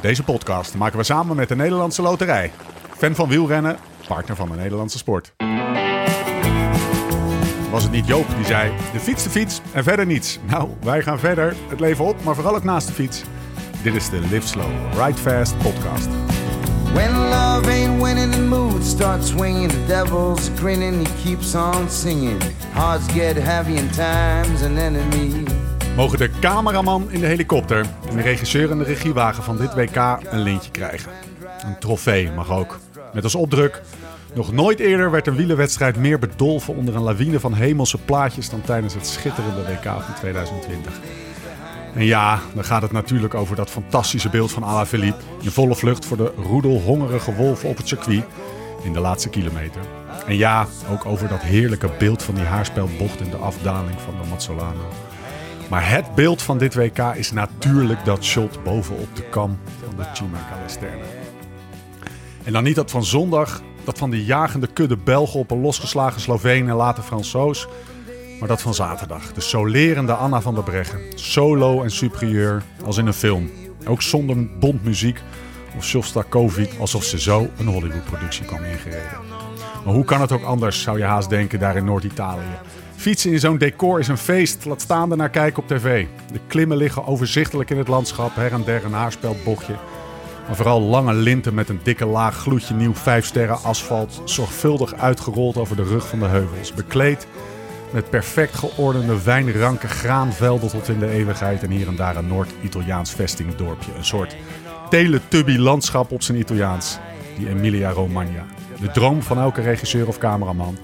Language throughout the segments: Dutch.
Deze podcast maken we samen met de Nederlandse Loterij. Fan van wielrennen, partner van de Nederlandse sport. Was het niet Joop die zei: de fiets, de fiets en verder niets? Nou, wij gaan verder, het leven op, maar vooral ook naast de fiets. Dit is de Live Slow, Ride Fast podcast. When love ain't winning, the mood starts swinging. The devil's grinning, he keeps on singing. Hearts get heavy and time's an enemy. Mogen de cameraman in de helikopter en de regisseur in de regiewagen van dit WK een lintje krijgen. Een trofee mag ook. Met als opdruk. Nog nooit eerder werd een wielerwedstrijd meer bedolven onder een lawine van hemelse plaatjes dan tijdens het schitterende WK van 2020. En ja, dan gaat het natuurlijk over dat fantastische beeld van Alaphilippe in volle vlucht voor de roedelhongerige wolven op het circuit in de laatste kilometer. En ja, ook over dat heerlijke beeld van die haarspelbocht in de afdaling van de Mazzolano. Maar het beeld van dit WK is natuurlijk dat shot bovenop de kam van de Cima Calesterne. En dan niet dat van zondag, dat van die jagende kudde Belgen op een losgeslagen Sloveen en later Fransoos. Maar dat van zaterdag, de solerende Anna van der Breggen. Solo en superieur, als in een film. Ook zonder bondmuziek of Shostakovich, alsof ze zo een Hollywood-productie kwam ingereden. Maar hoe kan het ook anders, zou je haast denken, daar in Noord-Italië? Fietsen in zo'n decor is een feest. Laat staan naar kijken op tv. De klimmen liggen overzichtelijk in het landschap. Her en der een haarspelbochtje. Maar vooral lange linten met een dikke laag gloedje nieuw 5 sterren asfalt. Zorgvuldig uitgerold over de rug van de heuvels. Bekleed met perfect geordende wijnranke graanvelden tot in de eeuwigheid. En hier en daar een Noord-Italiaans vestingdorpje. Een soort teletubby-landschap op zijn Italiaans. Die Emilia-Romagna. De droom van elke regisseur of cameraman.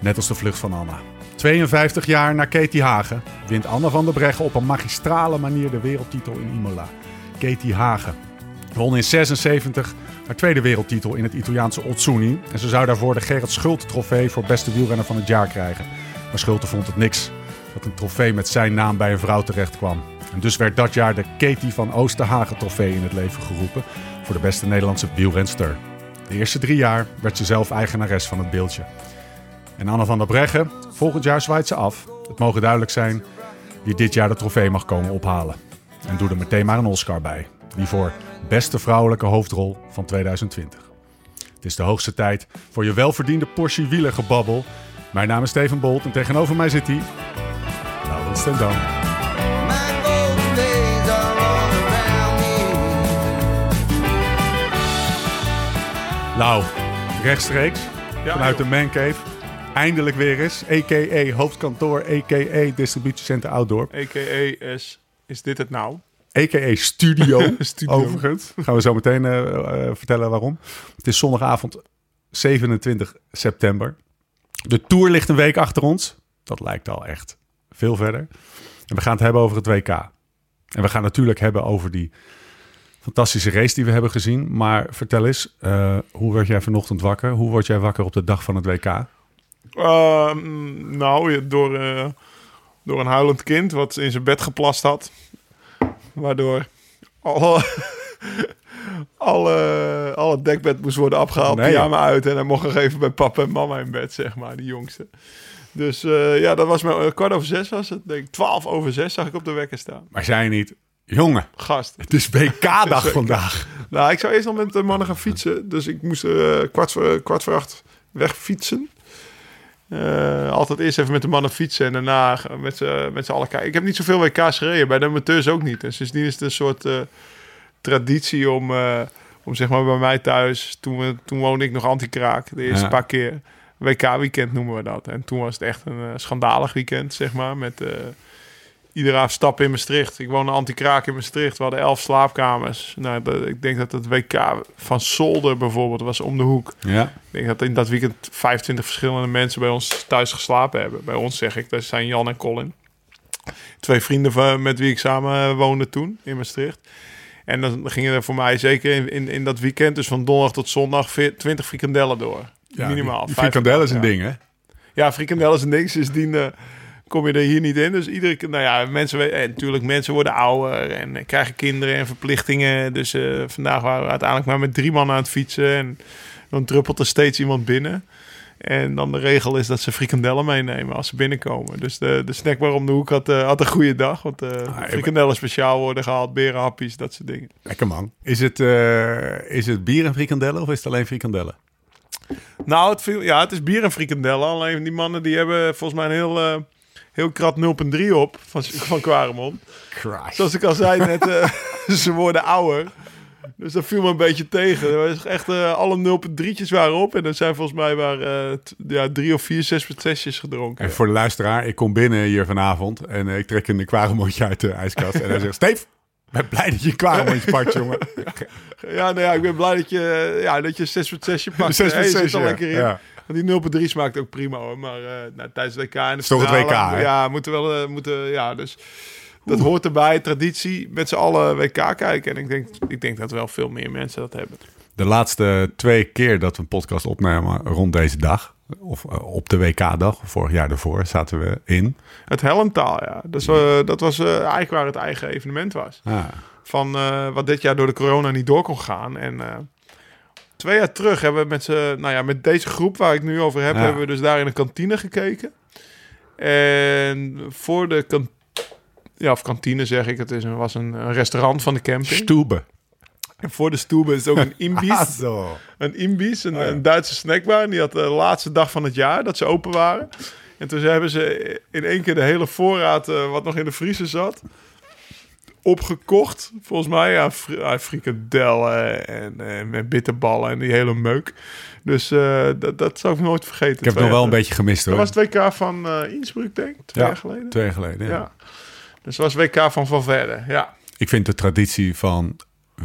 Net als de vlucht van Anna. 52 jaar na Katie Hagen wint Anna van der Breggen op een magistrale manier de wereldtitel in Imola. Katie Hagen won in 76 haar tweede wereldtitel in het Italiaanse Ozzuni. En ze zou daarvoor de Gerrit Schulte trofee voor beste wielrenner van het jaar krijgen. Maar Schulte vond het niks dat een trofee met zijn naam bij een vrouw terecht kwam. En dus werd dat jaar de Katie van Oosterhagen trofee in het leven geroepen voor de beste Nederlandse wielrenster. De eerste drie jaar werd ze zelf eigenares van het beeldje. En Anna van der Breggen, volgend jaar zwaait ze af. Het mogen duidelijk zijn wie dit jaar de trofee mag komen ophalen. En doe er meteen maar een Oscar bij. Die voor beste vrouwelijke hoofdrol van 2020. Het is de hoogste tijd voor je welverdiende portie wielergebabbel. Mijn naam is Steven Bolt en tegenover mij zit hij... Laurens ten Dam. Lau, rechtstreeks vanuit de Mancave. Eindelijk weer eens. A.k.a. hoofdkantoor, a.k.a. distributiecenter Outdoor. A.k.a. is, is dit het nou? A.k.a. Studio, Studio. overigens. Gaan we zo meteen eh, eh, vertellen waarom. Het is zondagavond 27 september. De Tour ligt een week achter ons. Dat lijkt al echt veel verder. En we gaan het hebben over het WK. En we gaan natuurlijk hebben over die fantastische race die we hebben gezien. Maar vertel eens, eh, hoe word jij vanochtend wakker? Hoe word jij wakker op de dag van het WK? Ehm, nou, door, eh, door een huilend kind wat in zijn bed geplast had. Waardoor alle, alle, alle dekbed moest worden afgehaald, Nee, pyjama uit. En hij mocht nog even bij papa en mama in bed, zeg maar, die jongste. Dus eh, ja, dat was mijn eh, kwart over zes was het. Denk ik, twaalf over zes zag ik op de wekker staan. Maar zei je niet, jongen, Gast. het is Zeker. vandaag. Nou, ik zou eerst al met de mannen gaan fietsen. Dus ik moest kwart, voor, kwart voor acht wegfietsen. Eh, altijd eerst even met de mannen fietsen en daarna met z'n met z'n allen kijken. Ik heb niet zoveel WK's gereden, bij de amateurs ook niet. En sindsdien is het een soort eh, traditie om, eh, om zeg maar bij mij thuis... Toen, we, toen woonde ik nog anti-kraak, de eerste Ja. paar keer. WK-weekend noemen we dat. En toen was het echt een schandalig weekend, zeg maar, met... Iedere avond stappen in Maastricht. Ik woonde anti-kraak in Maastricht. We hadden elf slaapkamers. Nou, ik denk dat het WK van Solder bijvoorbeeld was om de hoek. Ja, Ik denk dat in dat weekend 25 verschillende mensen bij ons thuis geslapen hebben. Bij ons zeg ik, dat zijn Jan en Colin. Twee vrienden van, met wie ik samen woonde toen in Maastricht. En dan gingen er voor mij zeker in, in, in dat weekend, dus van donderdag tot zondag, veer- 20 frikandellen door. ja Minimaal. Die, die Vijf- frikandel is een ja. ding, hè? Ja, frikandel is een ding. Sindsdien eh, kom je er hier niet in. Dus iedere keer, nou ja, mensen, en natuurlijk, mensen worden ouder en eh, krijgen kinderen en verplichtingen. Dus eh, vandaag waren we uiteindelijk maar met drie man aan het fietsen. En dan druppelt er steeds iemand binnen. En dan de regel is dat ze frikandellen meenemen als ze binnenkomen. Dus de, de snackbar om de hoek had, eh, had een goede dag. Want eh maar- frikandellen speciaal worden gehaald, berenhappies, dat soort dingen. Lekker man. Is het, eh, is het bier en frikandellen of is het alleen frikandellen? Nou, het, ja, het is bier en frikandellen. Alleen die mannen die hebben volgens mij een heel, eh, heel krat 0,3 op van, van Quaremont. Christ. Zoals ik al zei net, eh, ze worden ouder. Dus dat viel me een beetje tegen. Er was echt eh, alle 0,3'tjes waren op. En er zijn volgens mij maar eh, ja, drie of vier 6,6'jes gedronken. En voor de luisteraar, ik kom binnen hier vanavond en ik trek een kwaremondje uit de ijskast. en hij zegt, Steef, ik ben blij dat je een kwaremondje pakt, jongen. Ja, nou ja, ik ben blij dat je, ja, dat je 6,6'je pakt. Zes Hey, met zit er lekker in. Ja. Want die 0,3 smaakt ook prima hoor. Maar eh, nou, tijdens het WK en de toch het WK, hè? Ja, moeten wel, eh, moeten, ja, dus dat hoort erbij. Traditie, met z'n allen WK kijken. En ik denk, ik denk dat wel veel meer mensen dat hebben. De laatste twee keer dat we een podcast opnamen rond deze dag, of eh, op de WK-dag, vorig jaar daarvoor, zaten we in. Het Hellentaal, ja. Dus, dat was eigenlijk waar het eigen evenement was. Ah, Van wat dit jaar door de corona niet door kon gaan. En twee jaar terug hebben we met, nou ja, met deze groep waar ik nu over heb, Ja. hebben we dus daar in een kantine gekeken. En voor de kantine, ja, of kantine zeg ik, het is een, was een, een restaurant van de camping. Stoebe. En voor de stoebe is ook een imbies. Ah, zo. Een imbies, een, Oh ja. een Duitse snackbar. Die had de laatste dag van het jaar dat ze open waren. En toen hebben ze in één keer de hele voorraad eh, wat nog in de vriezer zat... opgekocht. Volgens mij ja, fri- ja, frikandellen en, en met bitterballen en die hele meuk. Dus eh, dat, dat zou ik nooit vergeten. Ik heb het nog wel een beetje gemist hoor. Dat was het WK van eh Innsbruck, denk ik. Twee Ja, jaar geleden. Twee jaar geleden, ja. Ja. Dus dat was WK van Valverde, ja. Ik vind de traditie van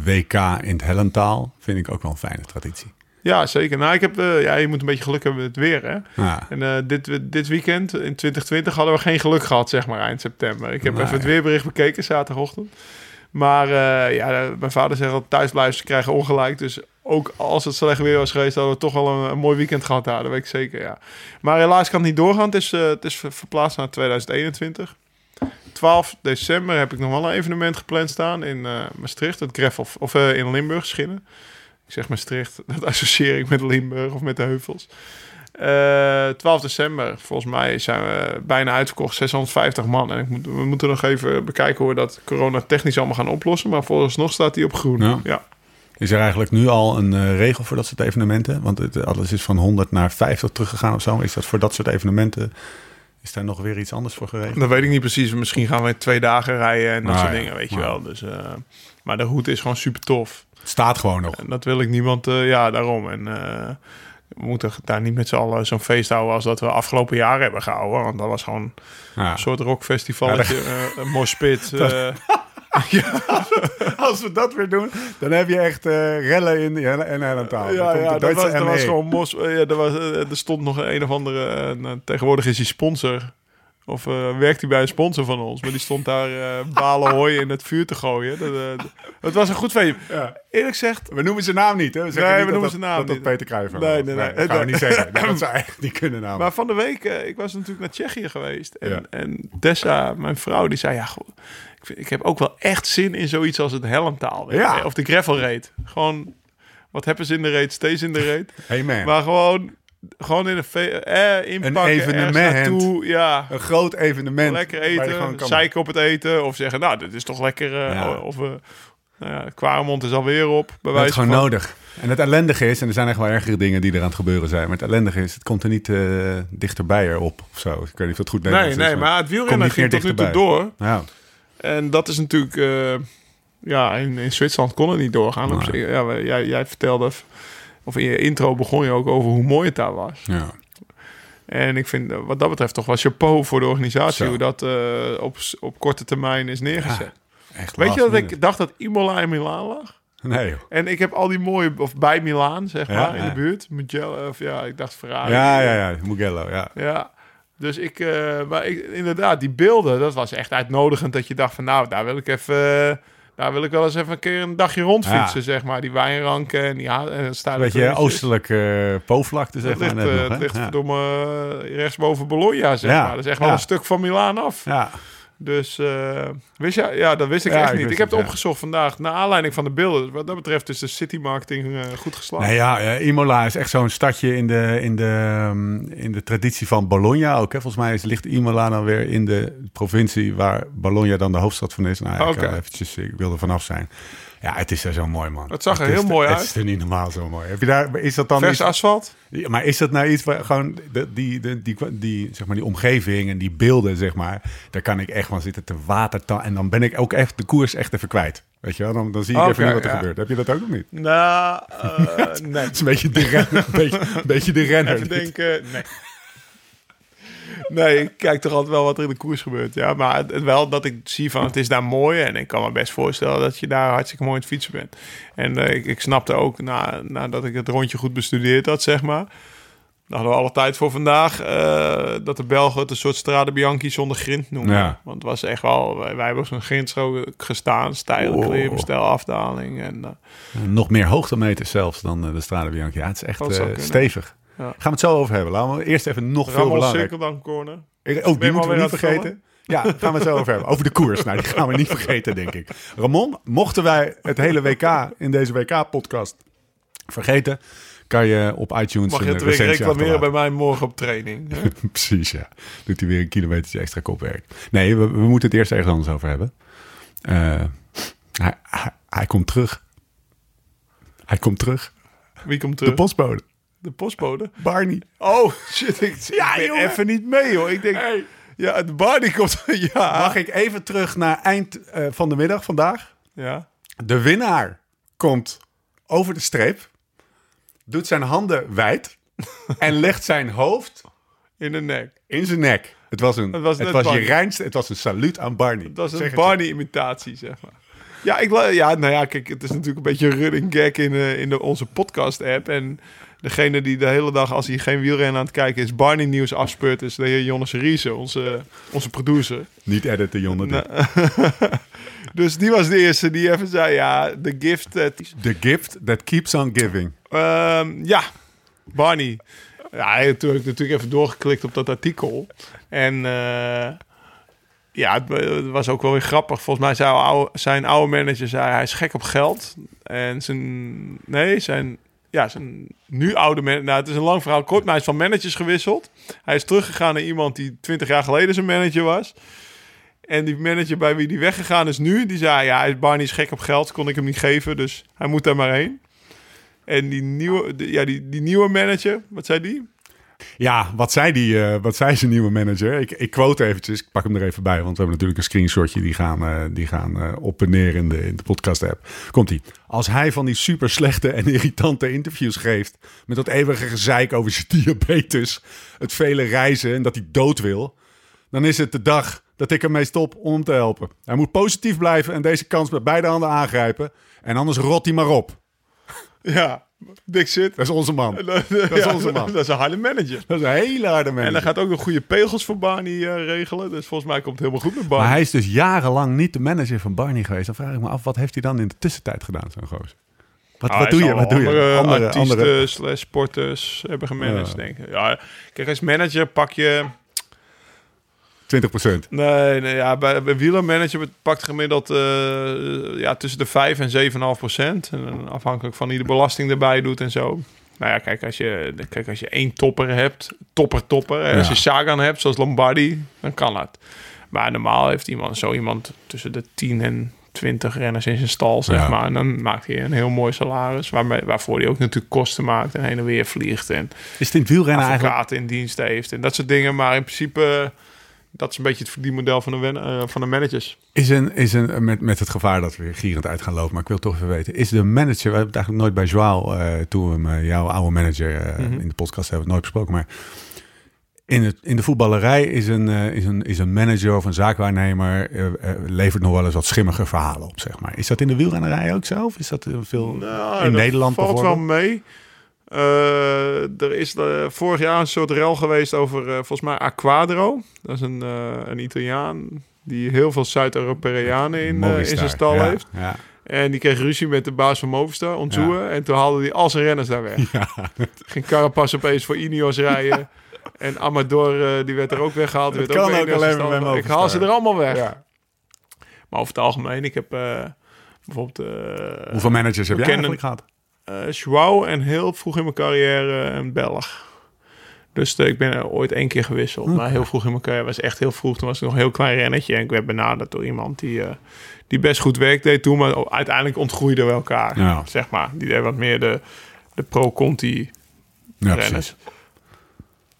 WK in het Hellentaal, vind ik ook wel een fijne traditie. Ja, zeker. Nou, ik heb, eh, ja, je moet een beetje geluk hebben met het weer, hè. Ja. En eh, dit, dit weekend, in 2020, hadden we geen geluk gehad, zeg maar, eind september. Ik heb Nee. even het weerbericht bekeken, zaterdagochtend. Maar eh, ja, mijn vader zegt dat thuisblijvers krijgen ongelijk. Dus ook als het slecht weer was geweest, hadden we toch wel een, een mooi weekend gehad daar. Dat weet ik zeker, ja. Maar helaas kan het niet doorgaan. Het is, het is ver- verplaatst naar 2021. 12 december heb ik nog wel een evenement gepland staan in Maastricht. Het Greffel, of eh, in Limburg, Schinnen. Ik zeg Maastricht, dat associeer ik met Limburg of met de heuvels. Eh 12 december, volgens mij zijn we bijna uitverkocht, 650 man. En ik moet, we moeten nog even bekijken hoe we dat corona technisch allemaal gaan oplossen. Maar vooralsnog staat hij op groen. Ja. Ja. Is er eigenlijk nu al een eh, regel voor dat soort evenementen? Want het, alles is van 100 naar 50 teruggegaan of zo. Is dat voor dat soort evenementen, is daar nog weer iets anders voor geregeld? Dat weet ik niet precies. Misschien gaan we twee dagen rijden en dat Nou soort ja, dingen, weet je wel. Dus, eh, maar de route is gewoon super tof. Het staat gewoon nog. En dat wil ik niemand, eh, ja, daarom. En eh, we moeten daar niet met z'n allen zo'n feest houden als dat we afgelopen jaar hebben gehouden. Want dat was gewoon Ja. een soort rockfestival. Ja, een morspit. eh, Als we dat weer doen, dan heb je echt eh, rellen in, in Hellentaal. Ja, ja dat, was, dat was gewoon mos. eh, Ja, er, was, eh, er stond nog een of andere. eh, nou, tegenwoordig is hij sponsor. Of eh, werkt hij bij een sponsor van ons. Maar die stond daar eh, balen hooi in het vuur te gooien. Dat, eh, het was een goed feestje. Ja. Eerlijk gezegd. We noemen zijn naam niet, hè? We zeggen Nee, niet we dat noemen dat- zijn naam dat dat niet. Peter Cruijff Nee, nee, nee. dat gaan we niet zeggen. Dat zou eigenlijk niet kunnen namelijk. Maar van de week, ik was natuurlijk naar Tsjechië geweest. En, Ja. en Tessa, mijn vrouw, die zei... Ja, goh, ik, vind- ik heb ook wel echt zin in zoiets als het weet. Ja. Of de gravel raid. Gewoon, wat hebben ze in de raid? Steeds in de raid. Hey man, Maar gewoon, gewoon in een eh, inpakken, Een evenement. naartoe, ja. een groot evenement. Lekker eten, zeiken op het eten. Of zeggen, nou, dit is toch lekker. Ja. Of, eh nou ja, Quaremont is alweer op. Bij Dat is gewoon van. nodig. En het ellendige is, en er zijn echt wel ergere dingen die er aan het gebeuren zijn. Maar het ellendige is, het komt er niet eh, dichterbij erop of zo. Ik weet niet of dat goed Nee, nee, is, maar het wielrennen ging tot nu toe door. Ja, En dat is natuurlijk... ja, in, in Zwitserland kon het niet doorgaan. Ja, jij, jij vertelde... Of in je intro begon je ook over hoe mooi het daar was. ja. En ik vind eh, wat dat betreft toch wel chapeau voor de organisatie... Zo. hoe dat eh, op, op korte termijn is neergezet. Echt Weet je dat minute. ik dacht dat Imola in Milaan lag? Nee, joh. En ik heb al die mooie, of bij Milaan, zeg Ja, maar, in de buurt. Mugello, of ja, ik dacht Ferrari. Ja, ja, ja. Mugello, ja. Ja. Dus ik, eh, maar ik, inderdaad, die beelden, dat was echt uitnodigend dat je dacht van, nou, daar wil ik even, daar wil ik wel eens even een keer een dagje rondfietsen, Ja. zeg maar. Die wijnranken en die en staan Een beetje feestjes. oostelijk eh poolvlakte, zeg Het maar. ligt, eh, nog, het hè? ligt Ja. verdomme eh, rechtsboven Bologna, zeg maar. Dat is echt wel een stuk van Milaan af. Ja, Dus eh, wist je, ja, dat wist ik Ja, echt ik niet. Ik heb het, opgezocht vandaag naar aanleiding van de beelden. Wat dat betreft is de city marketing eh, goed geslaagd. Nee, ja, Imola is echt zo'n stadje in de, in, de, ehm, in de traditie van Bologna ook. Hè? Volgens mij is, ligt Imola dan weer in de provincie waar Bologna dan de hoofdstad van is. Nou, ja, ik, eventjes, ik wil er vanaf zijn. Ja, het is er zo mooi, man. Het zag er heel mooi Het uit. is er niet normaal zo mooi. Heb je daar, is dat dan Vers iets, asfalt. Maar is dat nou iets waar gewoon die, de, die, die, zeg maar, die omgeving en die beelden, zeg maar, daar kan ik echt van zitten te watertan. En dan ben ik ook echt de koers echt even kwijt. Weet je wel? Dan, dan zie ik even niet wat er ja. gebeurt. Heb je dat ook nog niet? Nou, eh, nee. Het is een beetje de, ren, een beetje, een beetje de renner. Even denken, nee. Nee, ik kijk toch altijd wel wat er in de koers gebeurt. Ja, maar het, wel dat ik zie van het is daar mooi. En ik kan me best voorstellen dat je daar hartstikke mooi aan het fietsen bent. En eh, ik, ik snapte ook na, nadat ik het rondje goed bestudeerd had, zeg maar. Daar hadden we alle tijd voor vandaag. eh, dat de Belgen het een soort Strade Bianchi zonder grind noemen. Ja. Want het was echt wel... Wij, wij hebben op zo'n grindstrook gestaan. Stijl, Oh. klim, stijl, afdaling. En, eh, Nog meer hoogtemeters zelfs dan de Strade Bianchi. Ja, het is echt stevig. Ja. Gaan we het zo over hebben. Laten we eerst even nog veel Ramon belangrijk. Cirkel dan corner. Ik- Oh, Ben die moeten we niet vergeten. Ja, gaan we het zo over hebben. Over de koers. Nou, die gaan we niet vergeten, denk ik. Ramon, mochten wij het hele WK in deze WK-podcast vergeten, kan je op iTunes Mag je een het weer reclameren bij mij morgen op training? hè? Precies, ja. Doet hij weer een kilometertje extra kopwerk. Nee, we, we moeten het eerst ergens anders over hebben. Eh, hij, hij, hij komt terug. Hij komt terug. Wie komt De terug? postbode. De postbode? Barney. Oh, shit. Ik, Ja, ik ben jongen. even niet mee, hoor. Ik denk, Hey. ja, de Barney komt... Ja. Mag ik even terug naar eind eh, van de middag vandaag? Ja. De winnaar komt over de streep, doet zijn handen wijd en legt zijn hoofd In de nek. in zijn nek. Het was, een, Het was het was je reinste, het was een saluut aan Barney. Dat is Zeg een het. Barney-imitatie, zeg maar. Ja, ik, ja, nou ja, kijk, het is natuurlijk een beetje een running gag in, eh, in de, onze podcast-app. En degene die de hele dag, als hij geen wielrennen aan het kijken is, Barney-nieuws afspeurt, is de heer Jonas Riese, onze, onze producer. Niet editen, Jonne. Nou, Dus die was de eerste die even zei, ja, the gift... eh, The gift that keeps on giving. Ehm, ja, Barney. Ja, heb ik natuurlijk even doorgeklikt op dat artikel. En eh, ja, het, het was ook wel weer grappig. Volgens mij zei oude, zijn oude manager, zei hij is gek op geld. En zijn, nee, zijn, ja, zijn nu oude manager, nou het is een lang verhaal kort, maar hij is van managers gewisseld. Hij is teruggegaan naar iemand die 20 jaar geleden zijn manager was. En die manager bij wie die weggegaan is nu, die zei, ja, Barney is gek op geld, kon ik hem niet geven, dus hij moet daar maar heen. En die nieuwe, ja, die, die nieuwe manager, wat zei die? Ja, wat zei, die, eh, wat zei zijn nieuwe manager? Ik, ik quote eventjes, ik pak hem er even bij, want we hebben natuurlijk een screenshotje. Die gaan, eh, die gaan eh, op en neer in de, in de podcast-app. Komt-ie. Als hij van die super slechte en irritante interviews geeft... met dat eeuwige gezeik over zijn diabetes... het vele reizen en dat hij dood wil... dan is het de dag dat ik ermee stop om hem te helpen. Hij moet positief blijven en deze kans met beide handen aangrijpen... en anders rot hij maar op. Ja, Dick zit. Dat is onze man. Dat is onze man. Dat is een harde manager. Dat is een hele harde manager. En hij gaat ook nog goede pegels voor Barney eh, regelen. Dus volgens mij komt het helemaal goed met Barney. Maar hij is dus jarenlang niet de manager van Barney geweest. Dan vraag ik me af, wat heeft hij dan in de tussentijd gedaan, zo'n gozer? Wat, Ah, wat doe je? Wat doe je? Andere, Andere, artiesten andere. slash sporters hebben gemanaged, Ja. denk ik. Ja, kijk, als manager pak je... 20 procent. Nee, nee ja, bij, bij wielermanager pakt gemiddeld eh, ja, tussen de 5 en 7,5 procent. En dan afhankelijk van wie de belasting erbij doet en zo. Nou ja, kijk, als je, kijk, als je één topper hebt, topper, topper. Als je Sagan hebt, zoals Lombardi, dan kan dat. Maar normaal heeft iemand, zo iemand tussen de 10 en 20 renners in zijn stal, zeg Ja. maar. En dan maakt hij een heel mooi salaris, waarmee, waarvoor hij ook natuurlijk kosten maakt en heen en weer vliegt. En Is het in het wielrennen eigenlijk... in dienst heeft en dat soort dingen. Maar in principe, dat is een beetje het verdienmodel van de, wen- eh, van de managers. Is een, is een, met, met het gevaar dat we weer gierend uit gaan lopen, maar ik wil toch even weten. Is de manager, we hebben het eigenlijk nooit bij Joao, eh toen we eh, jouw oude manager, Mhm. in de podcast hebben we het nooit besproken, maar in, het, in de voetballerij is een, is, een, is een manager of een zaakwaarnemer, levert nog wel eens wat schimmige verhalen op, zeg maar. Is dat in de wielrennerij ook zo? Of is dat veel Nou, in dat Nederland valt wel mee. Eh, er is eh, vorig jaar een soort rel geweest over, eh, volgens mij, Aquadro. Dat is een, een Italiaan die heel veel Zuid-Europeanen in, in Movistar, zijn stal ja, heeft. Ja. En die kreeg ruzie met de baas van Movistar, Onzoe. En toen haalde hij al zijn renners daar weg. Ging Carapaz opeens voor Ineos rijden. En Amador, die werd er ook weggehaald. Het werd kan ook alleen stand. hem Ik haal ze er allemaal weg. Ja. Maar over het algemeen, ik heb bijvoorbeeld... Hoeveel managers heb jij eigenlijk gehad? Eh Joao en heel vroeg in mijn carrière een Belg. Dus eh, ik ben er ooit één keer gewisseld. Maar heel vroeg in mijn carrière was echt heel vroeg. Toen was ik nog een heel klein rennetje. En ik werd benaderd door iemand die, eh, die best goed werk deed toen. Maar uiteindelijk ontgroeiden we elkaar. Ja. Zeg maar. Die deed wat meer de, de pro-conti Ja, renners. precies.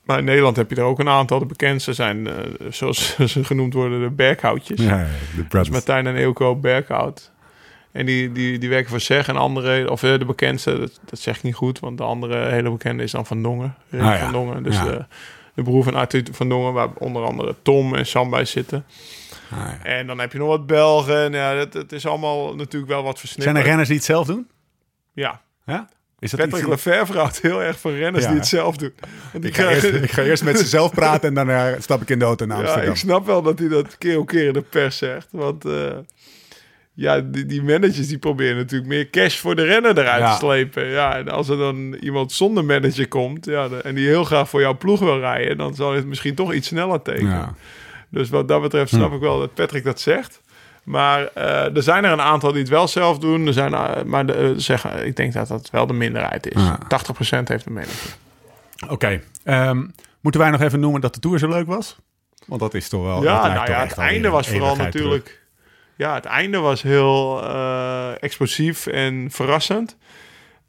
Maar in Nederland heb je er ook een aantal. De bekendste zijn, zoals ze genoemd worden, de berghoutjes. Ja, de Dus. Martijn en Eelco Berghout. En die, die, die werken voor SEG. En andere, of eh, de bekendste, dat, dat zeg ik niet goed. Want de andere hele bekende is dan Van Dongen. Rick Ah, ja. Van Dongen. Dus Ja. de, de broer van Arthur Van Dongen, waar onder andere Tom en Sam bij zitten. Ah, ja. En dan heb je nog wat Belgen. En ja, het, het is allemaal natuurlijk wel wat versnipperd. Zijn er renners die het zelf doen? Ja. Ja? Is dat Patrick. Lefevre houdt heel erg van renners Ja. die het zelf doen. Want die Ik ga, eerst, ik ga eerst met ze zelf praten en daarna stap ik in de auto naar Ja, ik snap wel dat hij dat keer op keer in de pers zegt. Want eh, ja, die, die managers die proberen natuurlijk meer cash voor de renner eruit Ja. te slepen. Ja, en als er dan iemand zonder manager komt ja, en die heel graag voor jouw ploeg wil rijden, dan zal het misschien toch iets sneller tekenen. Ja. Dus wat dat betreft snap ik wel dat Patrick dat zegt. Maar eh, er zijn er een aantal die het wel zelf doen. Er zijn, eh, maar de, eh, zeg, ik denk dat dat wel de minderheid is. Ja. 80% heeft een manager. Oké. ehm, moeten wij nog even noemen dat de Tour zo leuk was? Want dat is toch wel... Ja, nou ja, het einde was vooral natuurlijk... Ja, het einde was heel eh, explosief en verrassend.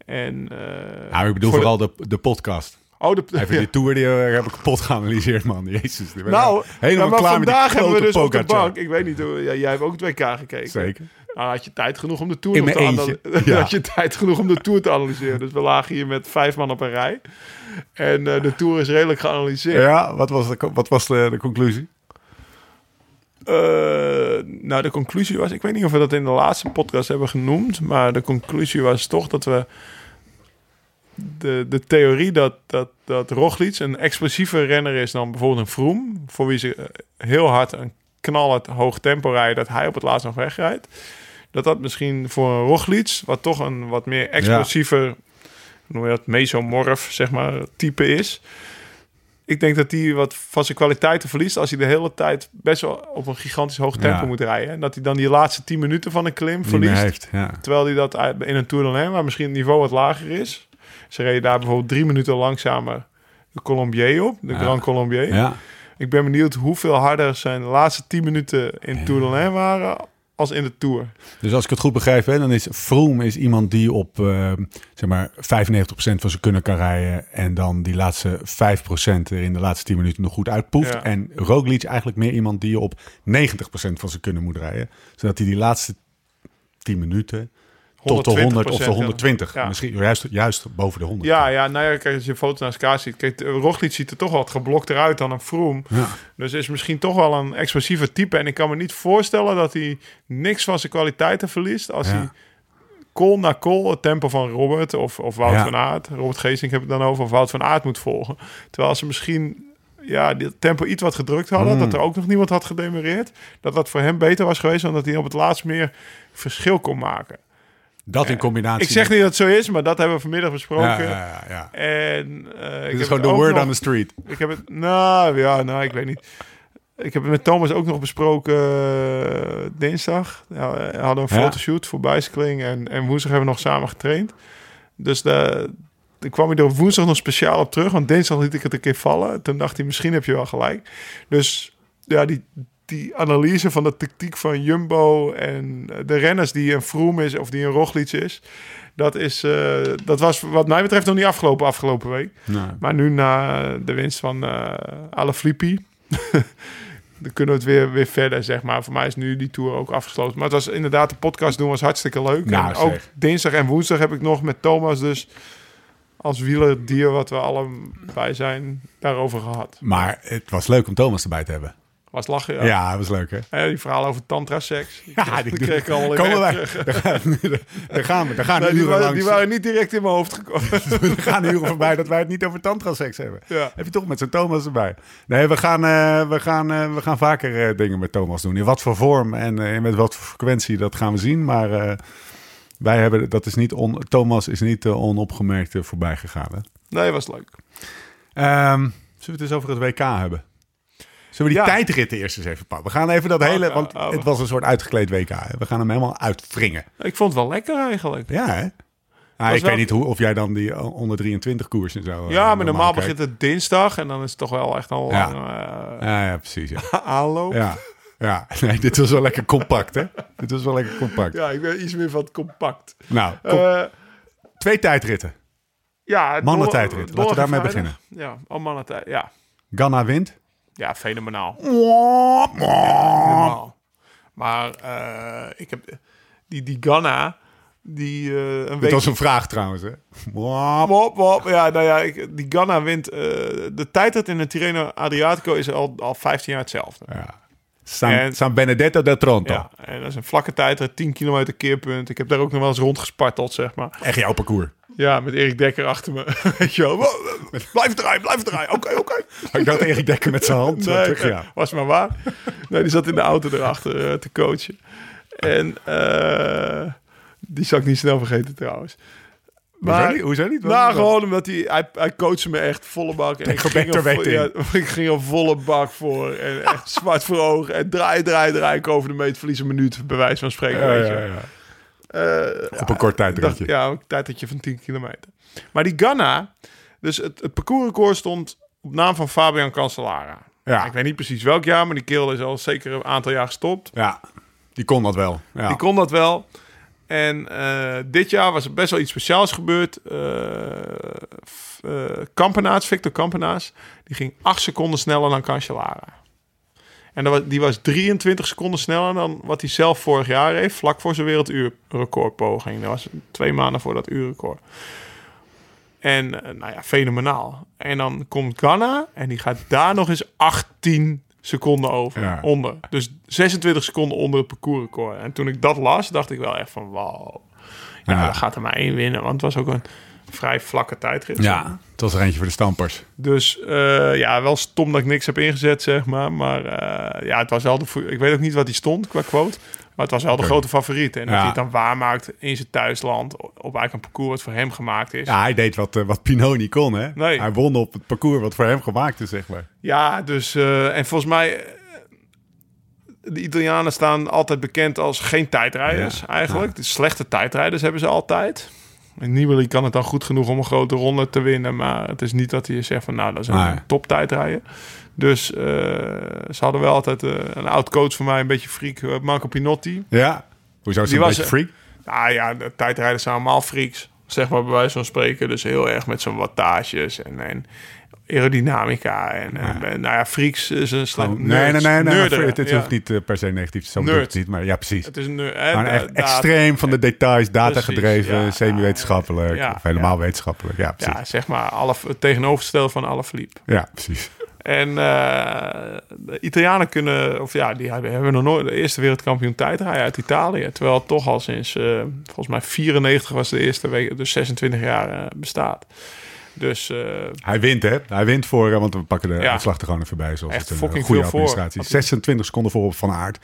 En, eh. Nou, ik bedoel vooral de, de podcast. oh, de, Even ja. die Tour die eh, heb ik kapot geanalyseerd, man. Jezus. Nou, helemaal maar klaar met vandaag hebben we dus op de bank... Ik weet niet, hoe- ja, jij hebt ook het WK gekeken. Zeker. Nou, had je tijd genoeg om de Tour te mijn analy- eentje, ja. had je tijd genoeg om de Tour te analyseren. Dus we lagen hier met vijf man op een rij. En de Tour is redelijk geanalyseerd. Ja, wat was de, wat was de, de conclusie? Eh, nou, de conclusie was... Ik weet niet of we dat in de laatste podcast hebben genoemd. Maar de conclusie was toch dat we... De, de theorie dat, dat, dat Roglic een explosiever renner is dan bijvoorbeeld een Froome... voor wie ze eh, heel hard een knallend hoog tempo rijden... dat hij op het laatst nog wegrijdt. Dat dat misschien voor een Roglic... wat toch een wat meer explosiever... hoe noem je dat, mesomorf, zeg maar, type is... Ik denk dat hij wat van zijn kwaliteiten verliest als hij de hele tijd best wel op een gigantisch hoog tempo Ja. moet rijden. En dat hij dan die laatste 10 minuten van een klim Die verliest. heeft, ja. Terwijl hij dat in een Tour de Lens, waar misschien het niveau wat lager is. Ze reden daar bijvoorbeeld drie minuten langzamer de Colombier op, de Ja. Grand Colombier. Ja. Ik ben benieuwd hoeveel harder zijn laatste 10 minuten in Tour de Lens waren als in de Tour. Dus als ik het goed begrijp, hè, dan is Froome is iemand die op eh, zeg maar 95% van zijn kunnen kan rijden. En dan die laatste 5% er in de laatste 10 minuten nog goed uitpoeft. Ja. En Roglic eigenlijk meer iemand die op 90% van zijn kunnen moet rijden. Zodat hij die laatste 10 minuten tot de 100 of de 120%, 120. ja. Misschien juist, juist boven de 100. Ja, ja, nou ja, kijk, als je foto's naast elkaar ziet. Kijk, Roglic ziet er toch wat geblokt eruit dan een Froome. Ja. Dus is misschien toch wel een explosieve type. En ik kan me niet voorstellen dat hij niks van zijn kwaliteiten verliest. Als Ja. hij call na call het tempo van Robert of, of Wout van Aert... Robert Geesink heb ik dan over, of Wout van Aert moet volgen. Terwijl ze misschien ja, dit tempo iets wat gedrukt hadden. Mm. Dat er ook nog niemand had gedemereerd. Dat dat voor hem beter was geweest... dan dat hij op het laatst meer verschil kon maken. Dat in combinatie. Ik zeg niet dat het zo is, maar dat hebben we vanmiddag besproken. Ja, ja. En ik Dit is gewoon de word nog- on the street. ik heb het, nou ja, nou ik weet niet. Ik heb het met Thomas ook nog besproken eh, dinsdag. Ja, we hadden een fotoshoot voor bicycling en, en woensdag hebben we nog samen getraind. Dus de, toen kwam hij er woensdag nog speciaal op terug, want dinsdag liet ik het een keer vallen. Toen dacht hij, misschien heb je wel gelijk. Dus ja, die, die analyse van de tactiek van Jumbo en de renners die een Froome is of die een Roglic is... Dat, is, eh, dat was wat mij betreft nog niet afgelopen afgelopen week. Maar nu na de winst van eh Alaphilippe... dan kunnen we het weer, weer verder, zeg maar. Voor mij is nu die tour ook afgesloten. Maar het was inderdaad, de podcast doen was hartstikke leuk. Nou, en ook zeg. dinsdag en woensdag heb ik nog met Thomas dus... als wielerdier wat we allebei zijn, daarover gehad. maar het was leuk om Thomas erbij te hebben. Was lachen, ja. Ja, was leuk hè. Die verhalen over tantra-seks. Ja, die, kreeg ik al in komen wij. Daar gaan, we. Daar gaan Nee, die, waren, langs. die waren niet direct in mijn hoofd gekomen. Er gaan uren voorbij dat wij het niet over tantraseks hebben. ja. Heb je toch met zo'n Thomas erbij? Nee, we gaan, eh, we gaan, eh, we gaan vaker eh, dingen met Thomas doen. In wat voor vorm en eh, met wat voor frequentie, dat gaan we zien. Maar wij hebben, dat is niet on, Thomas is niet onopgemerkt voorbij gegaan. Hè? Nee, was leuk. Ehm, we het eens over het WK hebben? Zullen we die Ja. tijdritten eerst eens even pakken? We gaan even dat hele... Oké, Want oh. het was een soort uitgekleed WK. hè. We gaan hem helemaal uitwringen. Ik vond het wel lekker eigenlijk. Ja, hè? Ah, ik wel- weet niet hoe, of jij dan die eh, onder 23 koers en zo... eh, Ja, maar normaal begint het dinsdag en dan is het toch wel echt al Ja. lang eh, Ja, ja, precies. Ja. aanloop. Ja. ja. ja. Nee, dit was wel lekker compact, hè? Dit was wel lekker compact. ik ben iets meer van het compact. Nou, kom, twee tijdritten. ja, Mannentijdrit. donderdag- Laten we daarmee donderdag en vrijdag. Ja, al mannentijd. Ja. Ganna wint. Ja, fenomenaal. Maar eh, ik heb die, die Ganna, die eh, een Dit week... was een vraag trouwens, hè? Wop. Wop, wop. Ja, nou ja, ik, die Ganna wint. eh, de tijdrit in de Tirreno Adriatico is al, al 15 jaar hetzelfde. Ja. San, En- San Benedetto del Tronto. Ja, en dat is een vlakke tijdrit, 10 kilometer keerpunt. Ik heb daar ook nog wel eens rondgesparteld, zeg maar. Echt jouw parcours. Ja, met Erik Dekker achter me. Weet je wel. Blijf draaien, blijf draaien. Oké, oké. Ik dacht Erik Dekker met zijn hand zo terug, ja. was maar waar. Nee, die zat in de auto erachter eh, te coachen. En eh, die zou ik niet snel vergeten trouwens. Niet? Hoezo niet? Wat- Nou, gewoon omdat hij, hij, hij coachte me echt volle bak. En ik ging, er, ja, ik ging er volle bak voor. En echt zwart voor ogen. En draai, draai, draai. Ik over de meet verlies een minuut, bij wijze van spreken. Ja, weet je. ja. Eh, Op een kort tijdritje. ja, een tijdritje van 10 kilometer. Maar die Ganna, dus het, het parcoursrecord stond op naam van Fabian Cancellara. Ja. Ik weet niet precies welk jaar, maar die kerel is al zeker een aantal jaar gestopt. Ja, die kon dat wel. Ja. Die kon dat wel. En eh, dit jaar was er best wel iets speciaals gebeurd. Eh eh, Kampenaars, Victor Kampenaars, die ging 8 seconden sneller dan Cancellara. En dat was, die was 23 seconden sneller dan wat hij zelf vorig jaar heeft, vlak voor zijn werelduurrecordpoging. Dat was twee maanden voor dat uurrecord. En eh, nou ja, fenomenaal. En dan komt Ghana en die gaat daar nog eens 18 seconden over, Ja. onder. Dus 26 seconden onder het parcoursrecord. En toen ik dat las, dacht ik wel echt van wauw. Ja, Ja. dan gaat er maar één winnen, want het was ook een vrij vlakke tijdrit. ja, het was er eentje voor de stampers. Dus eh, ja, wel stom dat ik niks heb ingezet, zeg maar. Maar eh, ja, het was wel de... Ik weet ook niet wat die stond qua quote. Maar het was wel de grote favoriet. En dat hij het dan waarmaakt in zijn thuisland... op eigenlijk een parcours wat voor hem gemaakt is. Ja, hij deed wat, eh, wat Pinot niet kon, hè? Nee. Hij won op het parcours wat voor hem gemaakt is, zeg maar. Ja, dus... en volgens mij... De Italianen staan altijd bekend als geen tijdrijders, Ja. eigenlijk. De slechte tijdrijders hebben ze altijd. Nibali kan het dan goed genoeg om een grote ronde te winnen. Maar het is niet dat hij zegt van... Nou, dat is een Nee. top tijdrijder. Dus eh, ze hadden wel altijd eh, een oud coach van mij, een beetje freak, eh, Marco Pinotti. Ja. Hoezo is hij een was, beetje freak? Nou ja, de tijdrijders zijn allemaal freaks. Zeg maar bij wijze van spreken. Dus heel erg met zo'n wattages en, en aerodynamica. En, en, en, nou ja, freaks is een slecht Oh, nee, nee, nee. nee, ja. hoeft niet eh, per se negatief te zijn. Niet, Maar ja, precies. Het is een nerd. hè, Maar echt extreem van de details, data gedreven, ja. semi-wetenschappelijk. Ja, of helemaal ja. wetenschappelijk. Ja, precies. Ja, zeg maar alle, het tegenovergestelde van alle Philippe. Ja, precies. En eh, de Italianen kunnen, of ja, die hebben, hebben nog nooit de eerste wereldkampioen tijdrijden uit Italië. Terwijl het toch al sinds, eh, volgens mij 94 was de eerste week, dus 26 jaar eh, bestaat. Dus eh, Hij wint, hè? Hij wint voor, eh, want we pakken de Ja. uitslag er gewoon even bij. Zoals Echt het een fucking goede veel voor. administratie. 26 seconden voor op Van Aert.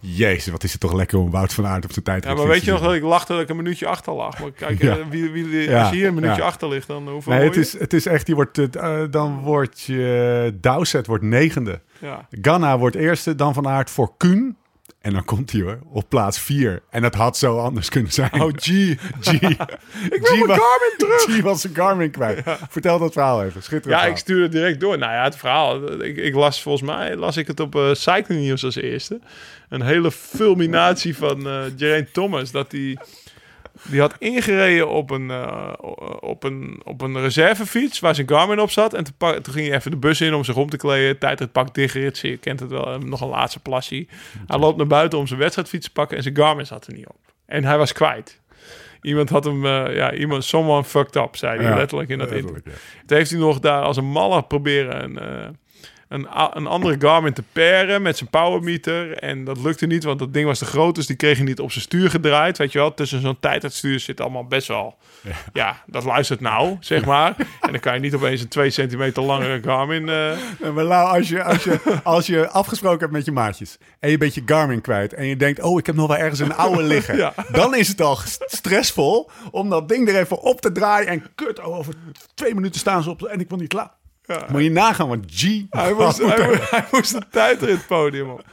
Jezus, wat is het toch lekker om Wout van Aert op zijn tijd ja, maar weet je nog dat ik lachte dat ik een minuutje achter lag? Maar kijk, Ja. eh, wie, wie, als je hier een minuutje ja. achter ligt, dan hoeveel Nee, het is, het is echt, wordt, eh, dan wordt je Dowsett wordt negende. Ja. Ganna wordt eerste, dan Van Aert voor Kuhn. En dan komt hij hoor, op plaats 4. En dat had zo anders kunnen zijn. Oh, G. G. ik wil mijn Garmin terug. G was zijn Garmin kwijt. Vertel dat verhaal even. Schitterend Ja, ik stuurde het direct door. Nou ja, het verhaal. Ik, ik las volgens mij las ik het op eh Cycling News als eerste. Een hele fulminatie van Geraint Thomas. Dat die, die had ingereden op een, eh, op, een, op een reservefiets waar zijn Garmin op zat. En toen, pak- toen ging hij even de bus in om zich om te kleden. Tijd het pak dichtgerit. Je kent het wel. eh, Nog een laatste plasje. Hij loopt naar buiten om zijn wedstrijdfiets te pakken. En zijn Garmin zat er niet op. En hij was kwijt. Iemand had hem, eh, ja, iemand, someone fucked up, zei hij Ja, letterlijk in dat interview. ja. Toen heeft hij nog daar als een malle proberen een, een, een andere Garmin te pairen met zijn powermeter. En dat lukte niet, want dat ding was te groot. Dus die kreeg hij niet op zijn stuur gedraaid. Weet je wel, tussen zo'n tijd het stuur zit allemaal best wel... Ja, dat luistert nou, zeg maar. En dan kan je niet opeens een 2 centimeter langere Garmin... eh, Ja, Maar Lau, als je, als, je, als je afgesproken hebt met je maatjes en je bent je Garmin kwijt en je denkt, oh, ik heb nog wel ergens een oude liggen, Ja. dan is het al st- stressvol om dat ding er even op te draaien en kut, oh, over twee minuten staan ze op en ik wil niet klaar. Moet je nagaan wat G Hij moest, hij, moest, hij moest een tijdrit podium op.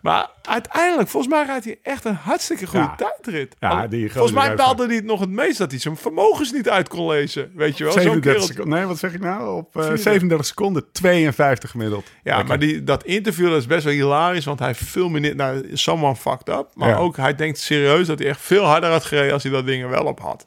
Maar uiteindelijk, volgens mij rijdt hij echt een hartstikke goede Ja. tijdrit. Ja, die volgens mij baalde hij het nog het meest dat hij zijn vermogens niet uit kon lezen. Weet je wel? Zo'n 37 kerel- seconden. Nee, wat zeg ik nou? Op eh, 34. 37 seconden, 52 gemiddeld. Ja, maar die, dat interview dat is best wel hilarisch, want hij veel meer nou, someone fucked up. Maar Ja. ook, hij denkt serieus dat hij echt veel harder had gereden als hij dat ding er wel op had.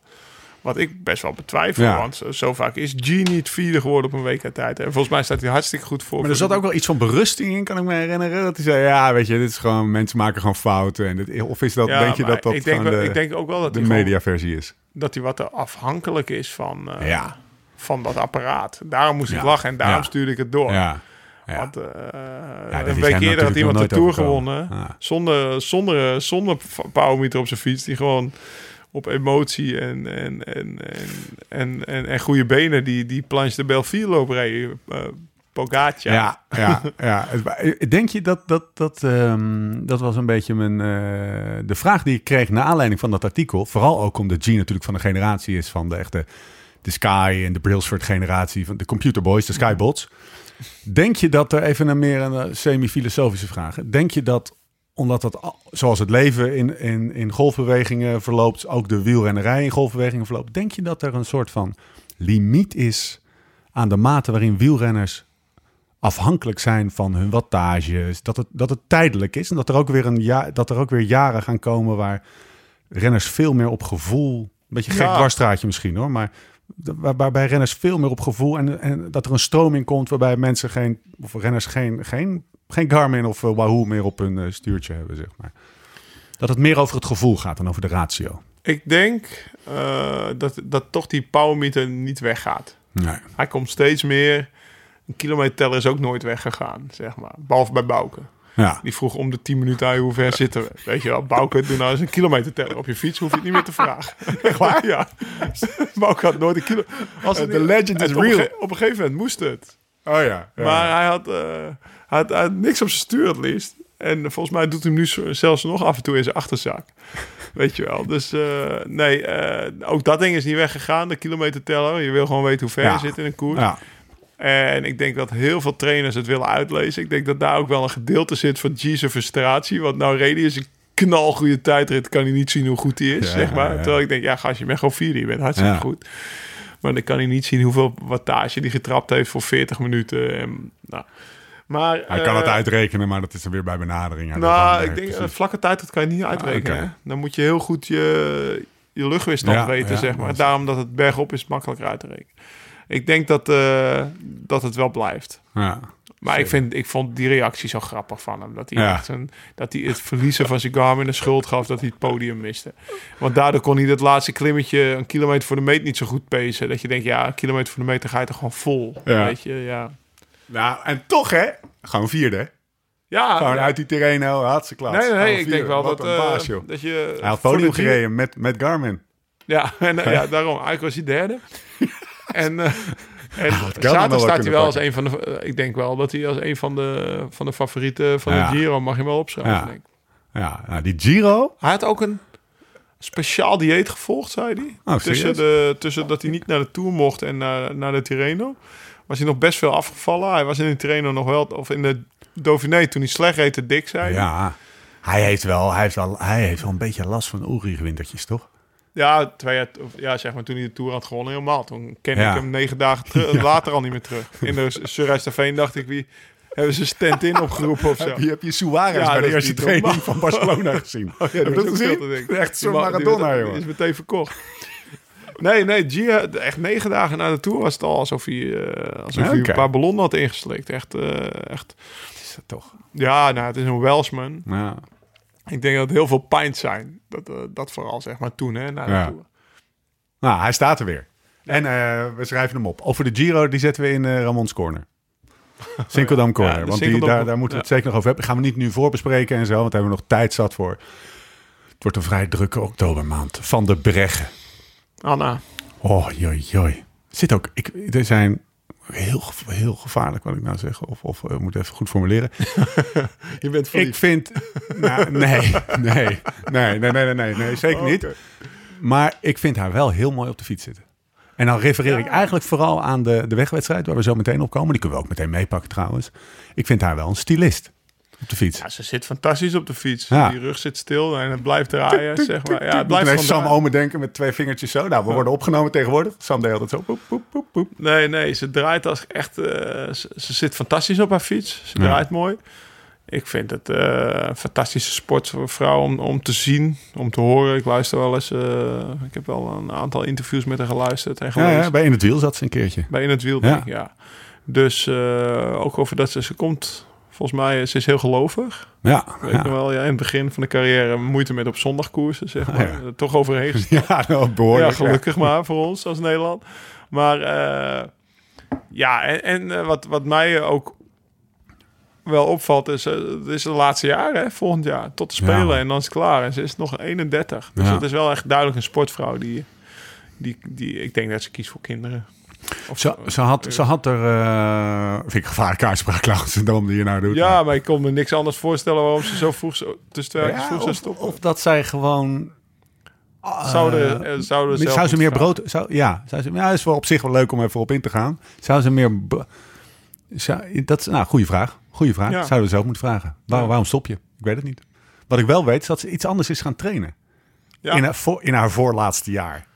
Wat ik best wel betwijfel, Ja. want zo, vaak is G niet vierde geworden op een WK-tijd. En volgens mij staat hij hartstikke goed voor. Maar er zat ook wel iets van berusting in, kan ik me herinneren. Dat hij zei, ja, weet je, dit is gewoon, mensen maken gewoon fouten. En dit, of is dat, Ja, denk je dat dat ik denk, wel- de, ik denk ook wel dat de mediaversie is? dat hij wat afhankelijk is van, eh, Ja. van dat apparaat. Daarom moest ik lachen en daarom stuurde ik het door. Ja. ja. Want eh, Ja, een week eerder had iemand de Tour overkomen. gewonnen. Ja. Zonder, zonder, zonder powermeter op zijn fiets. Die gewoon op emotie en, en, en, en, en, en, en goede benen die, die planche de Belfier loop reed. eh Pogacar. Ja, ja, ja. Het- Denk je dat dat, dat, ehm, dat was een beetje mijn, eh, de vraag die ik kreeg naar aanleiding van dat artikel. Vooral ook omdat G natuurlijk van de generatie is van de echte de Sky en de Brailsford generatie van de computerboys, de Skybots. Denk je dat er even een meer een eh, semi-filosofische vraag. Denk je dat omdat dat al- zoals het leven in, in, in golfbewegingen verloopt, ook de wielrennerij in golfbewegingen verloopt, denk je dat er een soort van limiet is aan de mate waarin wielrenners afhankelijk zijn van hun wattages. Dat het, dat het tijdelijk is en dat er, ook weer een ja, dat er ook weer jaren gaan komen waar renners veel meer op gevoel. Een beetje gek Ja. dwarsstraatje misschien hoor, maar waar- waarbij renners veel meer op gevoel en, en dat er een stroom in komt waarbij mensen geen, of renners geen, geen, geen Garmin of eh, Wahoo meer op hun eh, stuurtje hebben, zeg maar. Dat het meer over het gevoel gaat dan over de ratio. Ik denk eh, dat, dat toch die powermeter niet weggaat. Nee. Hij komt steeds meer. Een kilometerteller is ook nooit weggegaan, zeg maar. Behalve bij Bouke. Ja. Die vroeg om de 10 minuten hoe ver zitten we. Weet je wel, Bouke, doe nou eens een kilometerteller op je fiets. Hoef je het niet meer te vragen. Echt waar? Ja. Bouke had nooit een kilo... Als The legend is op een real. Op een gegeven moment moest het. Oh ja. ja. Maar hij had, eh, hij, had, hij had niks op zijn stuur het liefst. En volgens mij doet hij hem nu zelfs nog af en toe in zijn achterzak. Weet je wel. Dus eh, nee, eh, ook dat ding is niet weggegaan, de kilometerteller. Je wil gewoon weten hoe ver Ja. je zit in een koers. ja. En ik denk dat heel veel trainers het willen uitlezen. Ik denk dat daar ook wel een gedeelte zit van G's frustratie. Want nou reden is een knalgoede tijdrit. Kan hij niet zien hoe goed hij is, Ja, zeg maar. Terwijl ik denk, ja gast, je bent gewoon vierde. Je bent hartstikke goed. Maar dan kan hij niet zien hoeveel wattage die getrapt heeft voor 40 minuten. En, nou. Maar, Hij kan het eh, uitrekenen, maar dat is dan weer bij benadering. Nou, ik eh, denk, precies. een vlakke tijd, dat kan je niet uitrekenen. Ah, hè. Dan moet je heel goed je, je luchtweerstand Ja, weten, ja, zeg maar. Daarom dat het bergop is makkelijker uit te rekenen. Ik denk dat, eh, dat het wel blijft. ja. Maar ik, vind, ik vond die reactie zo grappig van hem. Dat hij, Ja. echt een, dat hij het verliezen van zijn Garmin de schuld gaf dat hij het podium miste. Want daardoor kon hij dat laatste klimmetje een kilometer voor de meet niet zo goed pacen. Dat je denkt, ja, een kilometer voor de meter ga je toch gewoon vol. Ja. Weet je, ja. Nou, en toch hè? Gewoon vierde. hè? Ja, Gewoon ja. uit die Terreno, hartstikke klaar. Nee, nee, nee, ik denk wel Wat dat, een eh, baas, joh. dat je... Hij had podium gereden met, met Garmin. Ja, en, ja, daarom. Eigenlijk was hij derde. en eh, en had zaterdag staat hij wel als een van de... eh, ik denk wel dat hij als een van de, van de favorieten van Ja. de Giro mag je wel opschrijven. Ja. denk ik. Ja, nou, die Giro. Hij had ook een speciaal dieet gevolgd, zei hij. Oh, tussen, de, tussen dat hij niet naar de Tour mocht en naar, naar de Tirreno. Was hij nog best veel afgevallen. Hij was in de Tirreno nog wel... Of in de Dauphiné toen hij slecht reed te dik zei. Ja, hij heeft wel, hij heeft wel, hij heeft wel een beetje last van oerigwintertjes, toch? Ja, twee jaar, of ja, zeg maar toen hij de Tour had gewonnen helemaal. Toen ken Ja. ik hem negen dagen later al niet meer terug. In de Surrijsterveen dacht ik, wie hebben ze stand-in opgeroepen of zo? Heb je, heb je Suarez Ja, bij de eerste training van Barcelona gezien? Oh, ja, dat is. Echt Die die Maradona. Die is meteen verkocht. Nee, nee, Gia, echt negen dagen na de Tour was het al alsof hij, eh, alsof hij een paar ballonnen had ingeslikt. Echt, eh, echt. Is dat toch? Ja, nou, het is een Welshman. Ja. Ik denk dat het heel veel pints zijn. Dat, eh, dat vooral, zeg maar, toen, hè, na de Ja. Tour. Nou, hij staat er weer. En we schrijven hem op. Over de Giro, die zetten we in Ramon's Corner. Sinkeldam Corner. Ja, want die, daar, daar moeten we het zeker nog over hebben. Gaan we niet nu voorbespreken en zo, want daar hebben we nog tijd zat voor. Het wordt een vrij drukke oktobermaand. Van de Breggen. Anna. Oh. Zit ook, ik, er zijn heel, heel gevaarlijk wat ik nou zeg. Of, of eh, moet even goed formuleren. je bent. Ik vind... Nou, nee, nee, nee, nee, nee, nee, nee, zeker oh, niet. Maar ik vind haar wel heel mooi op de fiets zitten. En dan refereer ik eigenlijk vooral aan de, de wegwedstrijd waar we zo meteen op komen. Die kunnen we ook meteen meepakken trouwens. Ik vind haar wel een stylist op de fiets. Ja, ze zit fantastisch op de fiets. Ja. Die rug zit stil en het blijft draaien, zeg maar. Ja, het Blijf blijft Sam Omen denken met twee vingertjes zo. Nou, we worden opgenomen tegenwoordig. Sam deed altijd zo. Poep, poep, poep, poep. Nee, nee, ze draait als echt... eh, ze, ze zit fantastisch op haar fiets. Ze draait mooi. Ik vind het eh, een fantastische sport voor een vrouw om, om te zien, om te horen. Ik luister wel eens... eh, ik heb wel een aantal interviews met haar geluisterd en Ja, ja, bij In het Wiel zat ze een keertje. Bij In het Wiel, Ja. denk ik, ja. Dus ook over dat ze, ze komt... Volgens mij, ze is heel gelovig. Ja, Weet ja. wel, ja, in het begin van de carrière moeite met op zondag koersen, zeg maar. Ah, ja. Er Toch overheen ja nou, behoorlijk. Ja, gelukkig maar voor ons als Nederland. Maar eh, ja, en, en eh, wat, wat mij ook wel opvalt is, eh, het is de laatste jaar, hè, volgend jaar, tot de Spelen en dan is het klaar. En ze is nog 31. Dus dat is wel echt duidelijk een sportvrouw die, die, die, ik denk dat ze kiest voor kinderen. Of, Ze, ze, had, ze had er... eh vind ik gevaarlijke uitspraak, daarom die je nou doet. ja, maar ik kon me niks anders voorstellen waarom ze zo vroeg zo, tussen twee Ja, vroeg zou stoppen. of dat zij gewoon... eh, zouden, eh, zouden zelf zou ze meer gaan. brood... Zou, ja, zou ze, ja, is wel op zich wel leuk om even op in te gaan. Zou ze meer... Zou, dat is nou, goede vraag. Goede vraag. Ja. Zouden we zelf moeten vragen. Waar. Waarom stop je? Ik weet het niet. Wat ik wel weet, is dat ze iets anders is gaan trainen. Ja. In, haar, voor, in haar voorlaatste jaar.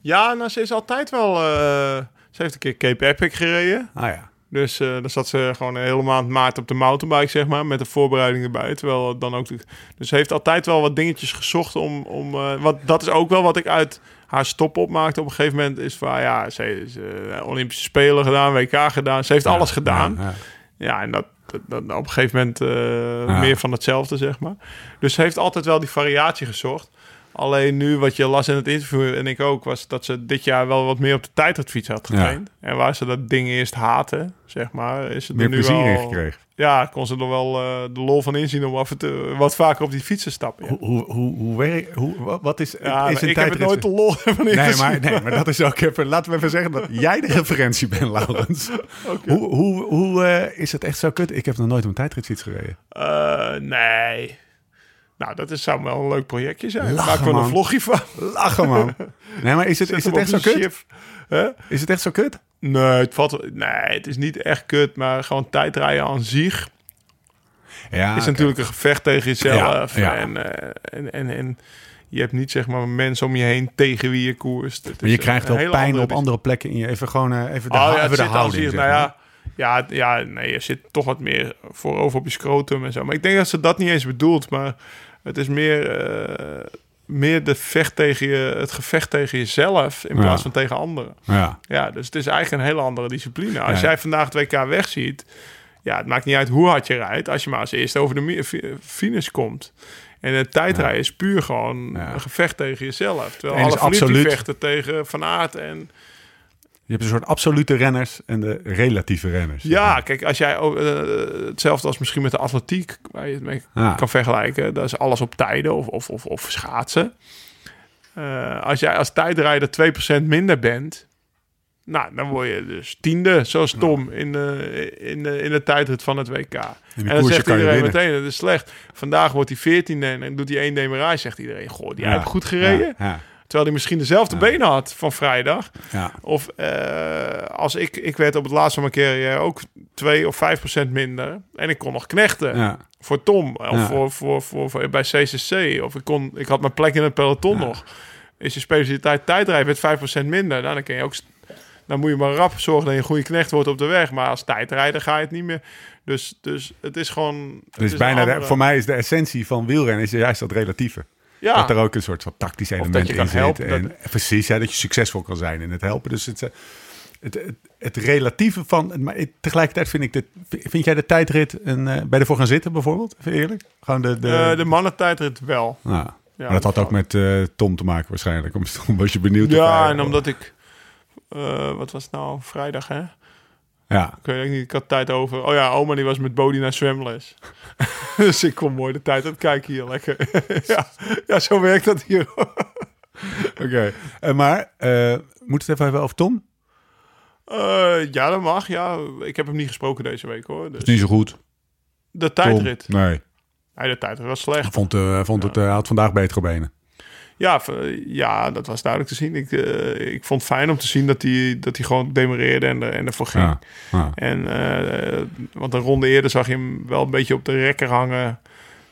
Ja, nou, ze is altijd wel... eh, ze heeft een keer Cape Epic gereden. Ah ja. Dus eh, dan zat ze gewoon een hele maand maart op de mountainbike, zeg maar, met de voorbereiding erbij. Terwijl dan ook. de- dus ze heeft altijd wel wat dingetjes gezocht om. om eh, wat, dat is ook wel wat ik uit haar stop opmaakte op een gegeven moment. Is van ja, ze is eh, Olympische Spelen gedaan, WK gedaan. Ze heeft alles gedaan. Ja, ja. Ja, en dat, dat, dat op een gegeven moment meer van hetzelfde, zeg maar. Dus ze heeft altijd wel die variatie gezocht. Alleen nu, wat je las in het interview en ik ook, was dat ze dit jaar wel wat meer op de tijdritfiets had Ja. getraind. En waar ze dat ding eerst haatte, zeg maar, is het Meer er nu plezier wel, in gekregen. Ja, kon ze er wel eh, de lol van inzien om af en toe wat vaker op die fiets te stappen. Ja, Hoe, hoe, hoe, hoe, werk- hoe, wa- wat is, ja is een ik heb het nooit de lol van Nee maar, nee, maar dat is ook even... Laten we even zeggen dat jij de referentie bent, Laurens. Hoe, hoe, hoe eh, is het echt zo kut? Ik heb nog nooit op een tijdritfiets gereden. Eh, nee. Nou, dat is, zou wel een leuk projectje zijn. Lachen, Maak we man. een vlogje van. Lachen, man. Nee, maar is het, Zet is het echt zo kut? Is het echt zo kut? Nee, het valt, wel- nee, het is niet echt kut, maar gewoon tijdrijden aan zich Ja, is natuurlijk een gevecht tegen jezelf. Ja, ja. En, eh, en, en, en je hebt niet zeg maar mensen om je heen tegen wie je koerst. Maar je krijgt wel pijn andere op andere plekken in je. Even gewoon eh, even de, Oh ja, even de houding. nou ja, ja, ja, nee, je zit toch wat meer voorover op je scrotum en zo. Maar ik denk dat ze dat niet eens bedoelt, maar het is meer, eh, meer de vecht tegen je, het gevecht tegen jezelf in Ja. plaats van tegen anderen. Ja. Ja, dus het is eigenlijk een hele andere discipline. Als Ja. jij vandaag het WK wegziet, ja, het maakt niet uit hoe hard je rijdt, als je maar als eerste over de finish komt. En het tijdrijden is puur gewoon Ja. een gevecht tegen jezelf. Terwijl alle absoluut- vechten tegen Van Aert en Je hebt een soort absolute renners en de relatieve renners. Ja, kijk, als jij ook, eh, hetzelfde als misschien met de atletiek, waar je het mee Ja. kan vergelijken, dat is alles op tijden of, of, of, of schaatsen. Eh, als jij als tijdrijder 2% minder bent, nou, dan word je dus tiende, zoals Tom in, de in, de in de tijdrit van het WK. En, dan zegt iedereen meteen, dat is slecht. Vandaag wordt hij 14e en dan doet hij één demarage, zegt iedereen, goh, die Ja. heeft goed gereden. Ja, ja, Terwijl hij misschien dezelfde benen had van vrijdag. ja. Of eh, als ik, ik werd op het laatste van mijn carrière ook 2 of 5 procent minder. En ik kon nog knechten ja. voor Tom of Ja. voor, voor, voor, voor- bij CCC. Of ik, kon, ik had mijn plek in het peloton nog. Is je specialiteit tijdrijden met 5 procent minder. Nou, dan, kun je ook, dan moet je maar rap zorgen dat je een goede knecht wordt op de weg. Maar als tijdrijder ga je het niet meer. Dus, dus het is gewoon... het is bijna andere- voor mij is de essentie van wielrennen is juist dat relatieve. Ja, Dat er ook een soort van tactisch element in zit. En, dat- Precies, hè, dat je succesvol kan zijn in het helpen. Dus het, eh, het, het, het relatieve van... Maar ik- tegelijkertijd vind ik... Dit, vind jij de tijdrit... Een, eh, ben je ervoor gaan zitten bijvoorbeeld? Even eerlijk? Gewoon de... de, Eh, de mannentijdrit wel. Nou, Ja, maar dat had ook met Tom te maken waarschijnlijk. Om, om was je benieuwd. Ja, en omdat ik... wat was het nou? Vrijdag, hè? Ja, Ik weet niet, ik had tijd over. Oh ja, oma die was met Bodie naar zwemles. dus ik kon mooi de tijd aan het kijken hier, lekker. ja, ja, zo werkt dat hier. oké. Eh, maar, eh moet het even hebben over Tom? Eh, ja, dat mag, ja. Ik heb hem niet gesproken deze week, hoor. Dus Is niet zo goed. de tijdrit. Tom? Nee. Nee, de tijdrit was Hij slecht. vond, eh, hij vond het, eh, hij had vandaag betere benen. Ja, ja, dat was duidelijk te zien. Ik, eh, ik vond het fijn om te zien dat hij, dat hij gewoon demereerde en, en ervoor ging. Ja, ja. En, eh, want een ronde eerder zag je hem wel een beetje op de rekker hangen.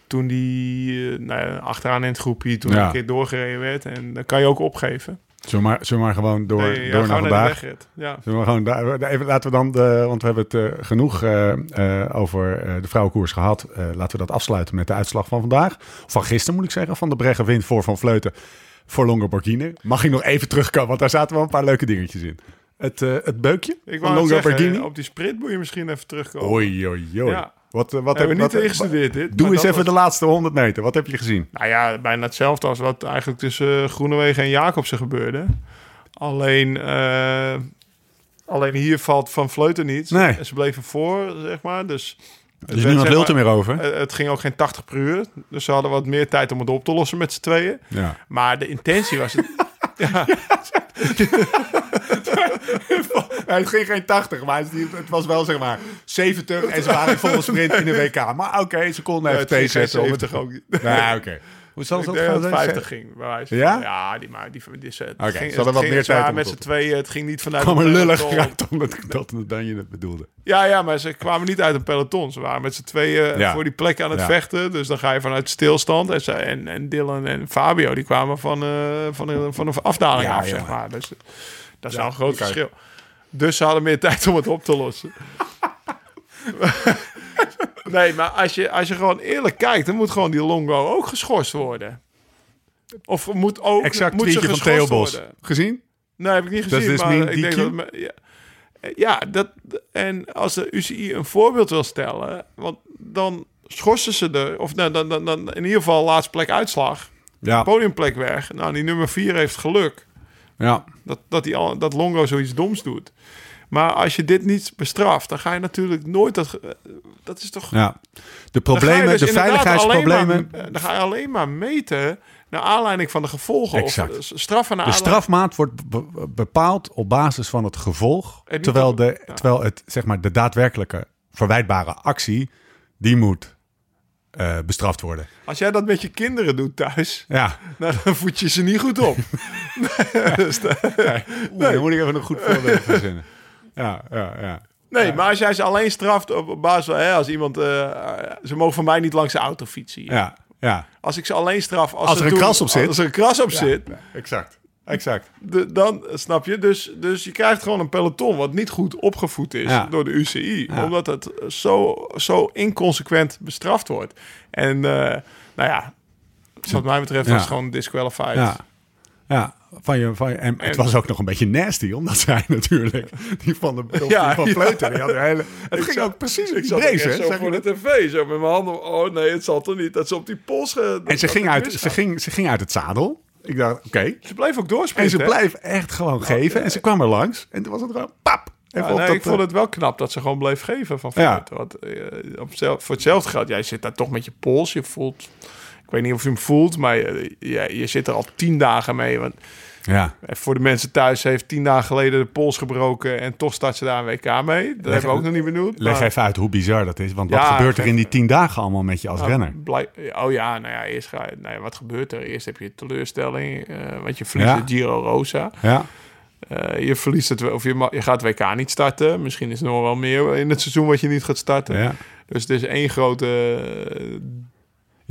Toen hij nou ja, achteraan in het groepje, toen hij een keer doorgereden werd. En dan kan je ook opgeven. Zullen, maar, zullen maar gewoon door, Nee, ja, door naar vandaag? de wegrit. Ja. Zullen we gewoon daar, even, laten we dan, de, want we hebben het eh, genoeg eh, eh, over de vrouwenkoers gehad. Eh, laten we dat afsluiten met de uitslag van vandaag. Van gisteren moet ik zeggen, van de Breggen wint voor Van Vleuten voor Longoborghini. Mag ik nog even terugkomen, want daar zaten wel een paar leuke dingetjes in. Het, het beukje Ik van zeggen, Longoborghini. op die sprint moet je misschien even terugkomen. Oei, oei, oei. Ja. Wat, eh, wat hebben we niet ingestudeerd dit. Doe eens even was- de laatste 100 meter. Wat heb je gezien? Nou ja, bijna hetzelfde als wat eigenlijk tussen Groenewegen en Jacobsen gebeurde. Alleen, eh, alleen hier valt Van Vleuten niet. Nee. En ze bleven voor, zeg maar. Dus Er is nu nog zeg lult er meer over. eh, Het ging ook geen 80 per uur. Dus ze hadden wat meer tijd om het op te lossen met z'n tweeën. Ja. Maar de intentie was het... ja, Nee, het ging geen 80, maar het het was wel zeg maar 70 en ze waren volle sprint in de WK. Maar oké, ze konden even geen zetten. om het- 70 ook niet. Nee, oké. Hoe zal Ik het denk dat gaan? het 50 ging. bij Ja? Ja, die, maar die, die, die, het Oké, ging, ze hadden wat ging- meer ze tijd met z'n tweeën. Het ging niet vanuit kwam een lullig peloton. uit omdat dat dan je het bedoelde. Ja, ja, maar ze kwamen niet uit een peloton. Ze waren met z'n tweeën Ja. voor die plek aan het Ja. vechten. Dus dan ga je vanuit stilstand. En, ze, en, en Dylan en Fabio, die kwamen van, eh, van, een, van een afdaling Ja, af, zeg maar. Dus dat is Ja, wel een groot verschil. Dus ze hadden meer tijd om het op te lossen. nee, maar als je, als je gewoon eerlijk kijkt... dan moet gewoon die Longo ook geschorst worden. Of moet ook Exact moet ze van Theo Bos. worden. Gezien? Nee, heb ik niet Dat gezien. is maar mijn ik denk dat, ja, ja, dat en als de UCI een voorbeeld wil stellen, want dan schorsen ze er, of nou, dan, dan, dan in ieder geval laatste plek uitslag, Ja. podiumplek weg. Nou, die nummer 4 heeft geluk ja. dat, dat, die al, dat Longo zoiets doms doet. Maar als je dit niet bestraft, dan ga je natuurlijk nooit dat. ge- Dat is toch. ja. De problemen, dus de veiligheidsproblemen. maar- dan ga je alleen maar meten naar aanleiding van de gevolgen. Exact. Of s- straffen naar De strafmaat wordt be- be- bepaald op basis van het gevolg. Terwijl, de, ja. terwijl het, zeg maar, de daadwerkelijke verwijtbare actie, die moet eh, bestraft worden. Als jij dat met je kinderen doet thuis, Ja, nou, dan voed je ze niet goed op. Dus de- nee. dan moet ik even een goed voorbeeld verzinnen. Ja, ja, ja. nee, maar als jij ze alleen straft op basis van... Hè, als iemand... eh, ze mogen van mij niet langs de auto fietsen. hier. Ja, ja. Als ik ze alleen straf... Als, Als er een doen- kras op zit. Als er een kras op zit, Exact. Exact. de- dan snap je. Dus, dus je krijgt gewoon een peloton wat niet goed opgevoed is Ja. door de UCI. Ja. Omdat het zo, zo inconsequent bestraft wordt. En eh, nou ja, wat mij betreft was het gewoon disqualified. Ja. Ja, van je, van je, en het was ook nog een beetje nasty, omdat zij natuurlijk, die van de die Ja, van. Vleuten, die een hele, het Ik ging zat- ook precies Ik zat deze, hè? zo voor de tv, zo met mijn handen. Oh nee, het zal toch niet dat ze op die pols... En ze ging, uit, ze, ging, ze ging uit het zadel. Ik dacht, oké. Ze bleef ook En doorspringen. ze blijft echt gewoon geven. En ze kwam er langs. En toen was het gewoon pap. Even Ja, op nee, dat, ik vond eh, het wel knap dat ze gewoon bleef geven van Ja. Want eh, op zelf, voor hetzelfde geld, jij zit daar toch met je pols. Je voelt, ik weet niet of je hem voelt, maar je, je, je zit er al tien dagen mee. Want Ja, eh, voor de mensen thuis heeft tien dagen geleden de pols gebroken en toch start ze daar een WK mee. Dat hebben we ook nog niet benoemd. leg maar- even uit hoe bizar dat is. Want wat gebeurt er in die tien dagen allemaal met je als Nou, renner? blij- oh ja, nou ja, eerst ga je, nou ja, wat gebeurt er? Eerst heb je teleurstelling, eh, want je verliest Ja. de Giro Rosa. Ja, Eh, je verliest het, of je, je gaat WK niet starten. Misschien is er nog wel meer in het seizoen wat je niet gaat starten. ja. Dus het is één grote eh,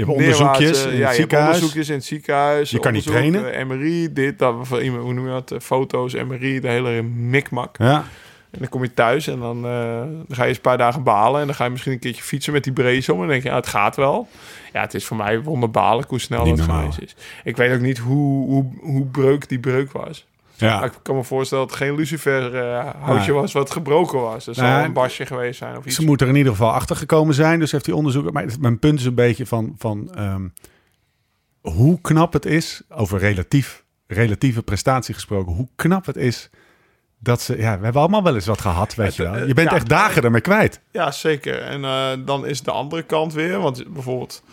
hebt onderzoekjes in ja, het je hebt ziekenhuis. onderzoekjes in het ziekenhuis. Je kan niet trainen. MRI, dit, dat, hoe noem je dat? Eh, Foto's, MRI, de hele mikmak. Ja, En dan kom je thuis en dan, eh, dan ga je eens een paar dagen balen. En dan ga je misschien een keertje fietsen met die brace om. En dan denk je, ja, het gaat wel. Ja, het is voor mij wonderbaarlijk hoe snel dat geweest is. Ik weet ook niet hoe, hoe, hoe breuk die breuk was. Maar ja. ik kan me voorstellen dat het geen lucifer eh, houtje Nee. was wat gebroken was. Er Nee. een basje geweest zijn of iets. Ze moet er in ieder geval achter gekomen zijn. Dus heeft die onderzoeker. Maar mijn punt is een beetje van, van ehm, hoe knap het is, over relatief, relatieve prestatie gesproken, hoe knap het is dat ze. Ja, we hebben allemaal wel eens wat gehad, weet je wel. Je bent Ja. echt dagen ermee kwijt. Ja, zeker. En eh, dan is de andere kant weer. Want bijvoorbeeld,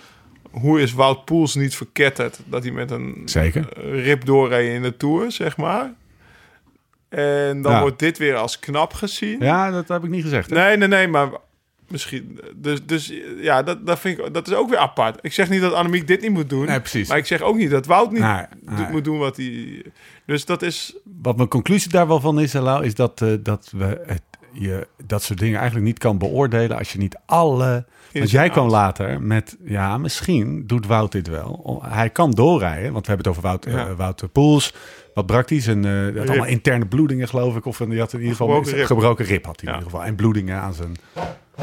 hoe is Wout Poels niet verketterd dat hij met een Zeker. eh, rip doorreed in de Tour, zeg maar. En dan Ja. wordt dit weer als knap gezien. Ja, dat heb ik niet gezegd. hè? Nee, nee, nee, maar Misschien. Dus, dus ja, dat, dat, vind ik, dat is ook weer apart. Ik zeg niet dat Annemiek dit niet moet doen. Nee, precies. Maar ik zeg ook niet dat Wout niet Nee, do- nee. moet doen wat hij... Dus dat is... Wat mijn conclusie daar wel van is, Lau, is dat, eh, dat we het, je dat soort dingen eigenlijk niet kan beoordelen als je niet alle. Want jij kwam later met, ja, misschien doet Wout dit wel. Hij kan doorrijden, want we hebben het over Wout, Ja. Wout Poels. Wat praktisch. En dat had allemaal interne bloedingen, geloof ik. Of die had in ieder geval Gebroken rib. gebroken rib. Had hij in ieder geval. En bloedingen aan zijn.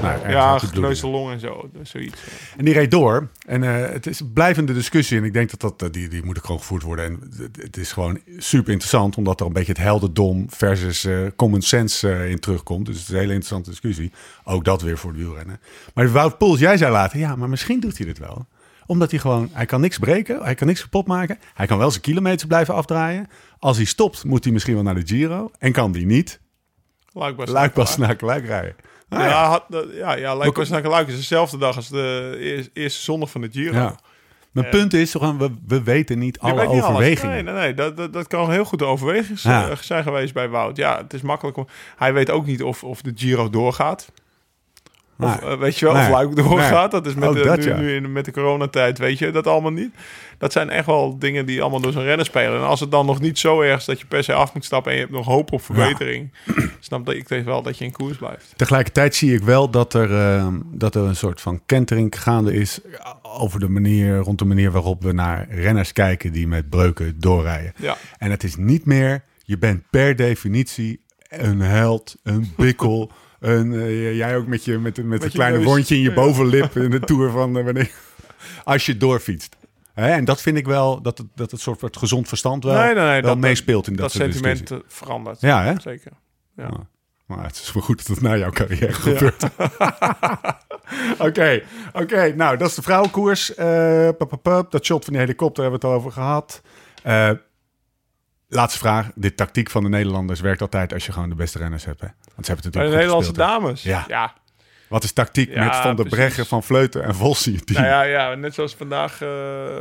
Nou, Ja, gekneusde long en zo. Zoiets. En die reed door. En eh, het is een blijvende discussie. En ik denk dat, dat eh, die, die moet ook gewoon gevoerd worden. En het, het is gewoon super interessant. Omdat er een beetje het heldendom versus eh, common sense in terugkomt. Dus het is een hele interessante discussie. Ook dat weer voor het wielrennen. Maar Wout Poels, jij zei later... Ja, maar misschien doet hij dit wel. Omdat hij gewoon... Hij kan niks breken. Hij kan niks kapot maken. Hij kan wel zijn kilometers blijven afdraaien. Als hij stopt, moet hij misschien wel naar de Giro. En kan die niet. Luik was Luik pas naar Luik rijden. Ah, ja, ja. had, ja, naar Luik is dezelfde dag als de eerste, eerste zondag van de Giro. Ja. Mijn Eh, punt is, we, we weten niet alle weet niet alles. overwegingen. Nee, nee, nee. Dat, dat, dat kan heel goed de overwegingen Ja. eh, zijn geweest bij Wout. Ja, het is makkelijk. Om, hij weet ook niet of, of de Giro doorgaat. Of, Nee. eh, weet je wel, Nee. of Luik doorgaat. Dat is met de, dat, nu, ja. nu in, met de coronatijd, weet je dat allemaal niet. Dat zijn echt wel dingen die allemaal door zo'n rennen spelen. En als het dan nog niet zo erg is dat je per se af moet stappen... en je hebt nog hoop op verbetering... snap ik denk wel dat je in koers blijft. Tegelijkertijd zie ik wel dat er, eh, dat er een soort van kentering gaande is over de manier, rond de manier waarop we naar renners kijken die met breuken doorrijden. Ja. En het is niet meer, je bent per definitie een held, een bikkel. Een, eh, jij ook met je met, met, een je kleine wondje in je Ja. bovenlip in de tour van eh, wanneer, als je doorfietst. Hè, en dat vind ik wel dat het, dat het soort van gezond verstand wel, Nee, nee, nee, wel dat- meespeelt in dat, Dat, sentiment eh, verandert. Ja, hè? Zeker. Ja. Maar het is wel goed dat het na jouw carrière gebeurt. Oké, oké. nou dat is de vrouwenkoers. Eh, pup, pup, pup. Dat shot van die helikopter hebben we het al over gehad. Eh, laatste vraag. De tactiek van de Nederlanders werkt altijd als je gewoon de beste renners hebt. Hè? Want ze hebben het Bij de natuurlijk goed Nederlandse gespeeld, hè? dames. Ja. ja. Wat is tactiek Ja, met Van der. Breggen, Van Vleuten en Vos in je team? Nou ja, ja, net zoals vandaag eh,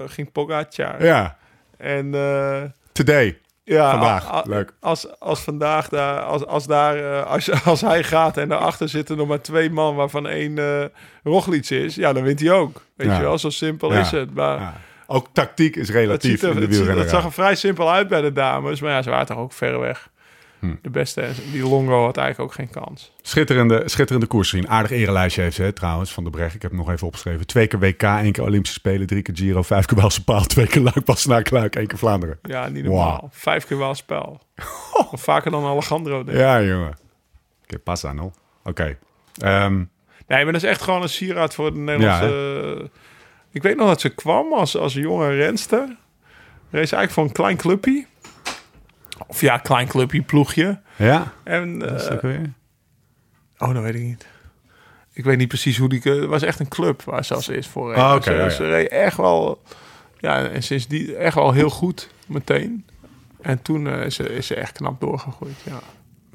ging Pogacar. ja. En eh, Today. ja, Vandaag. Leuk. Als, als vandaag daar, als, als daar, eh, als, als hij gaat en daarachter zitten nog maar twee man waarvan één eh Roglic is, ja, dan wint hij ook. Weet Ja. je wel, zo simpel Ja. is het. Maar Ja. Ook tactiek is relatief er, in de het, ziet- het zag er vrij simpel uit bij de dames, maar ja, ze waren toch ook verreweg. Hm. De beste, die Longo had eigenlijk ook geen kans. Schitterende, schitterende koers zien. Aardig erelijstje heeft ze hè, trouwens van de Brecht. Ik heb het nog even opgeschreven. Twee keer WK, één keer Olympische Spelen, drie keer Giro, vijf keer Waalse Paal, twee keer Luik, pas naar Kluik, één keer Vlaanderen. Ja, niet normaal. Wauw. Vijf keer wel spel. Of vaker dan Alejandro, denk ik. Ja, jongen. Oké, pas aan, hoor. Oké. Ehm, Nee, maar dat is echt gewoon een sieraad voor de Nederlandse... ik weet nog dat ze kwam als, als jonge renster. Race eigenlijk voor een klein clubje. Of ja, klein clubje, ploegje. ja, En, dat is eh, ook weer. oh, dat weet ik niet. Ik weet niet precies hoe die... Het was echt een club waar ze als eerst voor. Ah, oké, ze, ja, reed echt wel... Ja, en sinds die echt wel heel goed meteen. En toen eh, is, ze, is ze echt knap doorgegroeid, ja.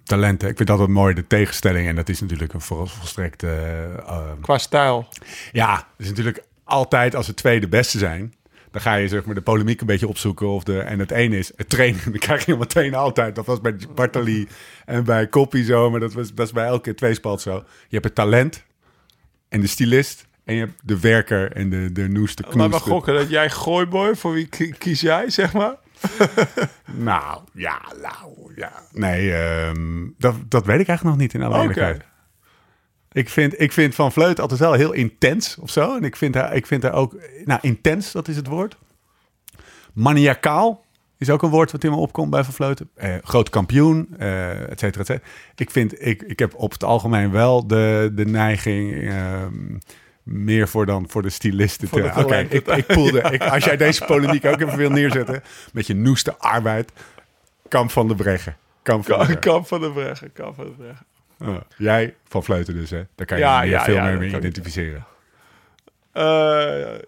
Talenten. Ik vind dat het mooi, de tegenstelling. En dat is natuurlijk een vol- volstrekt... eh, ehm, Qua stijl. Ja, het is natuurlijk altijd als het twee de beste zijn. Dan ga je zeg maar de polemiek een beetje opzoeken. Of de, en het ene is het trainen. Dan krijg je meteen altijd. Dat was bij Bartali en bij Koppie zo. Maar dat was, dat is bij elke tweespalt zo. Je hebt het talent en de stylist. En je hebt de werker en de, de noeste Laat maar knoeste. gokken dat jij gooiboy, voor wie ki- kies jij, zeg maar? Nou, ja, nou, ja. Nee, ehm, dat, dat weet ik eigenlijk nog niet in alle eerlijkheid. Ik vind, ik vind Van Vleut altijd wel heel intens of zo. En ik vind haar, ik vind haar ook... Nou, intens, dat is het woord. Maniacaal is ook een woord wat in me opkomt bij Van Vleuten. Eh, groot kampioen, eh et cetera, et cetera. Ik, vind, ik, ik heb op het algemeen wel de, de neiging... ehm, meer voor dan voor de stylisten. De Oké, talenten. ik, ik poelde. Ik, als jij deze polemiek ook even wil neerzetten... met je noeste arbeid... Kamp van de Breggen. Kamp van de Breggen. Kamp van de Breggen, Jij van Vleuten dus, hè? Daar kan je Ja, veel ja, meer mee identificeren. Eh,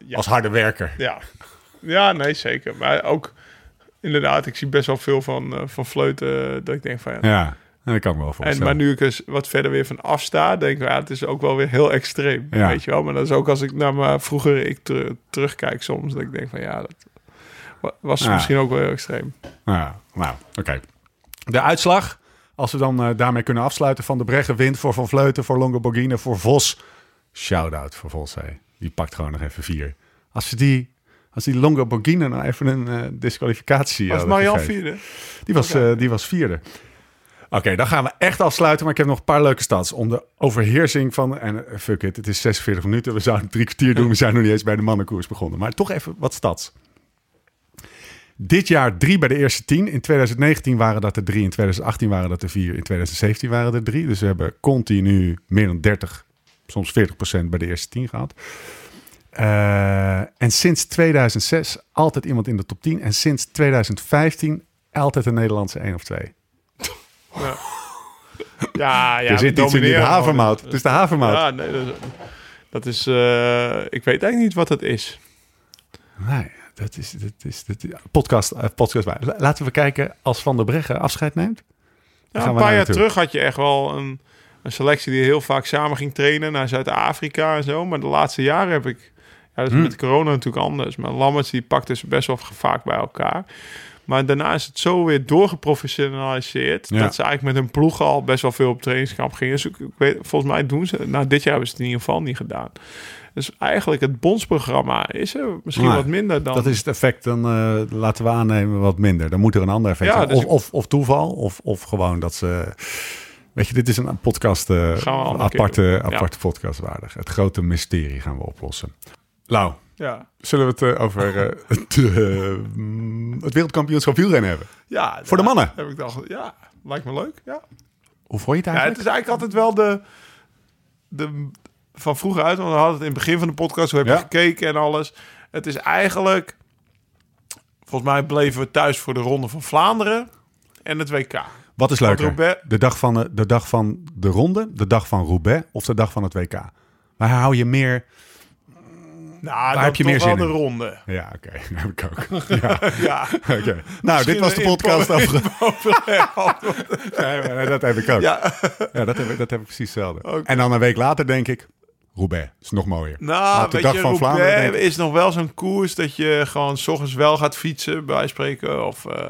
ja. Als harde werker. ja. ja, nee, zeker. Maar ook, inderdaad, ik zie best wel veel van, eh, van fleuten dat ik denk van ja. Ja, dat kan ik me wel En, voorstellen. maar nu ik eens wat verder weer van afsta, denk ik, ja, het is ook wel weer heel extreem. Ja. Weet je wel? Maar dat is ook als ik naar mijn vroeger ik ter- terugkijk soms, dat ik denk van ja, dat wa- was Ja. misschien ook wel heel extreem. Ja, nou, oké. De uitslag. Als we dan eh, daarmee kunnen afsluiten van de Breggen wint voor Van Vleuten, voor Longoborghini, voor Vos. Shout-out voor Vos, hé. Die pakt gewoon nog even vier. Als ze die, als die Longoborghini nou even een eh, disqualificatie Was hadden Marian vierde? Die was, eh, die was vierde. Oké, dan gaan we echt afsluiten. Maar ik heb nog een paar leuke stats. Om de overheersing van... En eh, fuck it, het is 46 minuten. We zouden drie kwartier doen. We zijn nog niet eens bij de mannenkoers begonnen. Maar toch even wat stats. Dit jaar drie bij de eerste tien. In 2019 waren dat er drie. In 2018 waren dat er vier. In 2017 waren er drie. Dus we hebben continu meer dan 30, soms 40 procent bij de eerste tien gehad. Eh, en sinds 2006 altijd iemand in de top 10. En sinds 2015 altijd een Nederlandse 1 of 2. Ja, ja, ja er zit iets in domineren havermout. Het is de havermout. Ja, nee, dat is, dat is eh, ik weet eigenlijk niet wat het is. Nee, dat is, dat is, dat is podcast, eh, podcast Laten we kijken als Van der Breggen afscheid neemt. Ja, een paar jaar terug had je echt wel een, een selectie die heel vaak samen ging trainen naar Zuid-Afrika en zo. Maar de laatste jaren heb ik... Ja, dat is Hmm. met corona natuurlijk anders. Maar Lammerts die pakt dus best wel vaak bij elkaar. Maar daarna is het zo weer doorgeprofessionaliseerd... Ja. dat ze eigenlijk met hun ploeg al best wel veel op trainingskamp gingen. Dus ik, ik weet, volgens mij doen ze... Nou, dit jaar hebben ze het in ieder geval niet gedaan. Dus eigenlijk het bondsprogramma is er misschien wat minder dan... Dat is het effect, dan eh, laten we aannemen wat minder. Dan moet er een ander effect Ja, zijn. dus of, of, of toeval, of, of gewoon dat ze... Weet je, dit is een podcast, eh, een aparte. Ja. aparte podcast waardig. Het grote mysterie gaan we oplossen. Lau, Ja, zullen we het eh, over het, mm, het wereldkampioenschap wielrennen hebben? ja Voor de mannen. Heb ik dacht, ja, lijkt me leuk. Ja. Hoe vond je het Ja, eigenlijk? het is eigenlijk altijd wel de, de van vroeger uit, want we hadden het in het begin van de podcast, hoe heb je Ja. gekeken en alles. Het is eigenlijk, volgens mij bleven we thuis voor de Ronde van Vlaanderen en het WK. Wat is leuker? De dag, van de, de dag van de ronde, de dag van Roubaix of de dag van het WK? Waar hou je meer... Nou, dan heb je meer zin de in? Ronde. Ja, oké. heb ik ook. Ja, Ja. oké. Nou, dit was de podcast over... Nee, dat heb ik ook. Ja, Ja, dat, heb ik, dat heb ik precies hetzelfde. En dan een week later denk ik... Roubaix, is nog mooier. nou, de weet dag je, van Roubaix Vlaanderen denk is nog wel zo'n koers dat je gewoon s ochtends wel gaat fietsen, bij spreken. Of, eh,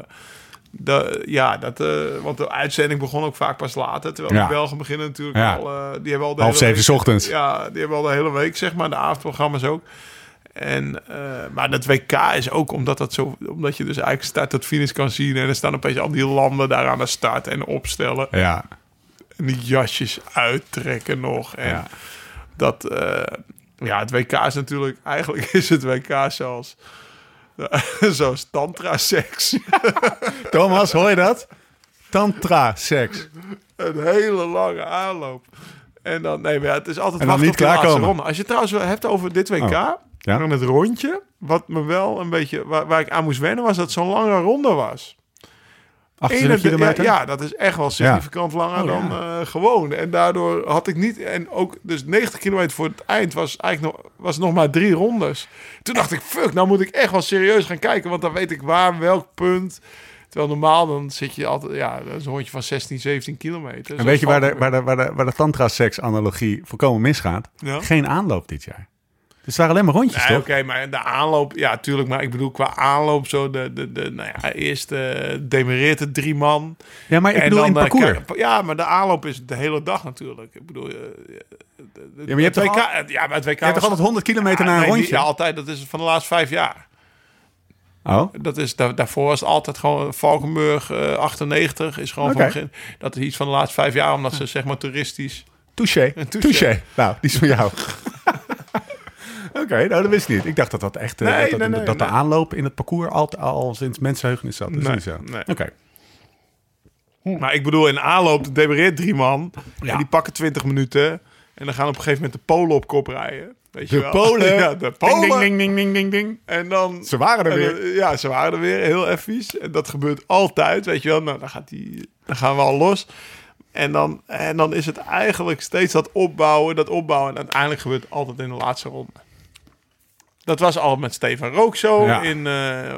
de, ja, dat, eh, want de uitzending begon ook vaak pas later. Terwijl Ja. de Belgen beginnen natuurlijk Ja. al... eh, die hebben al de Half hele zeven week- 's ochtends. Ja, die hebben al de hele week, zeg maar. De avondprogramma's ook. En, maar dat WK is ook omdat, dat zo, omdat je dus eigenlijk start tot finish kan zien. En er staan opeens al die landen daar aan de start en opstellen. Ja, En die jasjes uittrekken nog. En Ja. Dat, eh, ja, het WK is natuurlijk, eigenlijk is het WK zoals, zoals tantra-seks. Thomas, hoor je dat? Tantra, seks. Een hele lange aanloop. En dan, nee, maar ja, het is altijd En dan niet klaarkomen. ronde. Als je het trouwens hebt over dit WK, Oh, ja. dan het rondje, wat me wel een beetje, waar, waar ik aan moest wennen, was dat het zo'n lange ronde was. 28 Ene- kilometer? Ja, ja, dat is echt wel significant langer Oh, dan ja. eh, gewoon. En daardoor had ik niet... En ook dus 90 kilometer voor het eind was eigenlijk nog, was nog maar drie rondes. Toen dacht ik, fuck, nou moet ik echt wel serieus gaan kijken. Want dan weet ik waar, welk punt. Terwijl normaal dan zit je altijd... Ja, dat is een rondje van 16, 17 kilometer. En weet je waar de, waar de, waar de, waar de tantra-seks-analogie volkomen misgaat? Ja. Geen aanloop dit jaar. Dus het waren alleen maar rondjes, Nee, oké, maar de aanloop, ja, tuurlijk. Maar ik bedoel, qua aanloop, zo de, de, de nou ja, eerst eh demereert het drie man. Ja, maar ik bedoel in dan, het eh, parcours. ja, maar de aanloop is de hele dag natuurlijk. Ik bedoel, eh, Ja, maar je hebt WK, al- ja, maar het WK Je hebt toch altijd 100 kilometer Ja, naar een nee, rondje? Ja, altijd. Dat is van de laatste vijf jaar. Oh, Dat is, daar, daarvoor was het altijd gewoon Valkenburg eh 98 is gewoon Oké. van begin. Dat is iets van de laatste vijf jaar, omdat ze zeg maar toeristisch. touché. Touché. Touché. Nou, die is van jou. Oké, nou dat wist ik niet. Ik dacht dat dat echt eh, Nee, dat, dat, nee, nee, dat de aanloop in het parcours al, al sinds mensenheugenis zat. Dat is niet zo. Oké. Maar ik bedoel, in aanloop demereert drie man. Ja. En die pakken 20 minuten. En dan gaan op een gegeven moment de Polen op kop rijden. Weet je De wel? Polen. ja, de Polen. ding, ding, ding, ding, ding, ding. En dan... Ze waren er weer. ja, ze waren er weer. Heel effies. En dat gebeurt altijd, weet je wel. Nou, dan, gaat die, dan gaan we al los. En dan, en dan is het eigenlijk steeds dat opbouwen, dat opbouwen. En uiteindelijk gebeurt het altijd in de laatste ronde. Dat was al met Stefan Rook zo Ja. in, eh,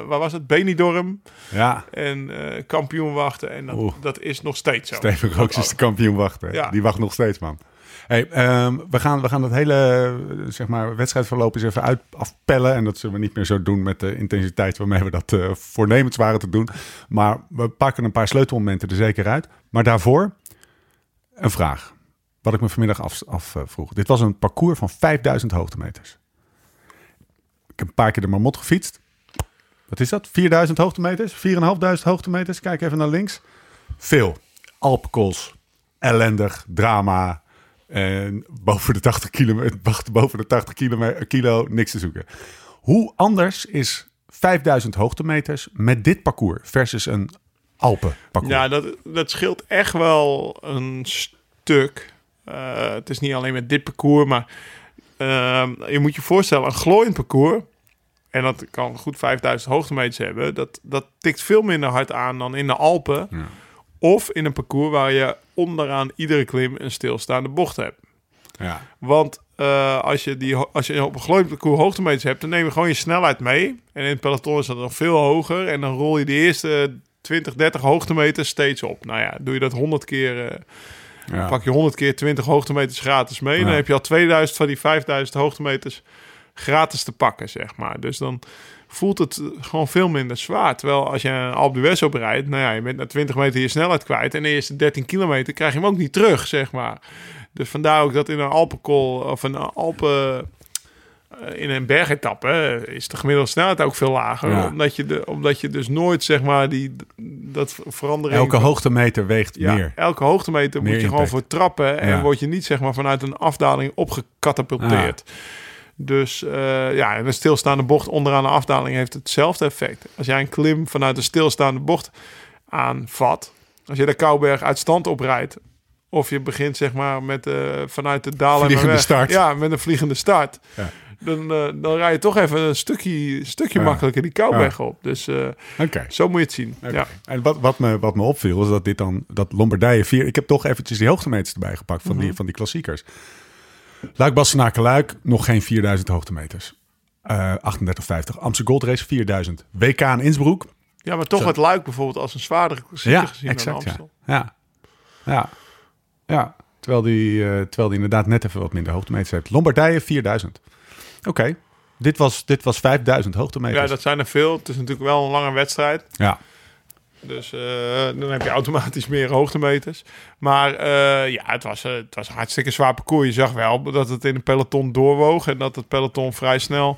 waar was het? Benidorm. Ja, En eh, kampioen wachten. En dat, Oeh. dat is nog steeds zo. Steven Rooks is de kampioen wachten. Ja. Die wacht nog steeds, man. Hey, ehm, we, gaan, we gaan dat hele zeg maar, wedstrijdverloop eens even uit, afpellen. En dat zullen we niet meer zo doen met de intensiteit waarmee we dat eh, voornemens waren te doen. Maar we pakken een paar sleutelmomenten er zeker uit. Maar daarvoor een vraag. Wat ik me vanmiddag afvroeg. Af, vroeg. Dit was een parcours van 5000 hoogtemeters. Ik heb een paar keer de Marmot gefietst. Wat is dat? 4000 hoogtemeters? 4500 hoogtemeters? Kijk even naar links. Veel. Alpkools. Ellendig. Drama. En boven de 80 kilometer, boven de 80 kilometer, kilo niks te zoeken. Hoe anders is 5000 hoogtemeters met dit parcours versus een Alpenparcours? Ja, dat, dat scheelt echt wel een stuk. Eh, het is niet alleen met dit parcours, maar ehm, je moet je voorstellen, een glooiend parcours, en dat kan goed 5000 hoogtemeters hebben, dat, dat tikt veel minder hard aan dan in de Alpen. Ja. Of in een parcours waar je onderaan iedere klim een stilstaande bocht hebt. Ja. Want eh, als, je die, als je op een glooiend parcours hoogtemeters hebt, dan neem je gewoon je snelheid mee. En in het peloton is dat nog veel hoger. En dan rol je de eerste 20, 30 hoogtemeters steeds op. Nou ja, doe je dat 100 keer, eh, Ja. pak je 100 keer 20 hoogtemeters gratis mee. Dan heb je al 2000 van die 5000 hoogtemeters gratis te pakken, zeg maar. Dus dan voelt het gewoon veel minder zwaar. Terwijl als je een Alpe d'Huez oprijdt, nou ja, je bent na 20 meter je snelheid kwijt. En de eerste 13 kilometer krijg je hem ook niet terug, zeg maar. Dus vandaar ook dat in een Alpenkol of een Alpen in een bergetappe eh, is de gemiddelde snelheid ook veel lager. Ja. Omdat, je de, omdat je dus nooit, zeg maar, die, dat verandering... Elke hoogtemeter weegt ja, meer. elke hoogtemeter Meer moet je gewoon voor trappen. En Ja. word je niet zeg maar vanuit een afdaling opgecatapulteerd. Dus eh, ja, en een stilstaande bocht onderaan de afdaling heeft hetzelfde effect. Als jij een klim vanuit een stilstaande bocht aanvat, als je de Kouberg uit stand oprijdt, of je begint zeg maar met eh, vanuit de dalen Vliegende start. Ja, met een vliegende start. Ja. Dan, eh, dan rij je toch even een stukje, stukje Ja. makkelijker die Kouberg op. Dus eh, zo moet je het zien. Ja. En wat, wat, me, wat me opviel is dat dit dan, dat Lombardije 4... Ik heb toch eventjes die hoogtemeters erbij gepakt van, die, van die klassiekers. Luik, Bastenaken, Luik, nog geen 4000 hoogtemeters. Eh 38,50. Amsterdam Gold Race 4000. WK in Innsbruck. ja, maar toch Zo. het luik bijvoorbeeld als een zwaardere klassieker Ja, gezien exact. dan Ja. Amstel. Ja. ja. ja. Terwijl die, eh, terwijl die inderdaad net even wat minder hoogtemeters heeft. Lombardije 4000. Oké. Dit, was, dit was 5000 hoogtemeters. Ja, dat zijn er veel. Het is natuurlijk wel een lange wedstrijd. ja. Dus eh, dan heb je automatisch meer hoogtemeters. Maar eh, ja, het was, eh, het was een hartstikke zwaar parcours. Je zag wel dat het in een peloton doorwoog. En dat het peloton vrij snel...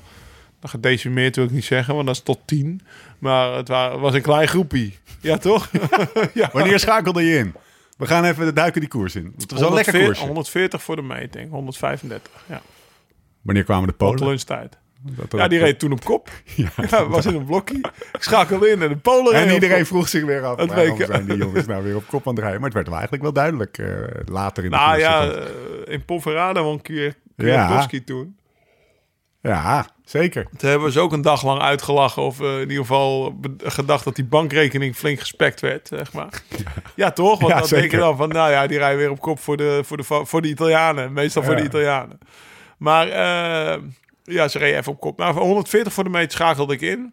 Nou, gedecimeerd wil ik niet zeggen, want dat is tot 10. Maar het wa- was een klein groepie. Ja, toch? ja. Wanneer schakelde je in? We gaan even duiken die koers in. Het was wel een lekker 140 koersje. 140 voor de meting, 135. Ja, Wanneer kwamen de Polen? lunchtijd. Dat- Ja, die reed toen op kop. Ja, was in een blokje. Ik schakelde in en de Polen En iedereen vroeg zich weer af. Het waarom zijn die jongens nou weer op kop aan het rijden? Maar het werd wel eigenlijk wel duidelijk eh, later in de Nou ja, Dat- eh, in Ponferrada won Kwiat- Ja. Kwiatkowski toen. ja, zeker. Toen hebben ze ook een dag lang uitgelachen. Of eh, in ieder geval gedacht dat die bankrekening flink gespekt werd, zeg maar. Ja, toch? Want Ja, dan denk je zeker. dan van, nou ja, die rijden weer op kop voor de, voor de, voor de Italianen. Meestal voor de Italianen. Maar eh, ja, ze reden even op kop. Nou, voor 140 voor de meet schakelde ik in.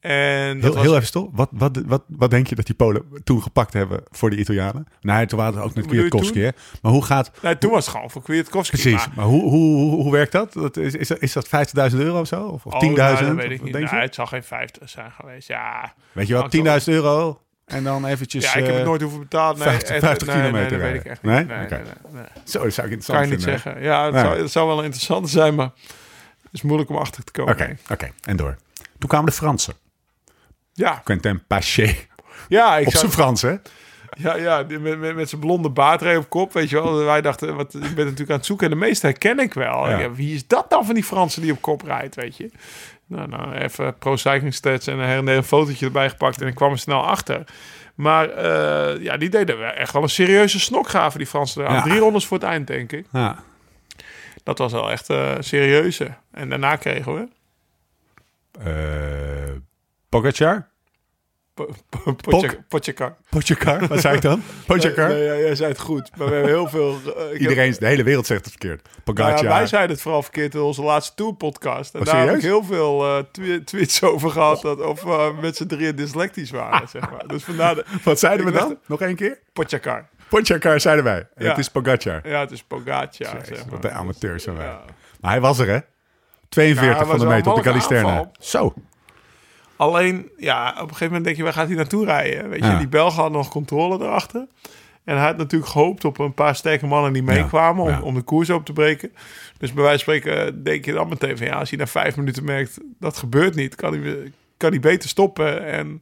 En Heel, was, heel even stil. Wat, wat, wat, wat denk je dat die Polen toen gepakt hebben voor de Italianen? Nee, toen waren het ook met Kwiatkowski, hè? Maar hoe gaat... nee, toen was het gewoon voor Kwiatkowski. Precies. maar- Maar hoe, hoe, hoe, hoe werkt dat? dat is, is, dat- is dat 50.000 euro of zo? Of, of Oh, 10.000? nou, dat weet ik wat niet. Nou, het zal geen 50 zijn geweest. Ja, Weet je wel, 10.000 euro en dan eventjes... ja ik heb het eh, nooit hoeven betalen. Nee, 50 echt, 50 nee, nee, kilometer dat weet ik echt niet. Nee? Nee. Zo, dat zou ik interessant Kan je niet vinden. zeggen. Ja, het, zou, het zou wel interessant zijn, maar het is moeilijk om achter te komen. Oké, oké. En door. Toen kwamen de Fransen. Ja, Quentin Paché. ja, ik Op zijn Frans, hè? ja, ja met, met, met zijn blonde baardree op kop, weet je wel. Wij dachten, wat, ik ben natuurlijk aan het zoeken en de meeste herken ik wel. Ja. Ja, wie is dat dan van die Fransen die op kop rijdt, weet je? Nou, nou even pro cycling stats en een her en een fotootje erbij gepakt en ik kwam er snel achter. Maar eh, ja, die deden echt wel een serieuze snokgraven, die Fransen. Ja. Drie rondes voor het eind, denk ik. Ja. Dat was wel echt eh serieuze. En daarna kregen we... Eh Pogacar? Po- po- Potja- Potjakar. Pogacar, wat zei ik dan? Nee, nee, jij zei het goed. Maar we hebben heel veel... eh, heb- Iedereen, de hele wereld zegt het verkeerd. Nou Pogacar. ja, wij zeiden het vooral verkeerd in onze laatste Tour-podcast. En Oh, daar heb ik heel veel eh, twe- tweets over gehad... dat of we met z'n drieën dyslectisch waren, zeg maar. Dus vandaar de Wat zeiden we dan? Nog één keer? Potjakar. Pogacar zeiden wij. Ja. Het is Pogacar. Ja, het is Pogacar, Jezus, zeg maar. Wat de amateurs zijn wij. Ja. Maar hij was er, hè? 42 Ja, hij van de meter op de Calisterna. Zo. Alleen, ja, op een gegeven moment denk je, waar gaat hij naartoe rijden? Weet je, Ja. die Belgen hadden nog controle erachter. En hij had natuurlijk gehoopt op een paar sterke mannen die meekwamen om, ja. om de koers op te breken. Dus bij wijze van spreken denk je dan meteen van ja, als hij na vijf minuten merkt dat gebeurt niet, kan hij, kan hij beter stoppen en,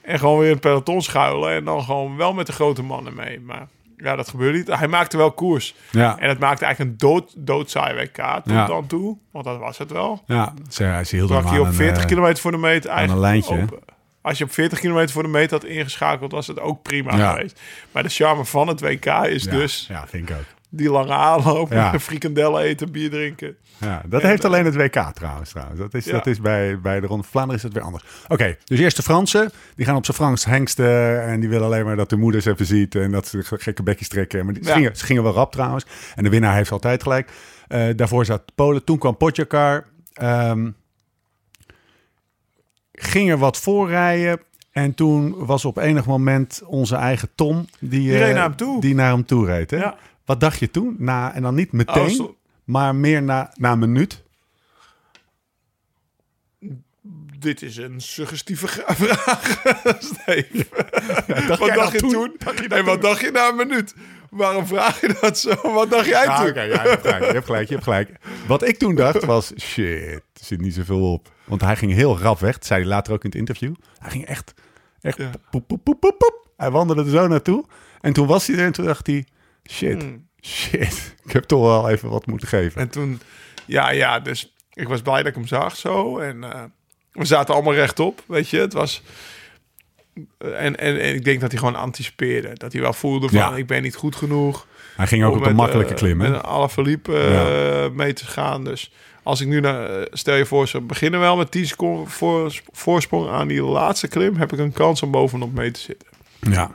en gewoon weer in het peloton schuilen. En dan gewoon wel met de grote mannen mee. Maar ja, dat gebeurde niet. Hij maakte wel koers. Ja. En het maakte eigenlijk een dood, doodsaai WK tot Ja. dan toe. Want dat was het wel. Ja, ze, ze hielden Brak hem aan op een, 40 eh, kilometer voor de meet eigenlijk lijntje, hè? op- als je op 40 kilometer voor de meet had ingeschakeld, was het ook prima Ja. geweest. Maar de charme van het WK is dus Ja, vind ik ook. Die lange aanloop, Ja. frikandellen eten, bier drinken. Ja, dat heeft alleen het WK trouwens. trouwens. Dat is, Ja. dat is bij, bij de Ronde van Vlaanderen is het weer anders. Oké, dus eerst de Fransen. Die gaan op zijn Frans hengsten. En die willen alleen maar dat de moeders even ziet. En dat ze gekke bekjes trekken. Maar die, ze, gingen, ze gingen wel rap trouwens. En de winnaar heeft altijd gelijk. Eh, daarvoor zat Polen. Toen kwam Potjakar. Ehm ging er wat voorrijden. En toen was op enig moment onze eigen Tom... Die, Die eh, naar hem toe. Die naar hem toe reed. Hè? Ja. Wat dacht je toen? Na, en dan niet meteen, Oh, maar meer na, na een minuut. Dit is een suggestieve vraag. Steve. dacht wat dacht je toen? toen? en wat dacht je na een minuut? Waarom vraag je dat zo? Wat dacht jij toen? ja, je, hebt gelijk, je hebt gelijk, je hebt gelijk. Wat ik toen dacht was, shit, er zit niet zoveel op. Want hij ging heel rap weg, dat zei hij later ook in het interview. Hij ging echt, echt Ja. poep, poep, poep, poep, poep. Hij wandelde er zo naartoe. En toen was hij er en toen dacht hij, shit, Hmm. shit. Ik heb toch wel even wat moeten geven. En toen, ja, ja, dus ik was blij dat ik hem zag zo. En eh, we zaten allemaal rechtop, weet je. Het was... En, en, en ik denk dat hij gewoon anticipeerde. Dat hij wel voelde van, Ja. ik ben niet goed genoeg. Hij ging ook op de met, makkelijke eh, klim, hè? Met een Alaphilippe eh, mee te gaan. Dus als ik nu naar... eh, stel je voor, ze beginnen wel met 10 seconden voor, voorsprong aan die laatste klim... heb ik een kans om bovenop mee te zitten. Ja.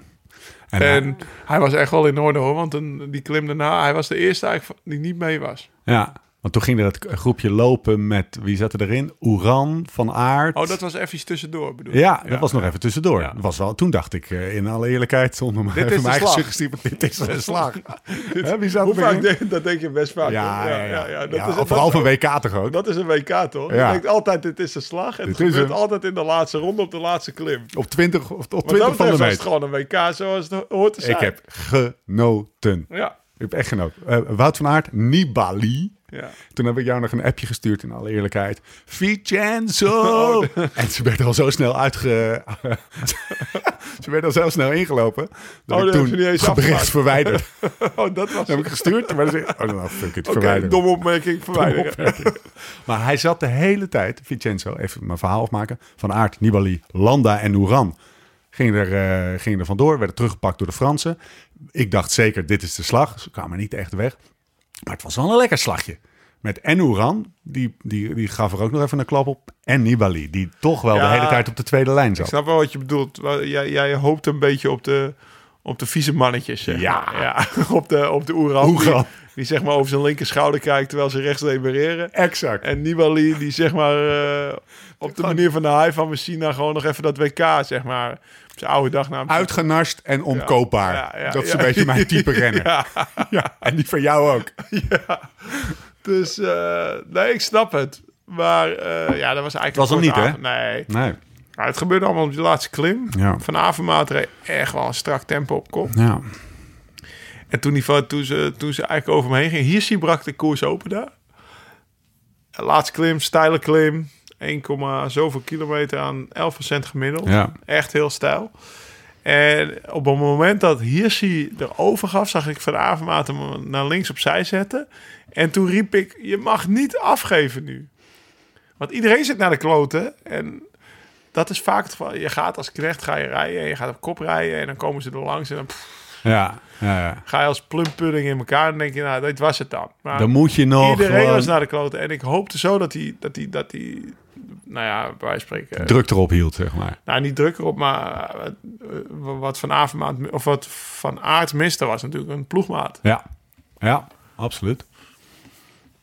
En, En hij was echt wel in orde hoor. Want een, die klim daarna, hij was de eerste eigenlijk die niet mee was. ja, want toen ging er het groepje lopen met, wie zat er erin? Oeran, Van Aert. Oh, dat was even tussendoor bedoel? Ja, dat was nog even tussendoor. Ja. Dat was wel, toen dacht ik, eh, in alle eerlijkheid, zonder maar even mijn eigen suggestie, dit is een slag. Wie zat Hoe vaak denk, dat denk je best vaak. Ja, ja, ja. dat is, dat, vooral van WK toch ook? dat is een WK toch? Je denkt altijd, dit is een slag. En het Dit gebeurt een- altijd in de laatste ronde op de laatste klim. Op 20, of op Wat 20 dat van de was het meter. gewoon een WK zoals het hoort te zijn. Ik heb genoten. Ja, Ik heb echt genoten. Eh, Wout van Aert, Nibali. Ja. Toen heb ik jou nog een appje gestuurd, in alle eerlijkheid. Vincenzo! Oh. En ze werd al zo snel uitge... ze werd al zo snel ingelopen. Dat Oh, ik toen niet eens het bericht verwijderd. Oh, dat was Dat heb ik gestuurd. Maar dan zei oh, nou, fuck it, domme opmerking verwijderen. Maar hij zat de hele tijd, Vincenzo, even mijn verhaal afmaken. Van Aert, Nibali, Landa en Oeran gingen er, eh, gingen er vandoor, werden teruggepakt door de Fransen. Ik dacht zeker, dit is de slag. Ze kwamen niet echt weg. Maar het was wel een lekker slagje. Met en Oeran, die, die, die gaf er ook nog even een klap op. En Nibali, die toch wel Ja, de hele tijd op de tweede lijn Ik zat. snap wel wat je bedoelt. Jij, jij hoopt een beetje op de, op de vieze mannetjes. Zeg Ja. op de, op de Oeran. Die, die zeg maar over zijn linker schouder kijkt terwijl ze rechts demereren. Exact. En Nibali die zeg maar eh, op de manier van de haai van Messina gewoon nog even dat WK zeg maar zijn oude dag naar Uitgenast en omkoopbaar. Ja, ja, dat is ja. een beetje mijn type renner. Ja. Ja, en die van jou ook. Dus eh, nee, ik snap het. Maar eh, ja, dat was eigenlijk... was hem niet, hè? Nee. Nee. Nou, het gebeurde allemaal op die laatste klim. Ja. Van Avermaat reed echt wel een strak tempo op kop. Ja. En toen, die, toen, ze, toen ze eigenlijk over me heen ging, hier brak de koers open daar. Laatste klim, steile klim. 1, zoveel kilometer aan 11% gemiddeld. Ja. Echt heel stijl. En op het moment dat Hirschi erover gaf, zag ik Van Avermaat hem naar links opzij zetten. En toen riep ik, je mag niet afgeven nu. Want iedereen zit naar de kloten. En dat is vaak het geval. Je gaat als knecht, ga je rijden. En je gaat op kop rijden. En dan komen ze er langs. En dan pff, Ja. ja, ja. ga je als plumpudding in elkaar. En denk je, nou, dit was het dan. Maar Dan moet je nog iedereen gewoon- was naar de kloten. En ik hoopte zo dat hij, dat hij, dat hij nou ja, bij wijze van spreken... Druk erop hield, zeg maar. Nou, niet druk erop, maar eh, wat Van Avermaat... Of wat Van Aert miste was natuurlijk een ploegmaat. Ja, ja, absoluut.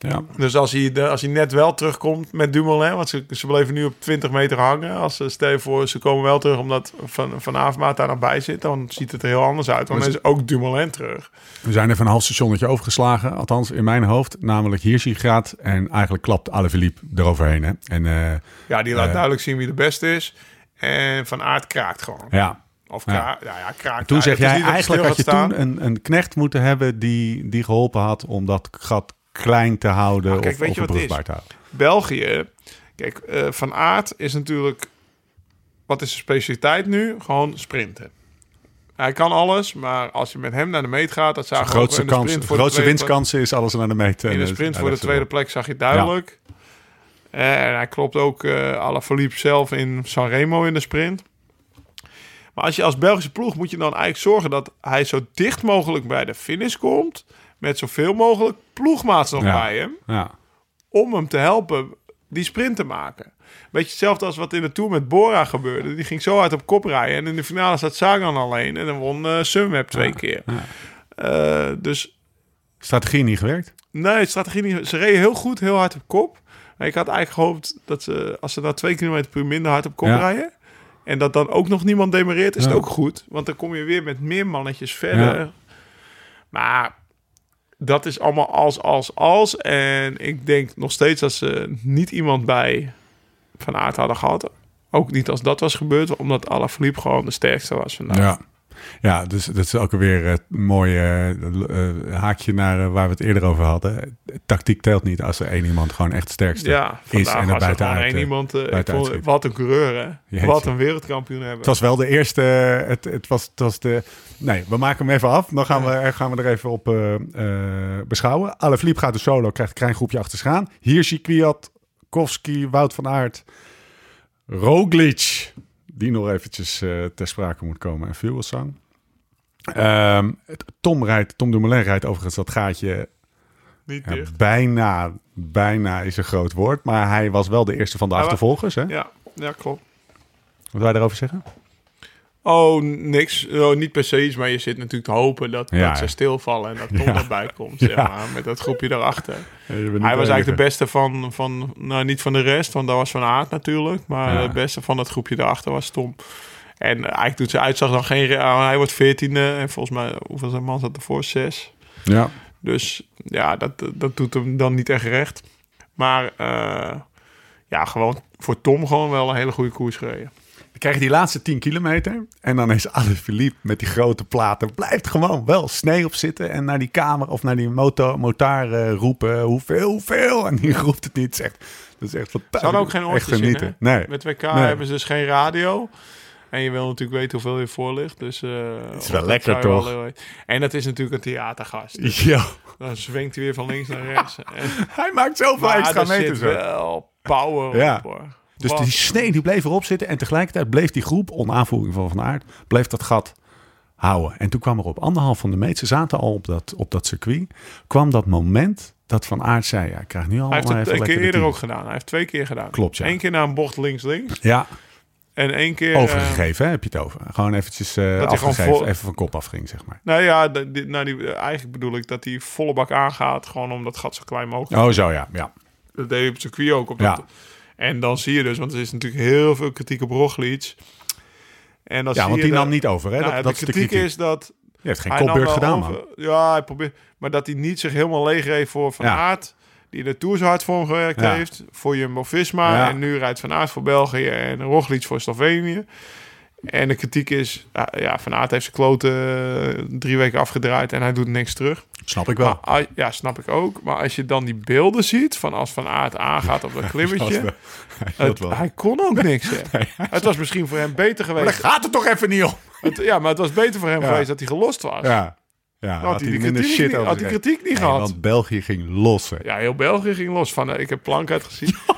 Ja, Dus als hij, als hij net wel terugkomt met Dumoulin... want ze, ze bleven nu op 20 meter hangen. Als ze, stel je voor, ze komen wel terug omdat Van, van Avermaat daar nog bij zit... dan ziet het er heel anders uit. Want dan is ook Dumoulin terug. we zijn even een half stationnetje overgeslagen. Althans, in mijn hoofd. Namelijk Hirschi gaat en eigenlijk klapt Alaphilippe eroverheen. Hè? En eh, Ja, die laat Eh. duidelijk zien wie de beste is. En Van Aert kraakt gewoon. ja, Of Ja. kra ja, ja, kraakt. toen Ja, zeg jij eigenlijk had je toen een, een knecht moeten hebben die, die geholpen had om dat gat klein te houden Nou, kijk, of, weet of je wat is? te houden. België, kijk, eh, Van Aert is natuurlijk... Wat is zijn specialiteit nu? Gewoon sprinten. Hij kan alles, maar als je met hem naar de meet gaat... Dat ook grootste, kans, sprint de voor de grootste winstkansen is alles naar de meet. In de sprint voor de tweede plek zag je duidelijk. En hij klopt ook uh, Alaphilippe zelf in Sanremo in de sprint. Maar als je als Belgische ploeg moet je dan eigenlijk zorgen dat hij zo dicht mogelijk bij de finish komt. Met zoveel mogelijk ploegmaats nog Ja. bij hem. Ja, om hem te helpen die sprint te maken. Beetje hetzelfde als wat in de Tour met Bora gebeurde. Die ging zo hard op kop rijden. En in de finale zat Sagan alleen. En dan won uh, Sunweb twee keer. Uh, dus strategie niet gewerkt. nee, strategie niet. Ze reden heel goed, heel hard op kop. Maar ik had eigenlijk gehoopt dat ze, als ze nou twee kilometer per uur minder hard op kop rijden... en dat dan ook nog niemand demereert, is het ook goed. Want dan kom je weer met meer mannetjes verder. Maar dat is allemaal als, als, als. En ik denk nog steeds dat ze niet iemand bij Van Aert hadden gehad. Ook niet als dat was gebeurd, omdat Alaphilippe gewoon de sterkste was vandaag. Ja. Ja, dus dat is ook weer een mooi eh, eh, haakje naar eh, waar we het eerder over hadden. Tactiek telt niet als er één iemand gewoon echt het sterkste Ja, is en er was er buiten gewoon uit. één iemand. vond- wat een coureur, hè? Wat een wereldkampioen hebben. Het was wel de eerste. Het, het, was, het was de. Nee, we maken hem even af. Dan gaan, we, er- gaan we er even op beschouwen. Alaphilippe gaat de solo, krijgt een klein groepje achter zich aan. Hirschi, Kwiat, Kowski, Wout van Aert, Roglic, die nog eventjes eh, ter sprake moet komen. En Fuglsang. Ehm Tom rijdt, Tom Dumoulin rijdt overigens dat gaatje Niet ja, dicht. bijna, bijna is een groot woord. Maar hij was wel de eerste van de achtervolgers. Hè? Ja, ja, klopt. Wat wil je daarover zeggen? Oh, niks. Oh, niet per se iets, maar je zit natuurlijk te hopen dat, Ja, dat ze stilvallen en dat Tom Ja. erbij komt. Zeg Ja. maar, met dat groepje daarachter. Ja, Hij was eigenlijk de beste van, van, nou niet van de rest, want dat was Van Aert natuurlijk. Maar de beste van dat groepje daarachter was Tom. En eigenlijk doet zijn uitslag dan geen... Hij wordt veertiende en volgens mij, hoeveel zijn man zat ervoor? Zes. Ja. Dus ja, dat, dat doet hem dan niet echt recht. Maar eh, ja, gewoon voor Tom gewoon wel een hele goede koers gereden. Krijg je die laatste 10 kilometer. En dan is Philippe met die grote platen. Blijft gewoon wel snee op zitten. En naar die kamer of naar die motor, motar eh, roepen. Hoeveel, hoeveel? En die roept het niet. Zegt, dat is echt fantastisch. Ze hadden ook geen oortjes in? Nee. Met WK Nee. hebben ze dus geen radio. En je wil natuurlijk weten hoeveel je voor ligt. Dus, het is wel lekker, toch? en dat is natuurlijk een theatergast. Ja. Dan zwengt hij weer van links naar rechts. En, Hij maakt zoveel extra er meters. wel power Ja. op hoor. Dus die snee die bleef erop zitten. En tegelijkertijd bleef die groep, onder aanvoering van Van Aert, bleef dat gat houden. En toen kwam er op anderhalf van de meet, ze zaten al op dat, op dat circuit, kwam dat moment dat Van Aert zei, ja, ik krijg nu al Hij heeft het een keer eerder ook gedaan. Hij heeft twee keer gedaan. Klopt, ja. Eén keer naar een bocht links-links. Ja, En één keer... overgegeven hè, heb je het over. Gewoon eventjes hij gewoon even van kop afging, zeg maar. nou ja, die- nou, die, eigenlijk bedoel ik dat hij volle bak aangaat. Gewoon om dat gat zo klein mogelijk. Oh, zo ja, ja. Dat deed hij op het circuit ook. Op Ja. dat, en dan zie je dus, want er is natuurlijk heel veel kritiek op Roglic. En dan Ja, zie want je die dat- nam niet over, hè? Nou dat, de kritiek, kritiek. is dat Je hebt geen kopbeurt gedaan, over- man. Ja, hij probeert, maar dat hij niet zich helemaal leeg voor Van Ja. Aert, die de Tour zo hard voor hem gewerkt Ja. heeft, voor Jumbo-Visma. En nu rijdt Van Aert voor België en Roglic voor Slovenië. En de kritiek is, ja, Van Aert heeft zijn kloten eh, drie weken afgedraaid en hij doet niks terug. Snap ik wel. Maar, ja, snap ik ook. Maar als je dan die beelden ziet van als Van Aert aangaat op dat klimmetje, het- hij kon ook niks. Hè. Het was misschien voor hem beter Maar daar geweest. gaat het toch even niet om. Het- ja, maar het was beter voor hem Ja. geweest dat hij gelost was. Ja, ja had hij die minder kritiek shit niet- over had die kritiek niet Nee, gehad. Want België ging lossen. Ja, heel België ging los van. eh, Ik heb plank uitgezien.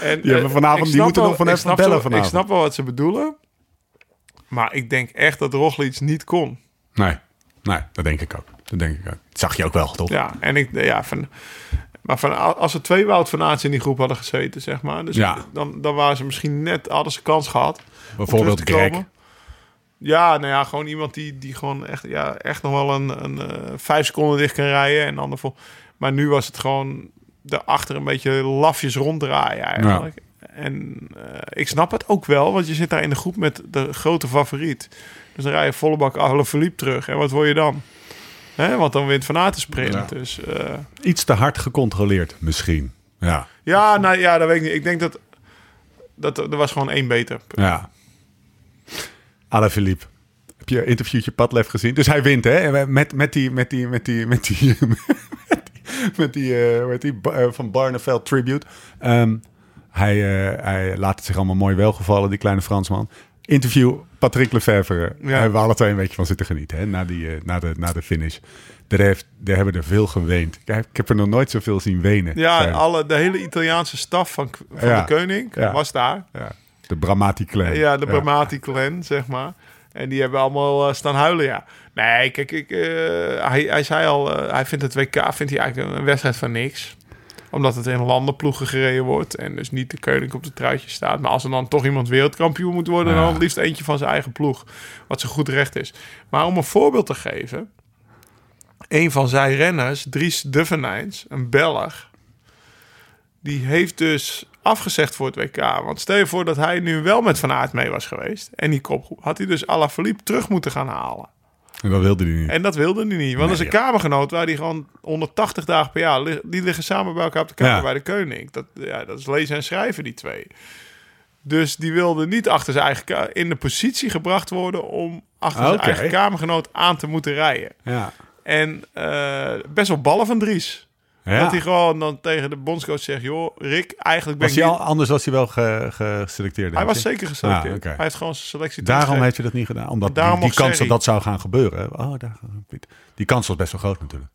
En, eh, vanavond- die moeten nog van even bellen wel- vanavond. Ik snap wel wat ze bedoelen. Maar ik denk echt dat Roglic niet kon. Nee, nee, dat denk ik ook. Dat denk ik ook. Dat zag je ook wel, toch? Ja, en ik, ja, van, Maar van, als er twee Wout van Aerts in die groep hadden gezeten, zeg maar. Dus Ja. dan, dan waren ze misschien net, hadden ze kans gehad. Bijvoorbeeld Greg. Ja, nou ja, gewoon iemand die, die gewoon echt, ja, echt nog wel een, een eh, vijf seconden dicht kan rijden. En dan vol... Maar nu was het gewoon daarachter een beetje lafjes ronddraaien eigenlijk. En eh, ik snap het ook wel, want je zit daar in de groep met de grote favoriet. Dus dan rij je volle bak Alaphilippe terug. En wat word je dan? Hè, want dan wint Van Aert de sprint. Ja. Dus eh, Iets te hard gecontroleerd, misschien. Ja, ja, nou ja, dat weet ik niet. Ik denk dat, dat er was gewoon één beter. ja. Alain Philippe. Heb je interviewtje Padlef gezien? Dus hij wint, hè? Met, met die, met die, met die, met die, met die, met die, met die eh, van Barneveld tribute. Ehm, hij, eh, hij laat het zich allemaal mooi welgevallen, die kleine Fransman. Interview Patrick Lefevre. Ja. Daar hebben we alle twee een beetje van zitten genieten, hè? Na, die, eh, na, de, na de finish. Daar, heeft, daar hebben er veel geweend. Ik heb, ik heb er nog nooit zoveel zien wenen. Ja, alle, de hele Italiaanse staf van, van Ja. de koning Ja. was daar. ja. De Bramati clan. Ja, de Bramati clan, zeg maar. En die hebben allemaal eh, staan huilen, ja. Nee, kijk, ik, hij, hij zei al, hij vindt het WK vindt hij eigenlijk een wedstrijd van niks. Omdat het in landenploegen gereden wordt en dus niet de koning op de truitje staat. Maar als er dan toch iemand wereldkampioen moet worden, Ja. dan het liefst eentje van zijn eigen ploeg. Wat zo goed recht is. Maar om een voorbeeld te geven. Een van zijn renners, Dries Duvenijns, een Belg. Die heeft dus afgezegd voor het WK. Want stel je voor dat hij nu wel met Van Aert mee was geweest. En die kopgroep. Had hij dus Alaphilippe terug moeten gaan halen. En dat wilde hij niet. En dat wilde hij niet. Want dat is een Nee, kamergenoot waar die gewoon 180 dagen per jaar... Die liggen samen bij elkaar op de kamer Ja. bij de koning. Dat, ja, dat is lezen en schrijven, die twee. Dus die wilde niet achter zijn eigen in de positie gebracht worden... om achter zijn Oké. eigen kamergenoot aan te moeten rijden. Ja. En eh, best wel ballen van Dries. Ja. Dat hij gewoon dan tegen de bondscoach zegt... joh, Rick, eigenlijk ben Was ik hij niet- al, anders was hij wel ge- geselecteerd. Hij was je? zeker geselecteerd. Ah, oké. Hij heeft gewoon zijn selectie Daarom heeft hij dat niet gedaan. Omdat die, kans dat dat zou gaan gebeuren. Oh, daar, die kans was best wel groot natuurlijk.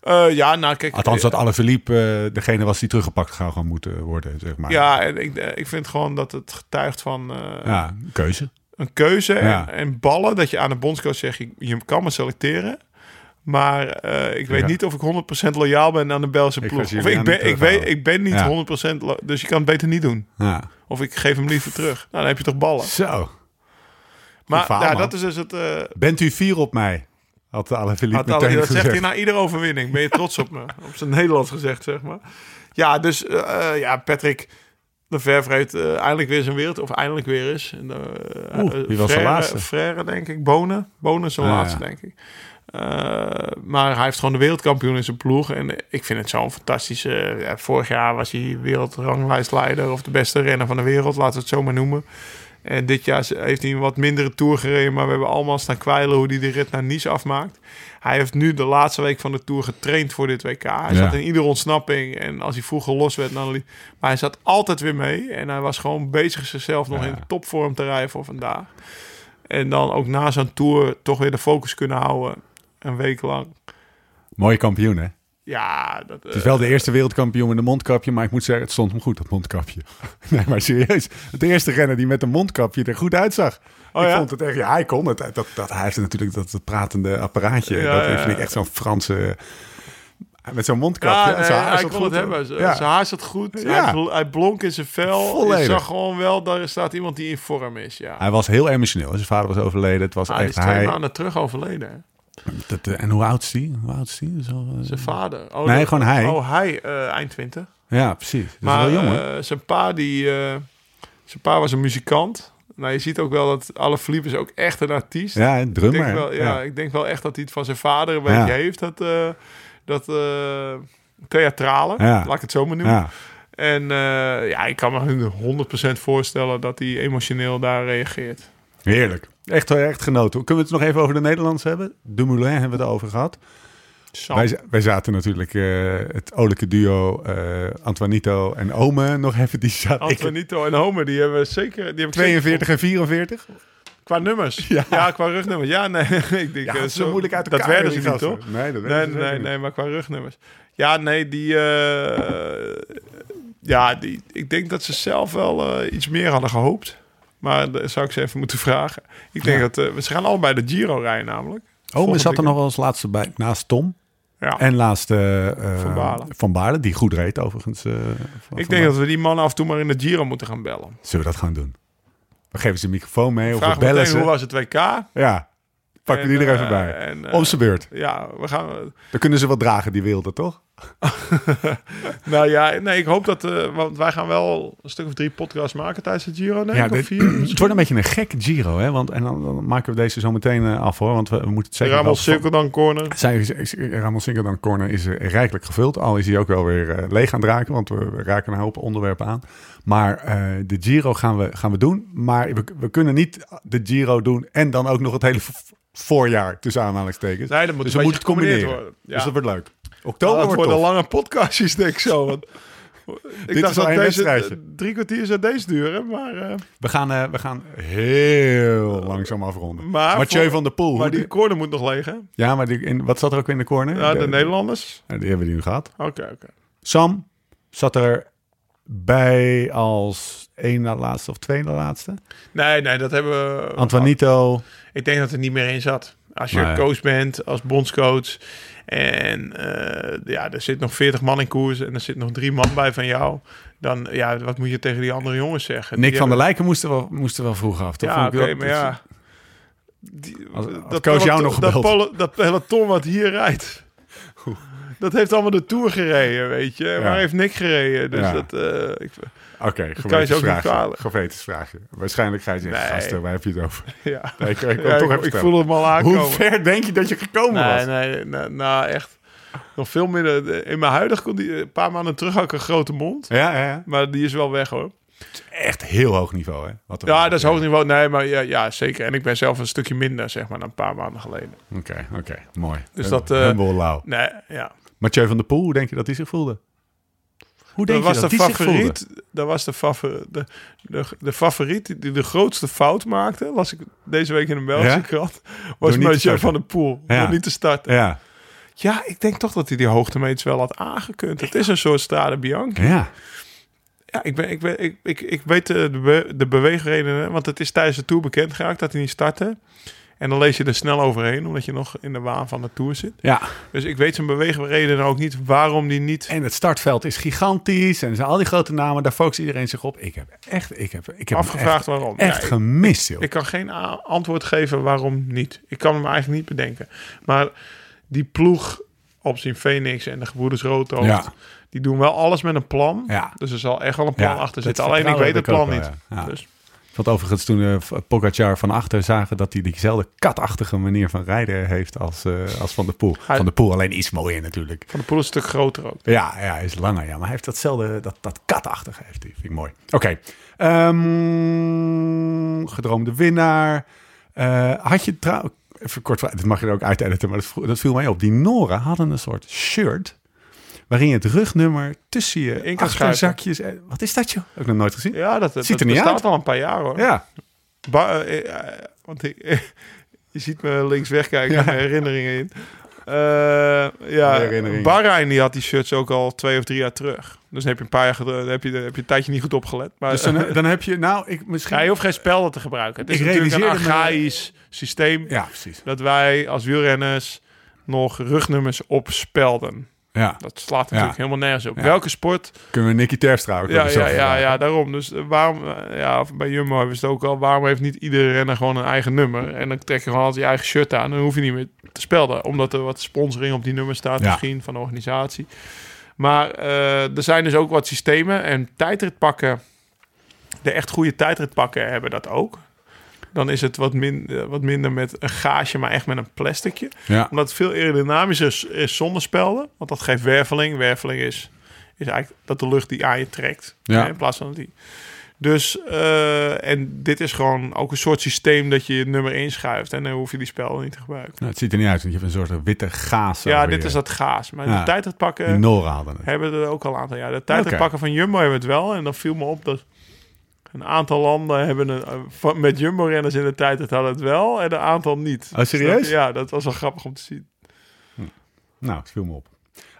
Eh, ja, nou kijk... Althans, dat eh, Alaphilippe uh, degene was die teruggepakt zou gaan moeten worden, zeg maar. Ja, en ik, eh, ik vind gewoon dat het getuigt van eh, Ja, keuze. een keuze Ja. en, en ballen. Dat je aan de bondscoach zegt, je, je kan me selecteren. Maar eh, ik weet Ja. niet of ik 100% loyaal ben aan de Belgische Ik ploeg. ze Of ik ben, niet ik, weet, ik ben niet Ja. 100% lo- dus je kan het beter niet doen. Ja. Of ik geef hem liever terug. Nou, dan heb je toch ballen. Zo. Maar verhaal, ja, man. dat is dus het... eh Bent u fier op mij? Had Alaphilippe Had al- meteen dat zegt hij na iedere overwinning. Ben je trots op me? Op zijn Nederlands gezegd, zeg maar. Ja, dus eh, ja, Patrick de Verve heeft eindelijk weer zijn wereld... Of eindelijk weer eens. En, Oeh, eh, wie was de laatste? Frère, denk ik. Bonen. Bonen is zijn Ah, laatste, ja. denk ik. Eh, maar hij heeft gewoon de wereldkampioen in zijn ploeg. En ik vind het zo'n fantastische... ja, vorig jaar was hij wereldranglijstleider... of de beste renner van de wereld, laten we het zo maar noemen. En dit jaar heeft hij een wat mindere tour gereden. Maar we hebben allemaal staan kwijlen hoe hij de rit naar Nice afmaakt. Hij heeft nu de laatste week van de tour getraind voor dit WK. Hij Ja. zat in iedere ontsnapping. En als hij vroeger los werd, dan liep- maar hij zat altijd weer mee. En hij was gewoon bezig zichzelf nog Ja. in topvorm te rijden voor vandaag. En dan ook na zo'n tour toch weer de focus kunnen houden. Een week lang. Mooie kampioen, hè? Ja, dat, Het is wel de eerste wereldkampioen met een mondkapje, maar ik moet zeggen, het stond hem goed, dat mondkapje. Nee, maar serieus. De eerste renner die met een mondkapje er goed uitzag. Oh, ik ja? vond het echt, ja, hij kon het. Dat, dat, hij heeft natuurlijk dat, dat pratende apparaatje. Ja, dat ja, vind ik echt zo'n Franse... Met zo'n mondkapje. Ja, nee, zijn hij kon goed. het hebben. Z- Ja. Zijn haar zat goed. Ja. Hij, bl- hij blonk in zijn vel. Volledig. Je zag gewoon wel, daar staat iemand die in vorm is. Ja. Hij was heel emotioneel. Zijn vader was overleden. Het was Ah, echt is twee hij. maanden terug overleden. Dat, eh, en hoe oud is die? Hoe oud is die? Zo, eh, Zijn vader. Oh, Nee, dat- gewoon hij. Oh, hij, eh, eind 20. Ja, precies. Dat Maar is wel jong, zijn pa, die, zijn pa was een muzikant. Nou, je ziet ook wel dat alle Philippe is ook echt een artiest. Ja, een ik, drummer. denk wel, ja, ja. ik denk wel echt dat hij het van zijn vader een beetje Ja. heeft. Dat, dat theatrale, Ja. laat ik het zo maar noemen. En ja, ik kan me hun 100% voorstellen dat hij emotioneel daar reageert. Heerlijk. Echt, eh, echt genoten. Kunnen we het nog even over de Nederlands hebben? Dumoulin hebben we het over gehad. Wij, wij zaten natuurlijk eh, het olijke duo eh, Antoinito en Ome nog even. Die zaten ik, Antonito en Homer, die hebben zeker... Die heb ik zeker 42 en 44. Qua nummers. Ja. Ja, qua rugnummers. Ja, nee. ik denk, Ja, zo moeilijk uit Dat elkaar. werden ze niet, toch? Nee, dat Nee, nee, zeker nee, maar qua rugnummers. Ja, nee, die... ja, die, ik denk dat ze zelf wel iets meer hadden gehoopt. Maar dat zou ik ze even moeten vragen. Ik denk Ja. dat... eh, ze gaan allebei de Giro rijden namelijk. niet. Ome Volgend zat er nog als laatste bij, naast Tom. Ja. En laatste eh, Van Baarle. Van Baarle, die goed reed overigens. eh, van- ik denk dat we die man af en toe maar in de Giro moeten gaan bellen. Zullen we dat gaan doen? We geven ze een microfoon mee of we bellen ze. hoe was het WK. Ja, pakken die er En, even eh, bij. en, eh, Om zijn beurt. Ja, we gaan. Dan kunnen ze wat dragen, die wilden, toch? Nou ja, nee, ik hoop dat. eh, want wij gaan wel een stuk of drie podcasts maken tijdens de Giro. Ja, dit- vier. het wordt een beetje een gekke Giro, hè? Want, en dan, dan maken we deze zo meteen af, hoor. Want we, we moeten het zeker... Ramon wel- Cirkel dan corner. Zij, Ramon Sinkeldam Corner is eh, rijkelijk gevuld. Al is hij ook wel weer leeg aan het raken, want we, we raken een hoop onderwerpen aan. Maar de Giro gaan we, gaan we doen. Maar we, we kunnen niet de Giro doen en dan ook nog het hele voorjaar tussen aanhalingstekens. Nee, dat moet dus een we beetje moeten het combineren. gecombineerd worden. Ja. Dus dat wordt leuk. Oktober dat wordt worden tof. lange podcastjes, denk ik zo. Want ik is dacht al dat deze drie kwartier zou deze duren, maar... eh, We gaan, eh, we gaan heel langzaam afronden. Maar Mathieu voor- van der Poel. maar die die- corner moet nog hè? ja, maar die, in, wat zat er ook in de corner? Ja, de Nederlanders. Ja, die hebben we nu gehad. Oké, oké. Sam zat er bij als één na laatste of twee na laatste. Nee, nee, dat hebben we... Antoinito. Ik denk dat er niet meer in zat. Als je Nee. coach bent, als bondscoach... En eh, ja, er zit nog 40 man in koers en er zit nog drie man bij van jou. Dan, ja, wat moet je tegen die andere jongens zeggen? Nick Die van der Lijken moest er wel, moest er wel vroeg af. Toch? Ja, oké, maar ja. Die, Als- als coach jou nog dat, gebeld. polo- dat peloton wat hier rijdt. Dat heeft allemaal de Tour gereden, weet je. Waar heeft Nick gereden? Dus dat... eh, ik, Oké, kan je ze ook niet gewetensvraagje. Gewetensvraagje. Waarschijnlijk ga je zeggen, Nee. gasten, waar heb je het over? ja. Nee, ik, ik wil Ja, toch ik, ik voel hem al aankomen. Hoe ver denk je dat je gekomen was? Nee, nee, nee, nou echt. Nog veel minder. In mijn huidige conditie, een paar maanden terug had ik een grote mond. Ja, ja, ja. Maar die is wel weg hoor. Echt heel hoog niveau, hè? Wat Ja, dat is hoog niveau. Nee, maar ja, ja, zeker. En ik ben zelf een stukje minder, zeg maar, dan een paar maanden geleden. Oké, oké. Mooi. Dus dat, eh, Humble lauw. Nee, ja. Mathieu van der Poel, hoe denk je dat hij zich voelde? Hoe denk Dat was dat de hij zich voelde? favoriet. Dat was de, favoriet de, de, de favoriet die de grootste fout maakte. Las ik deze week in een Belgische Ja? krant. Was Mathieu van der Poel. Ja. Door niet te starten. Ja, Ja, ik denk toch dat hij die hoogtemeters wel had aangekund. Het is een soort Strade Bianchi. ja. Ja, ik, ben, ik, ben, ik, ik, ik weet de, de, be- de beweegredenen, want het is tijdens de Tour bekend geraakt dat hij niet startte. En dan lees je er snel overheen, omdat je nog in de waan van de Tour zit. ja. Dus ik weet zijn beweegredenen ook niet waarom die niet... En het startveld is gigantisch. En zijn al die grote namen. Daar focust iedereen zich op. Ik heb echt, ik heb, ik heb Afgevraagd echt, waarom. echt Ja, gemist, joh. Ik kan geen antwoord geven waarom niet. Ik kan hem eigenlijk niet bedenken. Maar die ploeg op zijn Phoenix en de gebroeders Roodhoofd... Ja. die doen wel alles met een plan. Ja. Dus er zal echt wel een plan achter zitten. Alleen ik weet het plan niet. Dus, Want overigens toen uh, Pogacar van achter zagen dat hij diezelfde katachtige manier van rijden heeft als, eh, als Van der Poel. Hij- Van der Poel alleen iets mooier natuurlijk. van de Poel is een stuk groter ook. Ja, ja, hij is langer, ja. Maar hij heeft datzelfde, dat, dat katachtige heeft hij. Vind ik mooi. Oké. Ehm, gedroomde winnaar. Eh, had je trouw... Even kort, dit mag je er ook uit editen, maar dat, dat viel mij op. Die Noren hadden een soort shirt waarin je het rugnummer tussen je In achterzakjes... eh, Wat is dat, joh? Heb ik nog nooit gezien. Ja, dat, dat Ziet er niet bestaat uit. al een paar jaar hoor. Ja, Ba- eh, eh, want ik, je ziet me links wegkijken Ja. mijn herinneringen in. Eh, ja, Herinneringen. Bahrein die had die shirts ook al twee of drie jaar terug. Dus dan heb je een paar jaar dan heb je, dan heb je een tijdje niet goed opgelet. Maar dus dan, dan heb je... Nou, ik misschien... ja, je hoeft geen spelden te gebruiken. Het is Ik natuurlijk een me- archaïs systeem Ja, precies. dat wij als wielrenners nog rugnummers opspelden. Ja, Dat slaat natuurlijk Ja. helemaal nergens op. Ja. Welke sport kunnen we Nicky Terstra ook Ja, ja, ja, ja, daarom. Dus eh, waarom, eh, ja, bij Jumbo hebben ze het ook al. Waarom heeft niet iedere renner gewoon een eigen nummer? En dan trek je gewoon altijd je eigen shirt aan. Dan hoef je niet meer te spelden. Omdat er wat sponsoring op die nummer staat, misschien van de organisatie. Maar eh, er zijn dus ook wat systemen. En tijdritpakken, de echt goede tijdritpakken hebben dat ook. Dan is het wat, min, eh, wat minder met een gaasje, maar echt met een plasticje Ja. omdat het veel aerodynamischer is, is zonder spelden. Want dat geeft werveling. Werveling is, is eigenlijk dat de lucht die aan je trekt. Ja. hè, in plaats van die. Dus, eh, en dit is gewoon ook een soort systeem dat je je nummer inschuift. En dan hoef je die spelden niet te gebruiken. Nou, het ziet er niet uit, want je hebt een soort witte gaas. ja, dit je- is dat gaas. Maar Ja. de tijdritpakken Die Noren hadden het. hebben er ook al een aantal jaar. De tijdritpakken van Jumbo hebben het wel. En dan viel me op dat een aantal landen hebben een, eh, met Jumbo-renners in de tijdrit hadden het wel. En een aantal niet. Oh, serieus? Dus dat- ja, dat was wel grappig om te zien. Nou, het viel me op.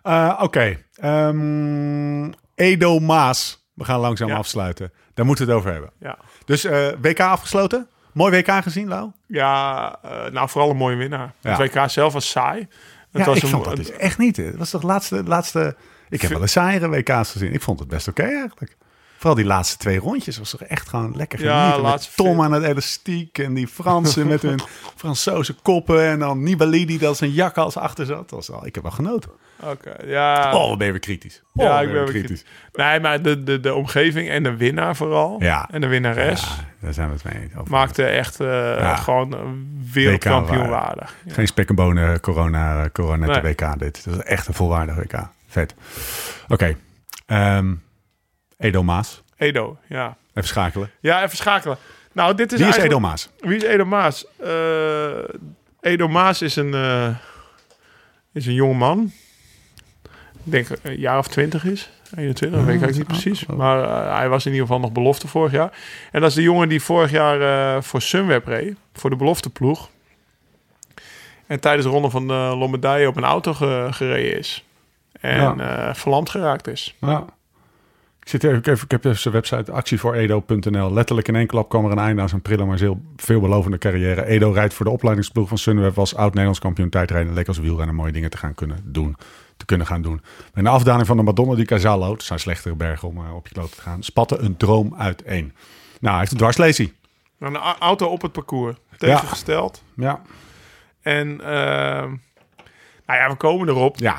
Eh, Oké. Ehm, Edo Maas. We gaan langzaam Ja. afsluiten. Daar moeten we het over hebben. Ja. Dus eh, WK afgesloten. Mooi WK gezien, Lau? Ja, nou vooral een mooie winnaar. Ja. Het WK zelf was saai. Ja, was ik een- vond dat dus echt niet. Het was toch de laatste, laatste... Ik heb wel eens saaiere WK's gezien. Ik vond het best oké eigenlijk. Vooral die laatste twee rondjes was toch echt gewoon lekker Ja, genieten. laatste met Tom aan het elastiek en die Fransen met hun Fransoze koppen. En dan Nibali die dat zijn jak als achter zat. Dat was al, ik heb wel genoten. Oké, ja. Oh, ben je weer kritisch. Oh, ja, ik ben weer weer Nee, maar de, de, de omgeving en de winnaar vooral. Ja. En de winnares Ja, daar zijn we het mee eens. maakte echt eh, Ja. gewoon een wereldkampioen waardig. Ja. Geen spek en bonen corona, corona Nee. WK dit. Dat is echt een volwaardig WK. Vet. Oké. Ehm, Edo Maas. Edo, ja. Even schakelen. Ja, even schakelen. Nou, dit is Wie is Edo Maas? Wie is Edo Maas? Eh, Edo Maas is een, eh, is een jonge man. Ik denk een jaar of twintig is. 21, dat weet ik eigenlijk niet precies. Maar eh, hij was in ieder geval nog belofte vorig jaar. En dat is de jongen die vorig jaar voor Sunweb reed. Voor de belofteploeg. En tijdens de ronde van de Lombardije op een auto ge- gereden is. En eh, verlamd geraakt is. Ja. Ik, zit even, ik, heb, ik heb even zijn website actievooredo.nl. Letterlijk in één klap kwam er een einde aan zijn prille, maar zeer veelbelovende carrière. Edo rijdt voor de opleidingsploeg van Sunweb. Was oud-Nederlands kampioen tijdrijden. Leek als wielrenner mooie dingen te gaan kunnen doen. Te kunnen gaan doen. In de afdaling van de Madonna di Casallo, het zijn slechtere bergen om eh, op je kloot te gaan, spatte een droom uiteen. Nou, hij heeft een dwarslesie. Een auto op het parcours. Tegengesteld. Ja. En ehm, nou ja, we komen erop. Ja.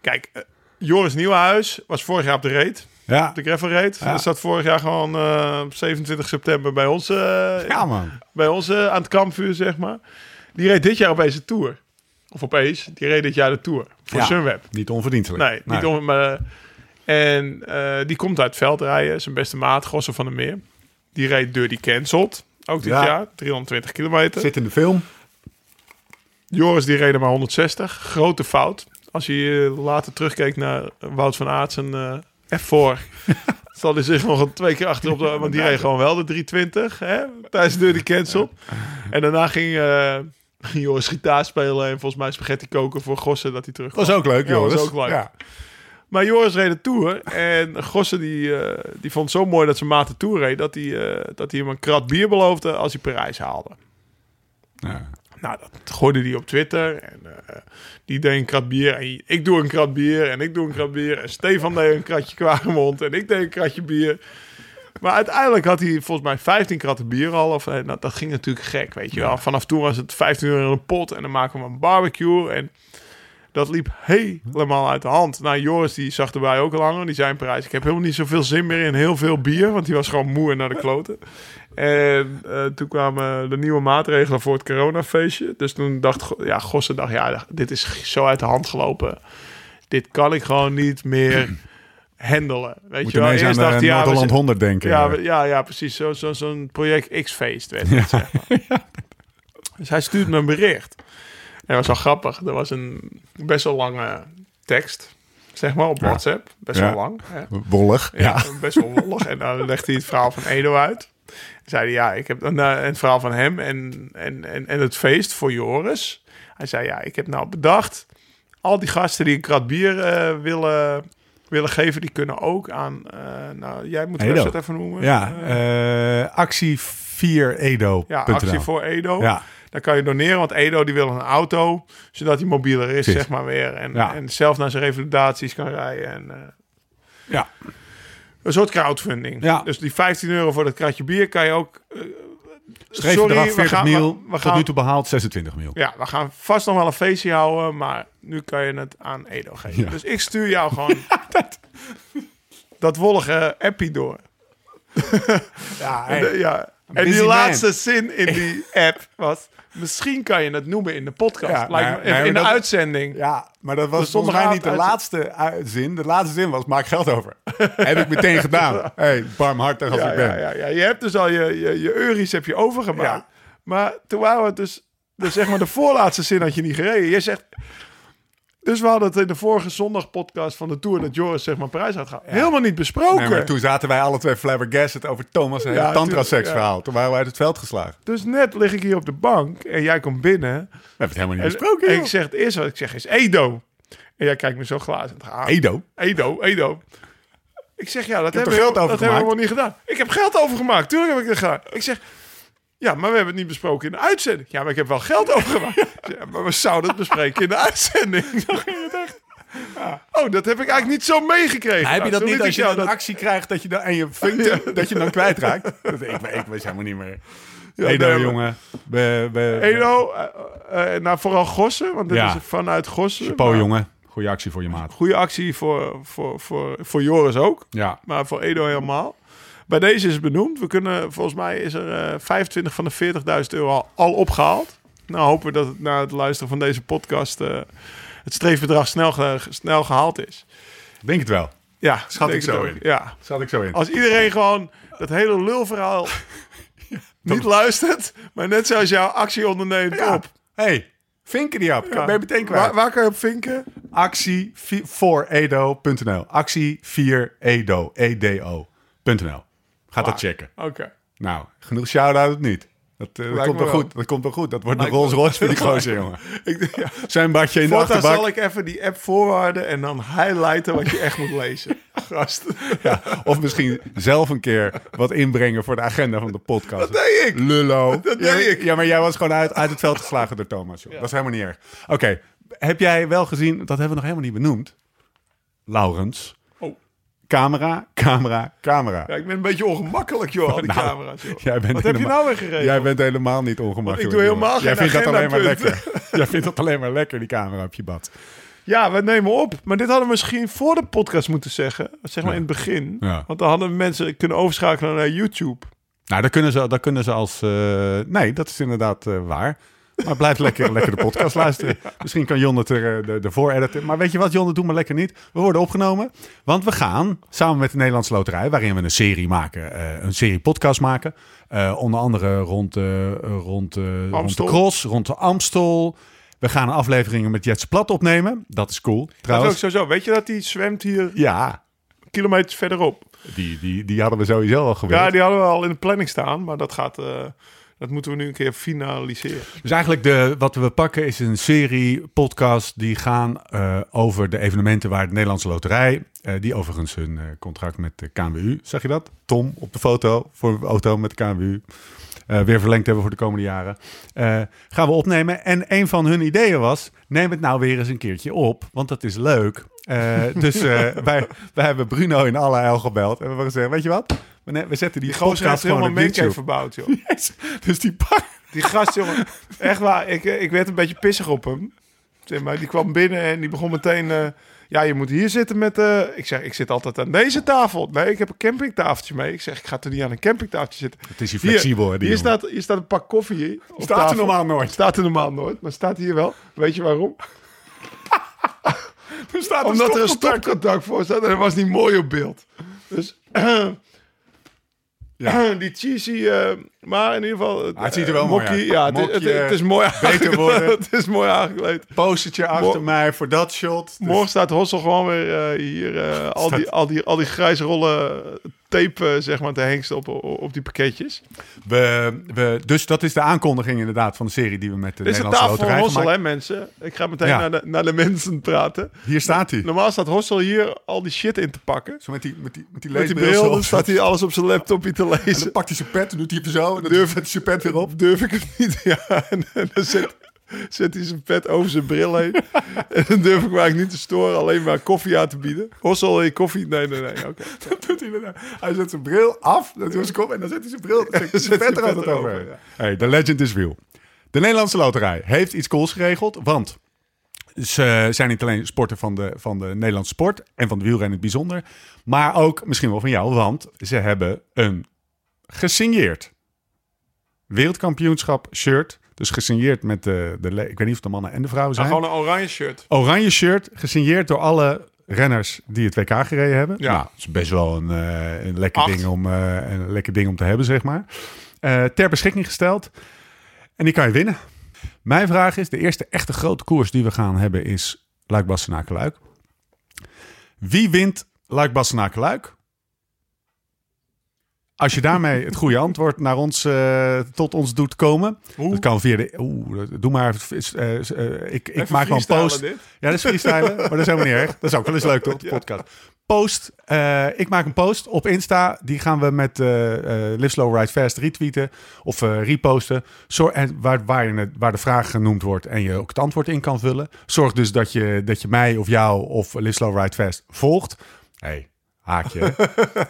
Kijk, eh, Joris Nieuwenhuis was vorig jaar op de reet. Ja. De gravel reed. Ja. Hij zat vorig jaar gewoon eh, op 27 september bij ons, eh, Ja, man. bij ons eh, aan het kampvuur, zeg maar. Die reed dit jaar opeens de Tour. Of opeens, die reed dit jaar de Tour. Voor Ja. Sunweb. Niet onverdienstelijk. Nee, niet om, maar, En eh, die komt uit het veld rijden. Zijn beste maat, Gosse van der Meer. Die reed Dirty Cancelled. Ook dit Ja. jaar. 320 kilometer. Zit in de film. Joris die reed maar 160. Grote fout. Als je later terugkeek naar Wout van Aert zijn eh F4. zal hij zich nog een twee keer achterop... De, want die reed gewoon wel de 320 hè, tijdens de Cancel. En daarna ging, ging Joris gitaar spelen en volgens mij spaghetti koken voor Gossen dat hij terug Dat was ook leuk, Ja, joh. was ook leuk. Ja. Maar Joris reed de Tour. En Gosse die, eh, die vond het zo mooi dat zijn maat de Tour reed... dat hij, eh, dat hij hem een krat bier beloofde als hij Parijs haalde. Ja. Nou, dat gooide hij op Twitter. En eh, die deed een krat bier. En ik doe een krat bier. En ik doe een krat bier. En Stefan deed een kratje Kwaremond. En ik deed een kratje bier. Maar uiteindelijk had hij volgens mij 15 kratten bier al. Of, eh, nou, dat ging natuurlijk gek, weet je wel. Vanaf toen was het 15 euro een pot. En dan maken we een barbecue. En dat liep helemaal uit de hand. Nou, Joris die zag erbij ook al langer. Die zei in Parijs, ik heb helemaal niet zoveel zin meer in heel veel bier. Want die was gewoon moe en naar de kloten. En eh, toen kwamen de nieuwe maatregelen voor het coronafeestje. Dus toen dacht ja, Gosse, dacht, ja, dit is zo uit de hand gelopen. Dit kan ik gewoon niet meer handelen. Weet Moet je wel, aan dacht de hij, ja, we zitten- 100 denken. ja, we- ja, ja, precies. Zo'n zo, zo'n project X-feest werd het, zeg maar. Dus hij stuurt me een bericht. En dat was wel grappig. Er was een best wel lange tekst, zeg maar, op Ja. WhatsApp. Best Ja. wel lang. Hè? Wollig. Ja, best wel wollig. En dan legt hij het verhaal van Edo uit. Zei hij, ja, ik heb dan eh, het verhaal van hem en, en, en, en het feest voor Joris. Hij zei, ja, ik heb nou bedacht, al die gasten die een krat bier eh, willen, willen geven, die kunnen ook aan, eh, nou, jij moet Edo. website even noemen. Ja, actie 4edo. ja, actie voor Edo. Ja, Dan kan je doneren, want Edo die wil een auto, zodat hij mobieler is, Precies. zeg maar weer. En, Ja. en zelf naar zijn revalidaties kan rijden. En, eh, ja. een soort crowdfunding. Ja. Dus die 15 euro voor dat kratje bier kan je ook... eh, Streef sorry, eraf we 40 gaan- mil. we- we tot gaan- nu toe behaald 26 mil. Ja, we gaan vast nog wel een feestje houden, maar nu kan je het aan Edo geven. Ja. Dus ik stuur jou gewoon dat, wollige appie door. Ja, ja. en busy die man. laatste zin in die app was... Misschien kan je het noemen in de podcast. Ja, Lijkt me- nee, nee, in de dat- uitzending. Ja, maar dat was volgens mij niet de uit- laatste zin. De laatste zin was, maak geld over. Heb ik meteen gedaan. hey, barmhartig als Ja, ik ben. ja, ja, ja. Je hebt dus al je, je, je euro's heb je overgemaakt. Maar toen waren we het dus, dus zeg maar de voorlaatste zin had je niet gereden. Je zegt, dus we hadden het in de vorige zondag podcast van de Tour dat Joris zeg maar prijs had gehaald. Helemaal niet besproken. Nee, maar toen zaten wij alle twee flabbergasted over Thomas en Ja, het ja. verhaal. Toen waren we uit het veld geslagen. We Dus net lig ik hier op de bank en jij komt binnen. hebben het helemaal niet En, besproken, en ik zeg het eerste wat ik zeg is Edo. En jij kijkt me zo glazen aan. Edo. Edo, Edo. Ik zeg, ja, dat heb hebben we geld dat hebben we helemaal niet gedaan. Ik heb geld overgemaakt, tuurlijk heb ik het gedaan. Ik zeg, Ja, maar we hebben het niet besproken in de uitzending. Ja, maar ik heb wel geld overgemaakt. Ja, maar we zouden het bespreken in de uitzending. Zo ging het echt. Oh, dat heb ik eigenlijk niet zo meegekregen. Heb je Nou, dat niet als je een actie krijgt dat je dan, en je vinkt dat je dan kwijtraakt? Dat, ik, ik wist helemaal niet meer. Ja, Edo, nee, jongen. Edo, nou vooral Gossen, want dit Ja. is vanuit Gossen. Chapeau, Maar jongen. Goeie actie voor je maat. Goede actie voor, voor, voor, voor Joris ook, Ja. maar voor Edo helemaal. Bij deze is het benoemd. We kunnen, volgens mij is er eh 25 van de 40.000 euro al, al opgehaald. Nou hopen we dat het na het luisteren van deze podcast eh, het streefbedrag snel, ge- snel gehaald is. Denk het wel. Ja, Schat ik zo in. Ja, Zat ik zo in. als iedereen gewoon dat hele lulverhaal niet luistert, maar net zoals jouw actie onderneemt Ja. op. hey, vinken die op. Ben je meteen kwijt. Waar, waar kan je op vinken? Actie 4edo.nl. Actie 4edo. E-D-O.nl. Gaat dat checken. Oké. Nou, genoeg shout-out niet. Dat, eh, dat komt wel goed. Dat komt wel goed. Dat wordt een Lijkt me Rolls Royce voor die gozer, jongen. Ik, ja. Zijn badje in de achterbak. zal ik even die app voorwaarden en dan highlighten wat je echt moet lezen. Gast. Ja, of misschien zelf een keer wat inbrengen voor de agenda van de podcast. Dat deed ik. Lullo. Dat ja, deed ik. Ja, maar jij was gewoon uit, uit het veld geslagen door Thomas. Joh. Dat is helemaal niet erg. Oké, heb jij wel gezien, dat hebben we nog helemaal niet benoemd. Laurens. Camera, camera, camera. Ja, ik ben een beetje ongemakkelijk, joh, al die Nou, camera's. Joh. Jij bent Wat heb je helemaal- nou weer geregeld? Jij bent helemaal niet ongemakkelijk. Ik doe helemaal jongen. Jij geen vindt dat alleen maar lekker. Jij vindt dat alleen maar lekker, die camera op je bad. Ja, we nemen op. Maar dit hadden we misschien voor de podcast moeten zeggen. Zeg maar in het begin. Ja. Want dan hadden mensen kunnen overschakelen naar YouTube. Nou, dat kunnen ze, dat kunnen ze als... eh, nee, dat is inderdaad eh, waar. Maar blijf lekker, lekker de podcast luisteren. Misschien kan Jon het er, eh, de, de voor editen. Maar weet je wat, Jon, dat doen we lekker niet. We worden opgenomen. Want we gaan samen met de Nederlandse Loterij... waarin we een serie maken, eh, een serie podcast maken. Eh, onder andere rond, rond, rond de. Cross, rond de Amstel. We gaan afleveringen met Jets Plat opnemen. Dat is cool, Dat is ook trouwens. sowieso. Weet je dat die zwemt hier Ja, kilometers verderop? die, die, die hadden we sowieso al gewild. Ja, die hadden we al in de planning staan. Maar dat gaat... dat moeten we nu een keer finaliseren. Dus eigenlijk de, wat we pakken is een serie podcast die gaan eh, over de evenementen waar de Nederlandse Loterij, eh, die overigens hun eh, contract met de KNWU, zag je dat? Tom op de foto voor de auto met de KNWU. weer verlengd hebben voor de komende jaren. gaan we opnemen. En een van hun ideeën was: neem het nou weer eens een keertje op, want dat is leuk. Eh, dus eh, wij, wij hebben Bruno in alle heil gebeld en we hebben gezegd: Weet je wat? We, zetten die, Die gozer heeft helemaal YouTube. verbouwd, joh. Yes. Dus die pak. Die gast, jongen. Echt waar. Ik, eh, ik werd een beetje pissig op hem. Zeg maar, die kwam binnen en die begon meteen... ja, je moet hier zitten met... ik zeg, ik zit altijd aan deze tafel. Nee, ik heb een campingtafeltje mee. Ik zeg, ik ga er niet aan een campingtafeltje zitten. Het is hier flexibel, hè, die hier, staat, hier staat een pak koffie op Staat er normaal nooit. Staat er normaal nooit, maar staat hier wel. Weet je waarom? Er staat Omdat er een stopcontact voor staat en dat was niet mooi op beeld. Dus... Ja. Die cheesy, eh, maar in ieder geval... Ah, het ziet er wel mooi uit. Ja, het, het- is mooi beter aangekleed. worden. Het is mooi aangekleed. postertje achter mij voor dat shot. Dus- Morgen staat Hossel gewoon weer eh, hier eh, al, die, al, die, al die grijze rollen tape eh, zeg maar, te hengsten op, op, op die pakketjes. we, we, dus dat is de aankondiging inderdaad van de serie die we met de Dit is de Nederlandse tafel van Loterij Hossel, hè mensen. Ik ga meteen Ja. naar, de, naar de mensen praten. Hier staat hij. Normaal staat Hossel hier al die shit in te pakken. Zo met die, met die, met die Met die leesbril bril zo. dan staat hij alles op zijn laptopje te En dan lezen. pakt hij zijn pet en doet hij even zo. En dan Durf- hij zijn pet weer op. Durf ik het niet. Ja, en, en dan zet, zet hij zijn pet over zijn bril heen. en dan durf ik me eigenlijk niet te storen, alleen maar koffie aan te bieden. Hossel, wil je koffie? Nee, nee, nee. Oké. Dat doet hij, inderdaad. hij zet zijn bril af, dat doet zijn kop en dan zet hij zijn bril. Dan zet hij zijn pet er altijd over. ja. Hey, de legend is real. De Nederlandse Loterij heeft iets cools geregeld, want ze zijn niet alleen sporter van de, van de Nederlandse sport en van de wielrennen in het bijzonder, maar ook misschien wel van jou, want ze hebben een gesigneerd wereldkampioenschap shirt. Dus gesigneerd met de, de ik weet niet of de mannen en de vrouwen zijn. Nou, gewoon een oranje shirt. Oranje shirt, gesigneerd door alle renners die het WK gereden hebben. Ja. Nou, dat is best wel een, eh, een, lekker Acht. ding om, eh, een lekker ding om te hebben, zeg maar. Eh, ter beschikking gesteld. En die kan je winnen. Mijn vraag is, de eerste echte grote koers die we gaan hebben is luik bastenaken luik Wie wint luik bastenaken luik Als je daarmee het goede antwoord naar ons, eh, tot ons doet komen. Dat kan via de... Oeh, doe maar. eh, eh, ik ik maak gewoon post. dit. Ja, dat is freestylen, maar dat is helemaal niet erg. Dat is ook wel eens leuk, toch? De podcast. post. ik maak een post op Insta. Die gaan we met Live Slow Ride Fast retweeten of reposten. Zorg, en waar, waar, je waar de vraag genoemd wordt en je ook het antwoord in kan vullen. Zorg dus dat je, dat je mij of jou of Live Slow Ride Fast volgt. hey, haakje.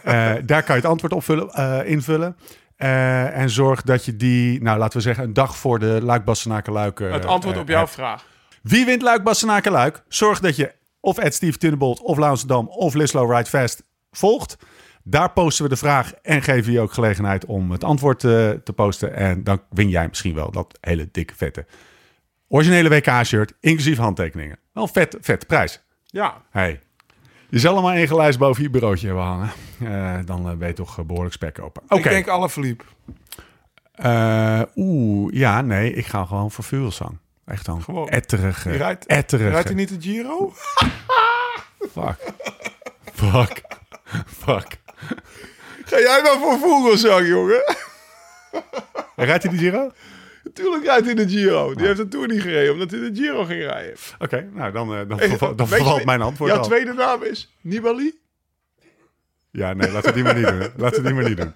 Eh, daar kan je het antwoord op vullen, eh, invullen. Eh, en zorg dat je die, nou laten we zeggen, een dag voor de Luik Luik. Het antwoord op jouw hebt. vraag. Wie wint Luik Bastenaken Luik? Zorg dat je of Ed Steve Tunnebolt of Launsdam of Lislo Ride Fast volgt. Daar posten we de vraag en geven je ook gelegenheid om het antwoord te posten. En dan win jij misschien wel dat hele dikke vette originele WK-shirt, inclusief handtekeningen. Wel vet, vette prijs. Ja, Hey. Je zal er maar één boven je bureautje hebben hangen. Eh, dan eh, ben je toch eh, behoorlijk spek open. Oké. ik denk alle verliep. Eh, Oeh, ja, nee. Ik ga gewoon voor vuurzang. Echt dan Gewoon. etterige, Je rijdt- etterige. Rijdt hij niet de Giro? Fuck. Fuck. Fuck. Ga jij wel voor Vogelsang, jongen? En rijdt hij die Giro? Tuurlijk rijdt hij de Giro. Die heeft de Tour niet gereden, omdat hij de Giro ging rijden. Oké, nou dan, eh, dan, dan je- vervalt mijn antwoord Jouw al. tweede naam is Nibali? Ja, nee, laten we die maar niet doen. Laten we die maar niet doen.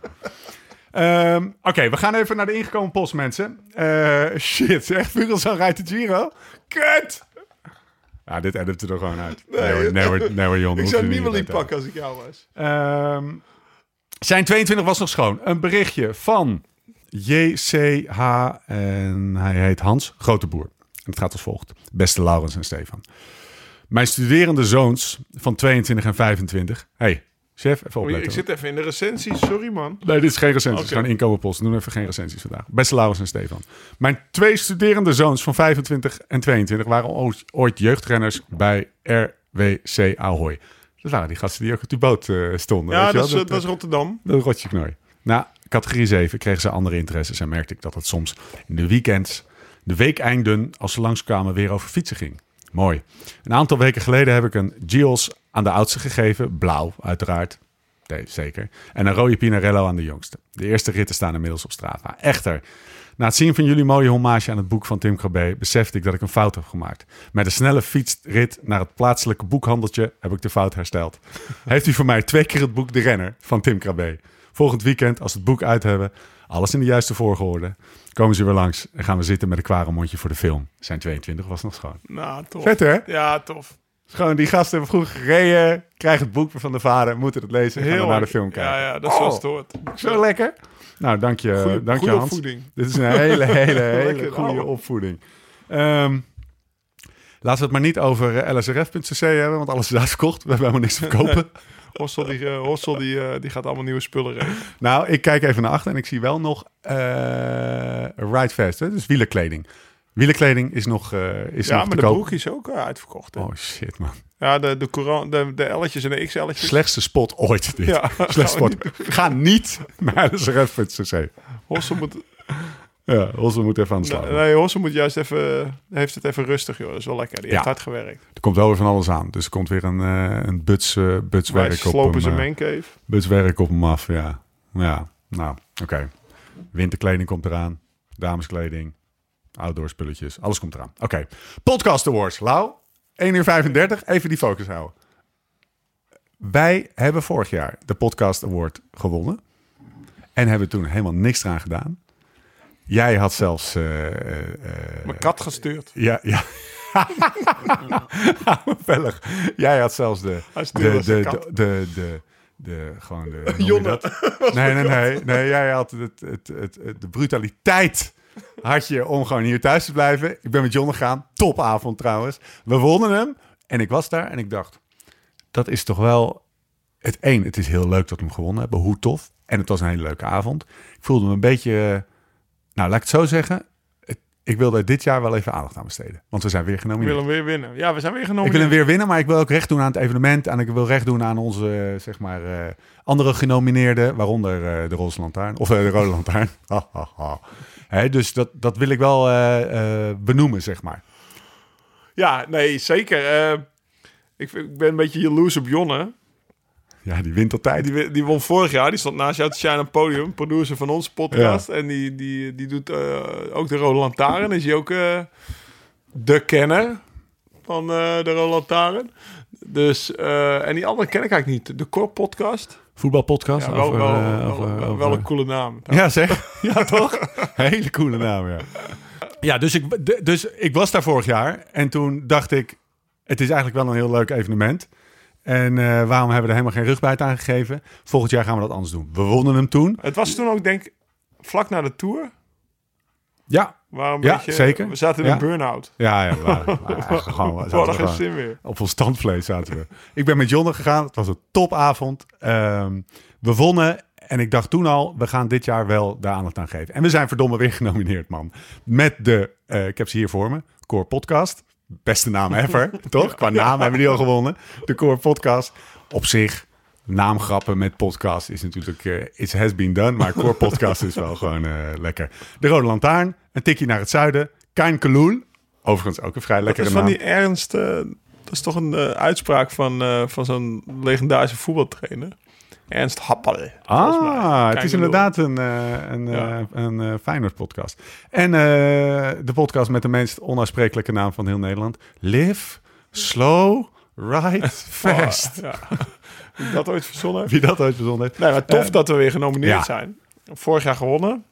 Ehm, Oké, we gaan even naar de ingekomen post, mensen. Eh, shit, zeg, Vugelsang rijdt de Giro? Kut! Ja, dit edit er gewoon uit. Nee, hoor, nee, hoor, Jon. Ik zou Nibali te pakken als ik jou was. Ehm, zijn 22 was nog schoon. Een berichtje van JCH en hij heet Hans Groteboer. En het gaat als volgt. Beste Laurens en Stefan. Mijn studerende zoons van 22 en 25. hey, chef, even opletten. ik zit even in de recensies, sorry man. Nee, dit is geen recensies. Oké. gewoon inkomenpost. Doen even geen recensies vandaag. Beste Laurens en Stefan. Mijn twee studerende zoons van 25 en 22 waren ooit, jeugdrenners bij RWC Ahoy. Dat waren die gasten die ook op die boot eh, stonden. Ja, weet je dat is, wel? eh, dat is Rotterdam. Dat rotje knooi. Na categorie 7 kregen ze andere interesses en merkte ik dat het soms in de weekends, de weekeinden, als ze langskwamen, weer over fietsen ging. Mooi. Een aantal weken geleden heb ik een Gios aan de oudste gegeven, blauw uiteraard. Zeker. En een rode Pinarello aan de jongste. De eerste ritten staan inmiddels op Strava. Echter, na het zien van jullie mooie hommage aan het boek van Tim Krabbe, besefte ik dat ik een fout heb gemaakt. Met een snelle fietsrit naar het plaatselijke boekhandeltje heb ik de fout hersteld. Heeft u voor mij twee keer het boek De Renner van Tim Krabbe. Volgend weekend, als we het boek uit hebben, alles in de juiste volgorde, komen ze weer langs en gaan we zitten met een kwaremondje voor de film. Zijn 22 was nog schoon. Nou, tof. Vet hè? Ja, tof. Gewoon die gasten hebben vroeger gereden, krijgen het boek van de vader, moeten het lezen en gaan naar de film kijken. Ja, ja, dat is zoals het hoort. Zo lekker. Nou, dank je, Goeie- dank je goede Hans. opvoeding. Dit is een hele, hele, hele goede opvoeding. Ehm, laten we het maar niet over eh, lsrf.cc hebben, want alles is uitverkocht. We hebben helemaal niks te verkopen. Hossel, die, Hossel die, eh, die gaat allemaal nieuwe spullen regelen. nou, ik kijk even naar achter en ik zie wel nog eh Ride Fast, hè? dus wielerkleding. Wielerkleding is nog, is Ja, nog maar te de koop. broek is ook uitverkocht. hè. Oh shit, man. Ja, de, de, courant, de, de L'tjes en de XL'tjes. Slechtste spot ooit. Dit. Ja, Slechtste spot. Ga niet naar lsrf.cc. Hossel moet, Ja, Hossel moet even aan de slag. nee, Hossel moet juist even, heeft het even rustig, joh. Dat is wel lekker. Die Ja. heeft hard gewerkt. Er komt wel weer van alles aan. Dus er komt weer een, eh een buts, Wij butswerk op slopen hem. zijn eh, mancave. butswerk op hem af, ja. Ja, nou, oké. Winterkleding komt eraan. Dameskleding. Outdoor spulletjes. Alles komt eraan. Oké. Podcast Awards. Lau, 1 uur 35. Even die focus houden. Wij hebben vorig jaar de Podcast Award gewonnen. En hebben toen helemaal niks eraan gedaan. Jij had zelfs... eh, eh, eh, Mijn kat gestuurd. ja, ja. Vellig. Jij had zelfs de, de, de, de, de, gewoon de, Jonne. Nee, nee, nee, nee. Jij had het, het, het, het- de brutaliteit had je om gewoon hier thuis te blijven. Ik ben met John gegaan. Topavond trouwens. We wonnen hem. En ik was daar en ik dacht, dat is toch wel het één. Het is heel leuk dat we hem gewonnen hebben. Hoe tof. En het was een hele leuke avond. Ik voelde me een beetje, eh, nou laat ik het zo zeggen. Ik wilde dit jaar wel even aandacht aan besteden. Want we zijn weer Ik genomineerd. wil hem weer winnen. Ja, we zijn weer Ik genomen. wil hem weer winnen, maar ik wil ook recht doen aan het evenement. En ik wil recht doen aan onze, eh, zeg maar, eh, andere genomineerden. Waaronder eh, de Roze Lantaarn. Of de Rode Lantaarn. Dus dat, dat wil ik wel benoemen, zeg maar. Ja, nee, zeker. Ik, ik ben een beetje jaloers op Jonne. Ja, die wint altijd. Die, die won vorig jaar. Die stond naast jou te shine op het podium. Producer van onze podcast. En die, die, die doet eh, ook de Rode Lantaarn. Is hij ook eh, de kenner. van eh, de Roland Taren. Dus, en die andere ken ik eigenlijk niet. De Core Podcast. Voetbalpodcast. Ja, wel, over, wel, wel, over- wel, over- wel een coole naam. Ja, zeg. Ja, toch? Hele coole naam, ja. Ja, dus ik, dus ik was daar vorig jaar. En toen dacht ik, het is eigenlijk wel een heel leuk evenement. En eh, waarom hebben we er helemaal geen rugbuit aan gegeven? Volgend jaar gaan we dat anders doen. We wonnen hem toen. Het was toen ook, denk ik, vlak na de Tour. Ja, Waar een Ja, beetje, zeker. We zaten in Ja. een burn-out. ja, ja. Gewoon, We hadden geen zin meer. Op ons standvlees zaten we. Ik ben met Jonne gegaan. Het was een topavond. Ehm, we wonnen. En ik dacht toen al, we gaan dit jaar wel de aandacht aan geven. En we zijn verdomme weer genomineerd, man. Met de, eh, ik heb ze hier voor me, Core Podcast. Beste naam ever, toch? Qua naam hebben die al gewonnen. De Core Podcast. Op zich, naamgrappen met podcast is natuurlijk, eh it has been done. Maar Core Podcast is wel gewoon eh, lekker. De Rode Lantaarn, een tikje naar het zuiden. Kain Kalul, overigens ook een vrij Dat lekkere is van naam. die Ernst... eh, dat is toch een uitspraak van, eh, van zo'n legendarische voetbaltrainer. Ernst Happel. Ah, het is inderdaad een, eh, een, Ja. eh, een eh, Feyenoord podcast. En de podcast met de meest onuitsprekelijke naam van heel Nederland. Live, slow, ride, fast. Oh, ja. Heb ik dat ooit verzonnen? Wie dat ooit verzonnen heeft. Nee, maar tof dat we weer genomineerd ja. zijn. Vorig jaar gewonnen.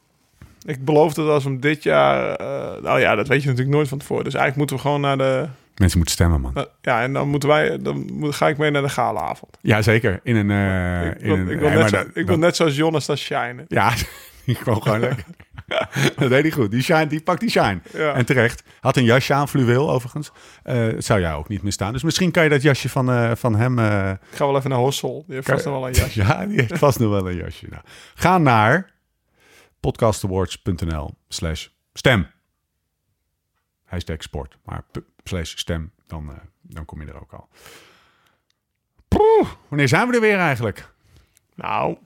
Ik beloofde dat als we hem dit jaar... nou ja, dat weet je natuurlijk nooit van tevoren. Dus eigenlijk moeten we gewoon naar de... Mensen moeten stemmen, man. na- ja, en dan moeten wij... Dan moet, ga ik mee naar de galaavond. Ja, zeker. In een... eh, ik in wil, een ik wil, net, zo, dat- ik wil dat- net zoals Jonas daar shinen. Ja, die kwam gewoon lekker. dat deed hij goed. Die shine, die pakt die shine. Ja. En terecht. Had een jasje aan, fluweel overigens. Eh zou jij ook niet misstaan. Dus misschien kan je dat jasje van, eh, van hem... eh, Ik ga wel even naar Hossel. Die heeft vast nog wel een jasje. Ja, die heeft vast nog wel een jasje. Nou, ga naar podcastawards.nl slash stem. Hashtag sport, maar slash stem, dan, eh, dan kom je er ook al. Poeh, wanneer zijn we er weer eigenlijk? Nou,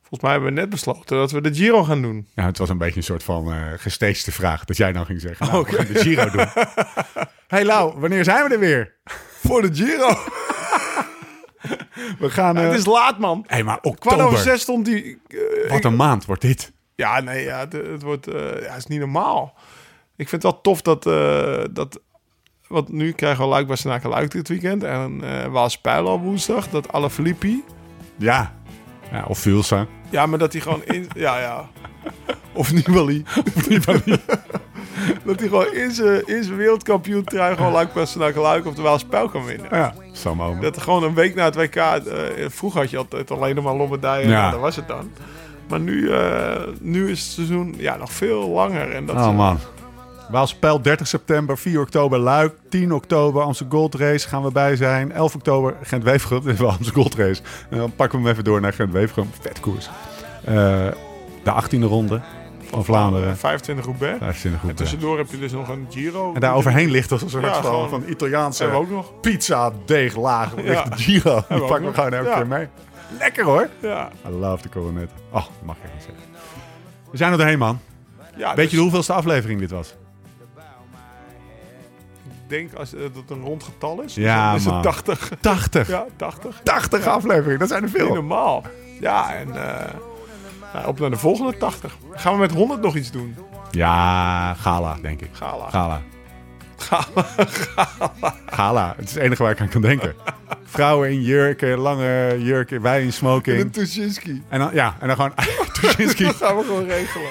volgens mij hebben we net besloten dat we de Giro gaan doen. Ja, het was een beetje een soort van eh gesteeste vraag dat jij dan ging zeggen. Nou, we gaan de Giro doen. hey Lau, wanneer zijn we er weer? Voor de Giro. We gaan... eh, het is laat, man. hey, maar Kwart oktober. over zes stond die... eh, Wat een maand wordt dit. Ja, nee, ja, het, het wordt, eh, ja, het is niet normaal. Ik vind het wel tof dat, eh, dat want nu krijgen we Luik Bastenaken Luik dit weekend en eh Waals Pijl op woensdag, dat Alaphilippi, Ja. ja of Vulsa. ja, maar dat hij gewoon in, ja, ja, of Nibali, dat hij gewoon in zijn in zijn wereldkampioen trui gewoon Luik Bastenaken Luik of de Waals Pijl kan winnen. Ja, Omen. Dat gewoon een week na het WK, eh, vroeger had je altijd alleen nog maar Lombardije en Ja. nou, dat was het dan. Maar nu, nu is het seizoen ja, nog veel langer. En dat Oh is- man. Waalspel 30 september, 4 oktober Luik, 10 oktober Amsterdam Gold Race gaan we bij zijn. 11 oktober Gent Weefgroep, dit is wel Amsterdam Gold Race. En dan pakken we hem even door naar Gent Weefgroep, vet koers. Eh, de 18e ronde van Vlaanderen. 25 Roubaix. En tussendoor heb je dus nog een Giro. En daar overheen ligt als een soort Ja, van, Italiaanse hebben we ook nog. pizza deeglaag. Ja. Ligt de Giro. Die pakken we gewoon elke Ja. keer mee. Lekker hoor. Ja. I love the coronet. Oh, dat mag ik niet zeggen. We zijn er doorheen man. ja Weet dus je de hoeveelste aflevering dit was? Ik denk als het een rond getal is. Ja, dan is man. het 80. 80. Ja, 80. 80 afleveringen, dat zijn er veel. normaal. Ja, en eh, nou, op naar de volgende 80. Gaan we met 100 nog iets doen? Ja, gala, denk ik. Gala. Gala. Gala. Gala. Het is het enige waar ik aan kan denken. Vrouwen in jurken, lange jurken, wij in In een smoking. Tuschinski. En dan, ja, en dan gewoon Tuschinski. Dat gaan we gewoon regelen.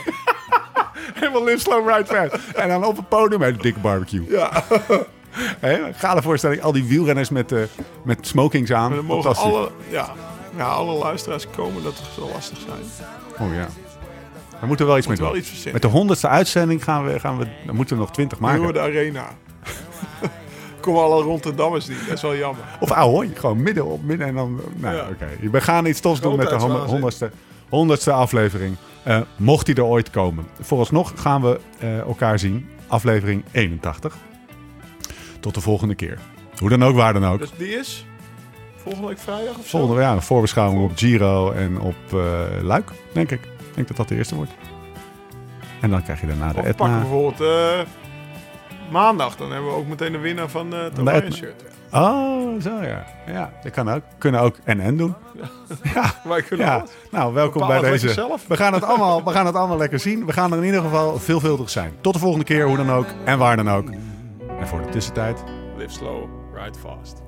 Helemaal live slow ride fast. En dan op het podium met een dikke barbecue. Ja. Hè? Gala voorstelling, al die wielrenners met, eh, met smokings aan. En mogen alle, ja, ja, alle luisteraars komen. Dat zal lastig zijn. Oh ja. Daar moeten we wel iets mee Moet doen. iets. Met de honderdste uitzending gaan we, gaan we, dan moeten we nog twintig maken. de arena. Komen alle Rotterdammers niet. Dat is wel jammer. Of Ahoy, gewoon midden op midden en dan... Nou, Ja. oké. We gaan iets tofs doen met de honderdste, honderdste aflevering. Eh, mocht die er ooit komen. Vooralsnog gaan we eh, elkaar zien. Aflevering 81. Tot de volgende keer. Hoe dan ook, waar dan ook. Dus die is volgende week vrijdag of zo? Volgende ja, een voorbeschouwing op Giro en op eh, Luik, denk ik. Ik denk dat dat de eerste wordt. En dan krijg je daarna de Of pakken we Etna. bijvoorbeeld eh, maandag. Dan hebben we ook meteen de winnaar van het De oranje shirt. Oh, zo ja. Ja, dat kan ook. Kunnen ook en-en doen. Ja, Wij kunnen ja. Nou, welkom bij deze. zelf. We gaan, het allemaal, we gaan het allemaal lekker zien. We gaan er in ieder geval veelvuldig zijn. Tot de volgende keer, hoe dan ook en waar dan ook. En voor de tussentijd, Live slow, ride fast.